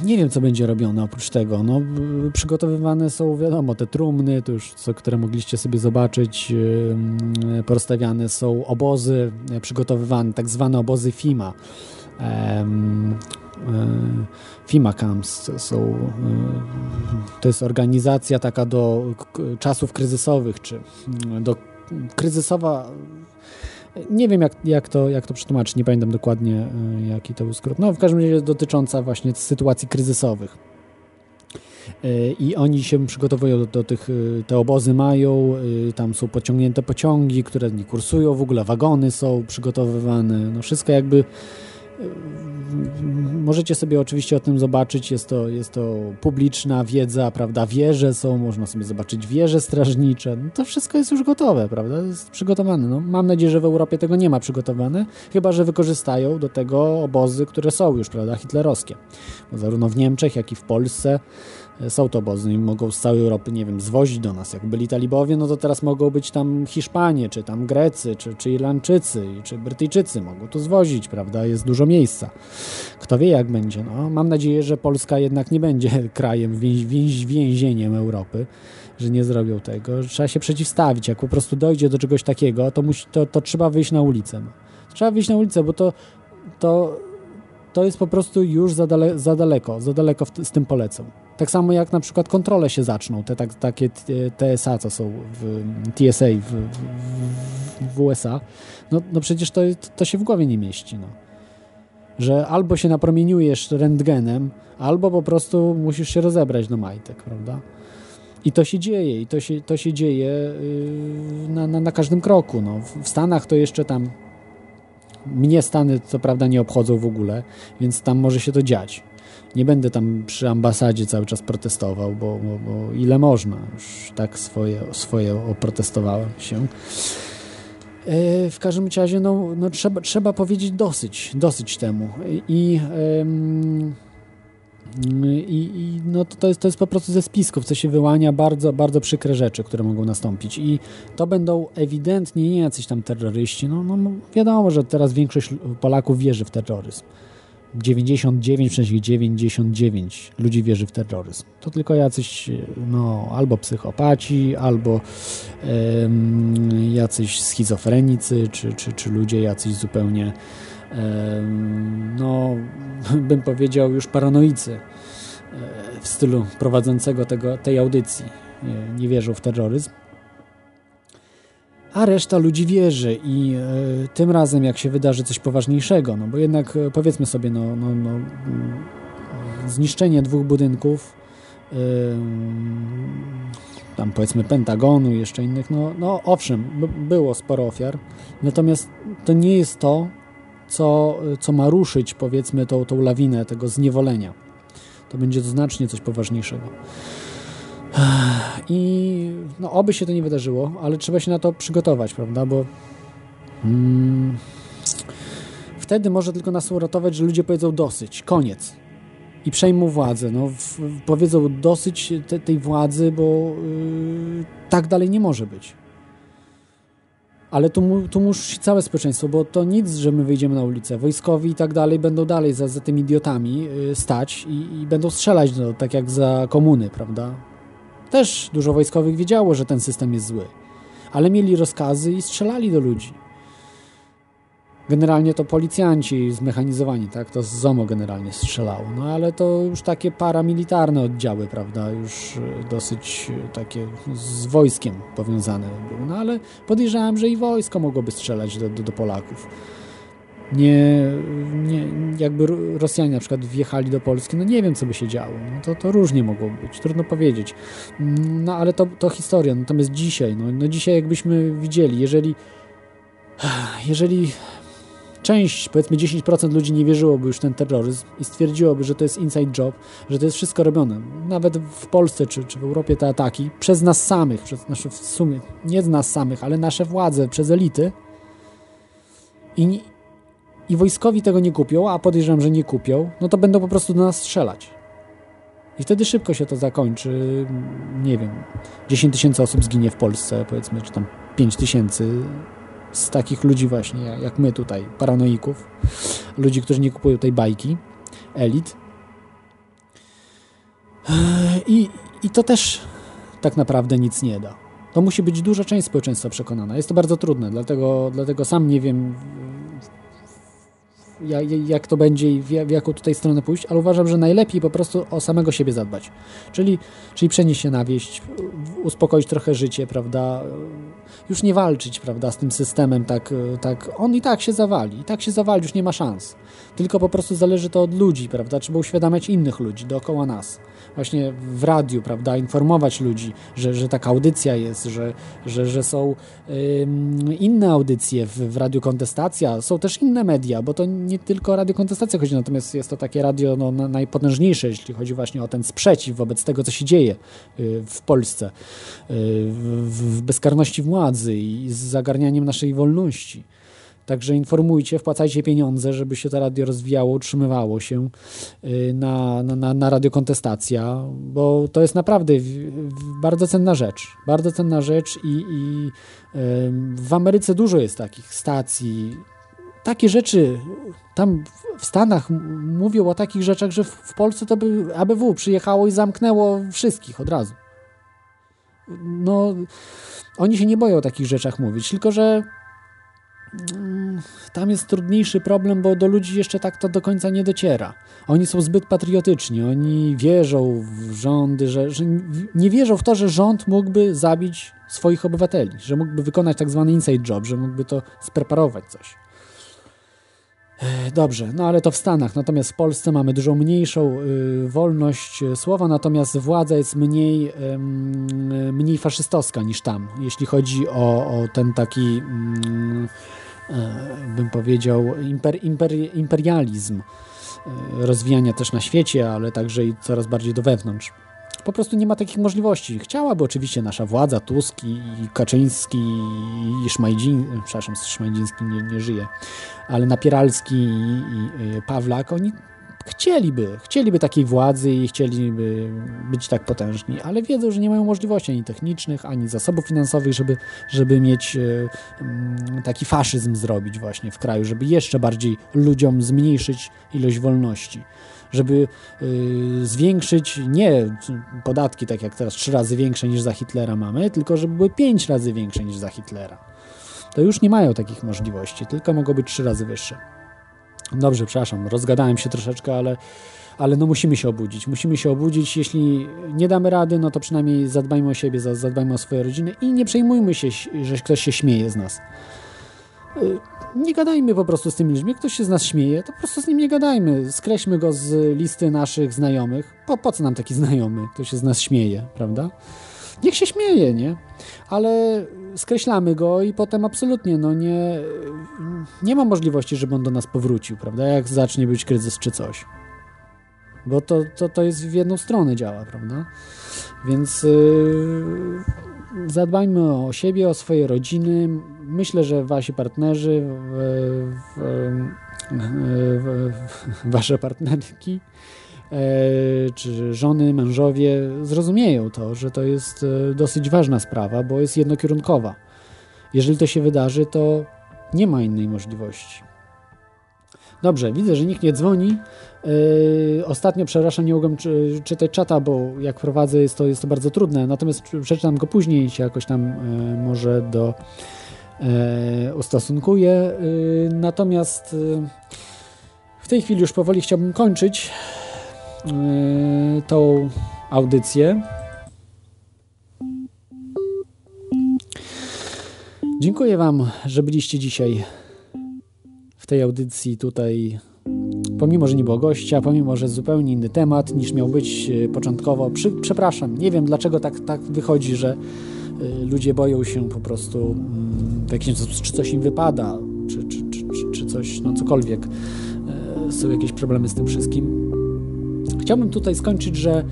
nie wiem, co będzie robione oprócz tego. No, przygotowywane są, wiadomo, te trumny, to już co, które mogliście sobie zobaczyć. y, Porozstawiane są obozy, y, przygotowywane, tak zwane obozy FIMA. Y, FIMA Camps są, y, to jest organizacja taka do czasów kryzysowych, czy do kryzysowa. Nie wiem, jak, jak, to, jak to przetłumaczyć, nie pamiętam dokładnie, y, jaki to był skrót. No, w każdym razie dotycząca właśnie sytuacji kryzysowych. Y, I oni się przygotowują do, do tych, y, te obozy mają, tam są pociągnięte pociągi, które nie kursują, w ogóle wagony są przygotowywane, no wszystko jakby Możecie sobie oczywiście o tym zobaczyć, jest to, jest to publiczna wiedza, prawda, wieże są, można sobie zobaczyć wieże strażnicze, no to wszystko jest już gotowe, prawda, jest przygotowane. No, mam nadzieję, że w Europie tego nie ma przygotowane, chyba, że wykorzystają do tego obozy, które są już, prawda, hitlerowskie. Bo zarówno w Niemczech, jak i w Polsce są to i mogą z całej Europy, nie wiem, zwozić do nas. Jak byli talibowie, no to teraz mogą być tam Hiszpanie, czy tam Grecy, czy, czy Irlandczycy, czy Brytyjczycy mogą tu zwozić, prawda? Jest dużo miejsca. Kto wie, jak będzie. No, mam nadzieję, że Polska jednak nie będzie krajem, więź, więź, więzieniem Europy, że nie zrobią tego. Trzeba się przeciwstawić. Jak po prostu dojdzie do czegoś takiego, to, musi, to, to trzeba wyjść na ulicę. No. Trzeba wyjść na ulicę, bo to, to, to jest po prostu już za, dale, za daleko, za daleko z tym polecą. Tak samo jak na przykład kontrole się zaczną, te tak, takie TSA, co są w TSA w, w, USA, no, no przecież to, to się w głowie nie mieści. No. Że albo się napromieniujesz rentgenem, albo po prostu musisz się rozebrać do majtek, prawda? I to się dzieje, i to się, to się dzieje yy, na, na, na każdym kroku. No. W Stanach to jeszcze tam mnie Stany co prawda nie obchodzą w ogóle, więc tam może się to dziać. Nie będę tam przy ambasadzie cały czas protestował, bo, bo, bo ile można. Już tak swoje, swoje oprotestowałem się. E, W każdym razie, no, no trzeba, trzeba powiedzieć dosyć, dosyć temu. I, i, i no to, jest, to jest po prostu ze spisków, co się wyłania, bardzo, bardzo przykre rzeczy, które mogą nastąpić. I to będą ewidentnie nie jacyś tam terroryści. No, no wiadomo, że teraz większość Polaków wierzy w terroryzm. 99,99 ludzi wierzy w terroryzm. To tylko jacyś, no, albo psychopaci, albo em, jacyś schizofrenicy, czy, czy, czy ludzie jacyś zupełnie, no, bym powiedział, już paranoicy e, w stylu prowadzącego tego, tej audycji. Nie, nie wierzą w terroryzm. A reszta ludzi wierzy i e, tym razem, jak się wydarzy coś poważniejszego, no bo jednak e, powiedzmy sobie, no, no, no mm, zniszczenie dwóch budynków, tam powiedzmy Pentagonu jeszcze innych, no, no owszem, było sporo ofiar, natomiast to nie jest to, co, co ma ruszyć powiedzmy tą, tą lawinę tego zniewolenia. To będzie znacznie coś poważniejszego. I no, oby się to nie wydarzyło, ale trzeba się na to przygotować, prawda? Bo mm, wtedy może tylko nas uratować, że ludzie powiedzą dosyć, koniec. I przejmą władzę. No, w, powiedzą dosyć te, tej władzy, bo yy, tak dalej nie może być. Ale tu, tu musi całe społeczeństwo, bo to nic, że my wyjdziemy na ulicę. Wojskowi i tak dalej będą dalej za, za tymi idiotami yy, stać i, i będą strzelać, no, tak jak za komuny, prawda? Też dużo wojskowych wiedziało, że ten system jest zły, ale mieli rozkazy i strzelali do ludzi. Generalnie to policjanci zmechanizowani, tak? To z ZOMO generalnie strzelało. No ale to już takie paramilitarne oddziały, prawda? Już e, dosyć e, takie z wojskiem powiązane były. No ale podejrzewam, że i wojsko mogłoby strzelać do, do, do Polaków. Nie, nie, jakby Ro- Rosjanie na przykład wjechali do Polski, no nie wiem, co by się działo. No to, to różnie mogło być, trudno powiedzieć. No ale to, to historia. Natomiast dzisiaj, no, no dzisiaj jakbyśmy widzieli, jeżeli, jeżeli część, powiedzmy 10% ludzi nie wierzyłoby już w ten terroryzm i stwierdziłoby, że to jest inside job, że to jest wszystko robione. Nawet w Polsce czy, czy w Europie te ataki przez nas samych, przez nasze w sumie, nie z nas samych, ale nasze władze, przez elity i, i wojskowi tego nie kupią, a podejrzewam, że nie kupią, no to będą po prostu do nas strzelać. I wtedy szybko się to zakończy. Nie wiem, 10 tysięcy osób zginie w Polsce, powiedzmy, czy tam 5 tysięcy z takich ludzi właśnie, jak my tutaj, paranoików, ludzi, którzy nie kupują tej bajki, elit. I, I to też tak naprawdę nic nie da. To musi być duża część społeczeństwa przekonana. Jest to bardzo trudne, dlatego, dlatego sam nie wiem, jak to będzie i w jaką tutaj stronę pójść, ale uważam, że najlepiej po prostu o samego siebie zadbać. Czyli, czyli przenieść się na wieść, uspokoić trochę życie, prawda? Już nie walczyć, prawda, z tym systemem, tak, tak. On i tak się zawali, i tak się zawali, już nie ma szans. Tylko po prostu zależy to od ludzi, prawda? Trzeba uświadamiać innych ludzi dookoła nas właśnie w radiu, prawda, informować ludzi, że, że taka audycja jest, że, że, że są inne audycje w, w Radiu Kontestacja, są też inne media, bo to nie tylko Radio Kontestacja chodzi, natomiast jest to takie radio no, najpotężniejsze, jeśli chodzi właśnie o ten sprzeciw wobec tego, co się dzieje y, w Polsce, y, w, w bezkarności władzy i z zagarnianiem naszej wolności. Także informujcie, wpłacajcie pieniądze, żeby się to radio rozwijało, utrzymywało się y, na, na, na radiokontestacja, bo to jest naprawdę bardzo cenna rzecz. Bardzo cenna rzecz i, i w Ameryce dużo jest takich stacji. Takie rzeczy, tam w Stanach mówią o takich rzeczach, że w Polsce to by ABW przyjechało i zamknęło wszystkich od razu. No, oni się nie boją o takich rzeczach mówić, tylko że tam jest trudniejszy problem, bo do ludzi jeszcze tak to do końca nie dociera. Oni są zbyt patriotyczni, oni wierzą w rządy, że, że nie wierzą w to, że rząd mógłby zabić swoich obywateli, że mógłby wykonać tak zwany inside job, że mógłby to spreparować coś. Dobrze, no ale to w Stanach, natomiast w Polsce mamy dużo mniejszą y, wolność słowa, natomiast władza jest mniej, y, mniej faszystowska niż tam, jeśli chodzi o, o ten taki, y, bym powiedział, imper, imper, imperializm y, rozwijania też na świecie, ale także i coraz bardziej do wewnątrz po prostu nie ma takich możliwości. Chciałaby oczywiście nasza władza, Tusk i Kaczyński i Szmajdzin, przepraszam, Szmajdziński nie, nie żyje, ale Napieralski i, i Pawlak, oni chcieliby, chcieliby takiej władzy i chcieliby być tak potężni, ale wiedzą, że nie mają możliwości ani technicznych, ani zasobów finansowych, żeby, żeby mieć e, mm, taki faszyzm zrobić właśnie w kraju, żeby jeszcze bardziej ludziom zmniejszyć ilość wolności żeby y, zwiększyć nie podatki, tak jak teraz, trzy razy większe niż za Hitlera mamy, tylko żeby były pięć razy większe niż za Hitlera. To już nie mają takich możliwości, tylko mogą być trzy razy wyższe. Dobrze, przepraszam, rozgadałem się troszeczkę, ale, ale no musimy się obudzić. Musimy się obudzić. Jeśli nie damy rady, no to przynajmniej zadbajmy o siebie, zadbajmy o swoje rodziny i nie przejmujmy się, że ktoś się śmieje z nas. Y, nie gadajmy po prostu z tymi ludźmi. Ktoś się z nas śmieje, to po prostu z nim nie gadajmy. Skreślmy go z listy naszych znajomych. Po, po co nam taki znajomy, kto się z nas śmieje, prawda? Niech się śmieje, nie? Ale skreślamy go i potem absolutnie no nie, nie ma możliwości, żeby on do nas powrócił, prawda? Jak zacznie być kryzys czy coś. Bo to, to, to jest w jedną stronę działa, prawda? Więc yy, zadbajmy o siebie, o swoje rodziny. Myślę, że wasi partnerzy, wasze partnerki, czy żony, mężowie zrozumieją to, że to jest e, dosyć ważna sprawa, bo jest jednokierunkowa. Jeżeli to się wydarzy, to nie ma innej możliwości. Dobrze, widzę, że nikt nie dzwoni. Yy, ostatnio, przepraszam, nie mogłem czy, czytać czata, bo jak prowadzę jest to, jest to bardzo trudne, natomiast przeczytam go później i się jakoś tam yy, może do yy, ustosunkuję. Natomiast w tej chwili już powoli chciałbym kończyć tą audycję. Dziękuję Wam, że byliście dzisiaj w tej audycji tutaj pomimo, że nie było gościa, pomimo, że zupełnie inny temat niż miał być e, początkowo. Przy, przepraszam, nie wiem dlaczego tak, tak wychodzi, że y, ludzie boją się po prostu y, jakiś sposób, czy coś im wypada, czy, czy, czy, czy, coś, no cokolwiek. E, są jakieś problemy z tym wszystkim. Chciałbym tutaj skończyć, że e,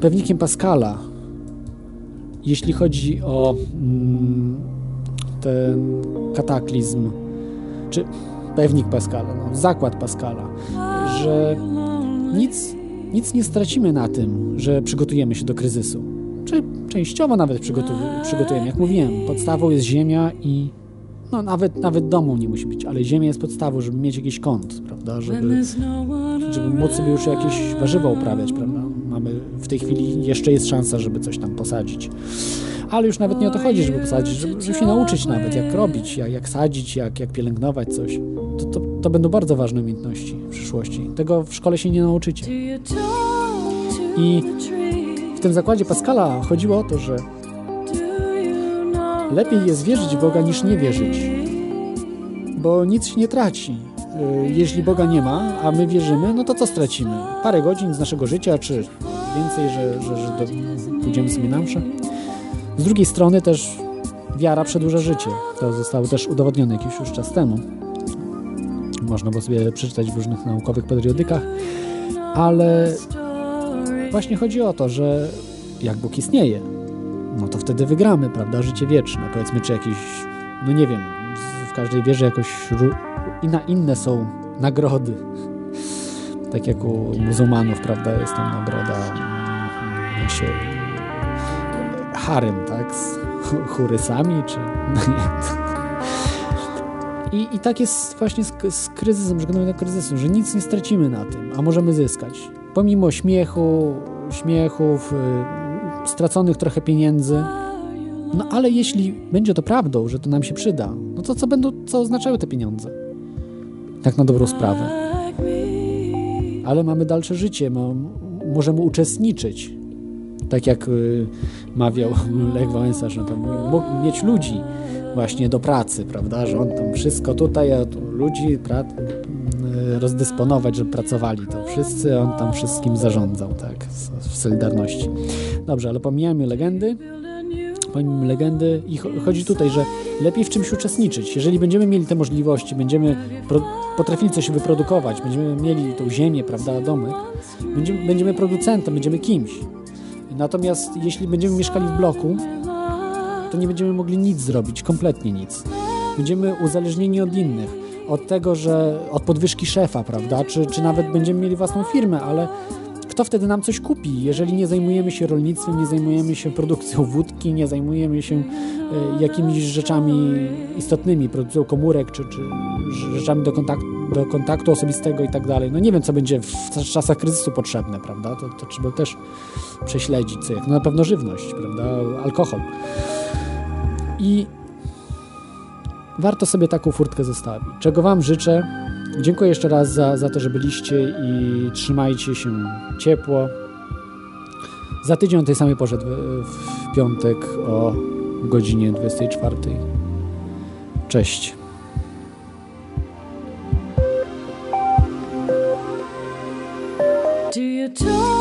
pewnikiem Pascala, jeśli chodzi o mm, ten kataklizm, czy pewnik Pascala, no, zakład Pascala, że nic, nic nie stracimy na tym, że przygotujemy się do kryzysu. Czy częściowo nawet przygotu- przygotujemy. Jak mówiłem, podstawą jest ziemia i no nawet, nawet domu nie musi być, ale ziemia jest podstawą, żeby mieć jakiś kąt, prawda, żeby, żeby móc sobie już jakieś warzywa uprawiać, prawda. Mamy w tej chwili jeszcze jest szansa, żeby coś tam posadzić. Ale już nawet nie o to chodzi, żeby posadzić, żeby, żeby się nauczyć nawet, jak robić, jak, jak sadzić, jak, jak pielęgnować coś. To, to, to będą bardzo ważne umiejętności w przyszłości. Tego w szkole się nie nauczycie. I w tym zakładzie Pascala chodziło o to, że lepiej jest wierzyć w Boga niż nie wierzyć, bo nic się nie traci. Y, Jeśli Boga nie ma, a my wierzymy, no to co stracimy? Parę godzin z naszego życia, czy więcej, że, że, że do, pójdziemy sobie na mszę? Z drugiej strony też wiara przedłuża życie. To zostało też udowodnione jakiś już czas temu. Można było sobie przeczytać w różnych naukowych periodykach, ale właśnie chodzi o to, że jak Bóg istnieje, no to wtedy wygramy, prawda? Życie wieczne. Powiedzmy, czy jakieś, no nie wiem, w każdej wierze jakoś ró- inna, inne są nagrody. Tak jak u muzułmanów, prawda, jest tam nagroda mm, się harem, tak? Z ch- churysami, czy no nie. I, I tak jest właśnie z, z kryzysem, żegnamy kryzysem, że nic nie stracimy na tym, a możemy zyskać. Pomimo śmiechu, śmiechów, y, straconych trochę pieniędzy. No ale jeśli będzie to prawdą, że to nam się przyda, no to co będą, co oznaczały te pieniądze? Tak na dobrą sprawę. Ale mamy dalsze życie, ma, możemy uczestniczyć. Tak jak y, mawiał Lech Wałęsa, że tam mógł mieć ludzi właśnie do pracy, prawda, że on tam wszystko tutaj, a tu ludzi pra, y, rozdysponować, żeby pracowali, to wszyscy, on tam wszystkim zarządzał, tak, w- w Solidarności. Dobrze, ale pomijamy legendy, pomijamy legendy i cho- chodzi tutaj, że lepiej w czymś uczestniczyć. Jeżeli będziemy mieli te możliwości, będziemy potrafili coś wyprodukować, będziemy mieli tą ziemię, prawda, domek, będziemy, będziemy producentem, będziemy kimś. Natomiast jeśli będziemy mieszkali w bloku, to nie będziemy mogli nic zrobić, kompletnie nic. Będziemy uzależnieni od innych, od tego, że od podwyżki szefa, prawda, czy, czy nawet będziemy mieli własną firmę, ale kto wtedy nam coś kupi, jeżeli nie zajmujemy się rolnictwem, nie zajmujemy się produkcją wódki, nie zajmujemy się e, jakimiś rzeczami istotnymi, produkcją komórek, czy, czy rzeczami do kontaktu, do kontaktu osobistego i tak dalej. No nie wiem, co będzie w czasach kryzysu potrzebne, prawda? To, to trzeba też prześledzić, co jak. No na pewno żywność, prawda? Alkohol. I warto sobie taką furtkę zostawić. Czego Wam życzę. Dziękuję jeszcze raz za, za to, że byliście i trzymajcie się ciepło. Za tydzień o tej samej porze, w, piątek o godzinie 24. Cześć. Do you talk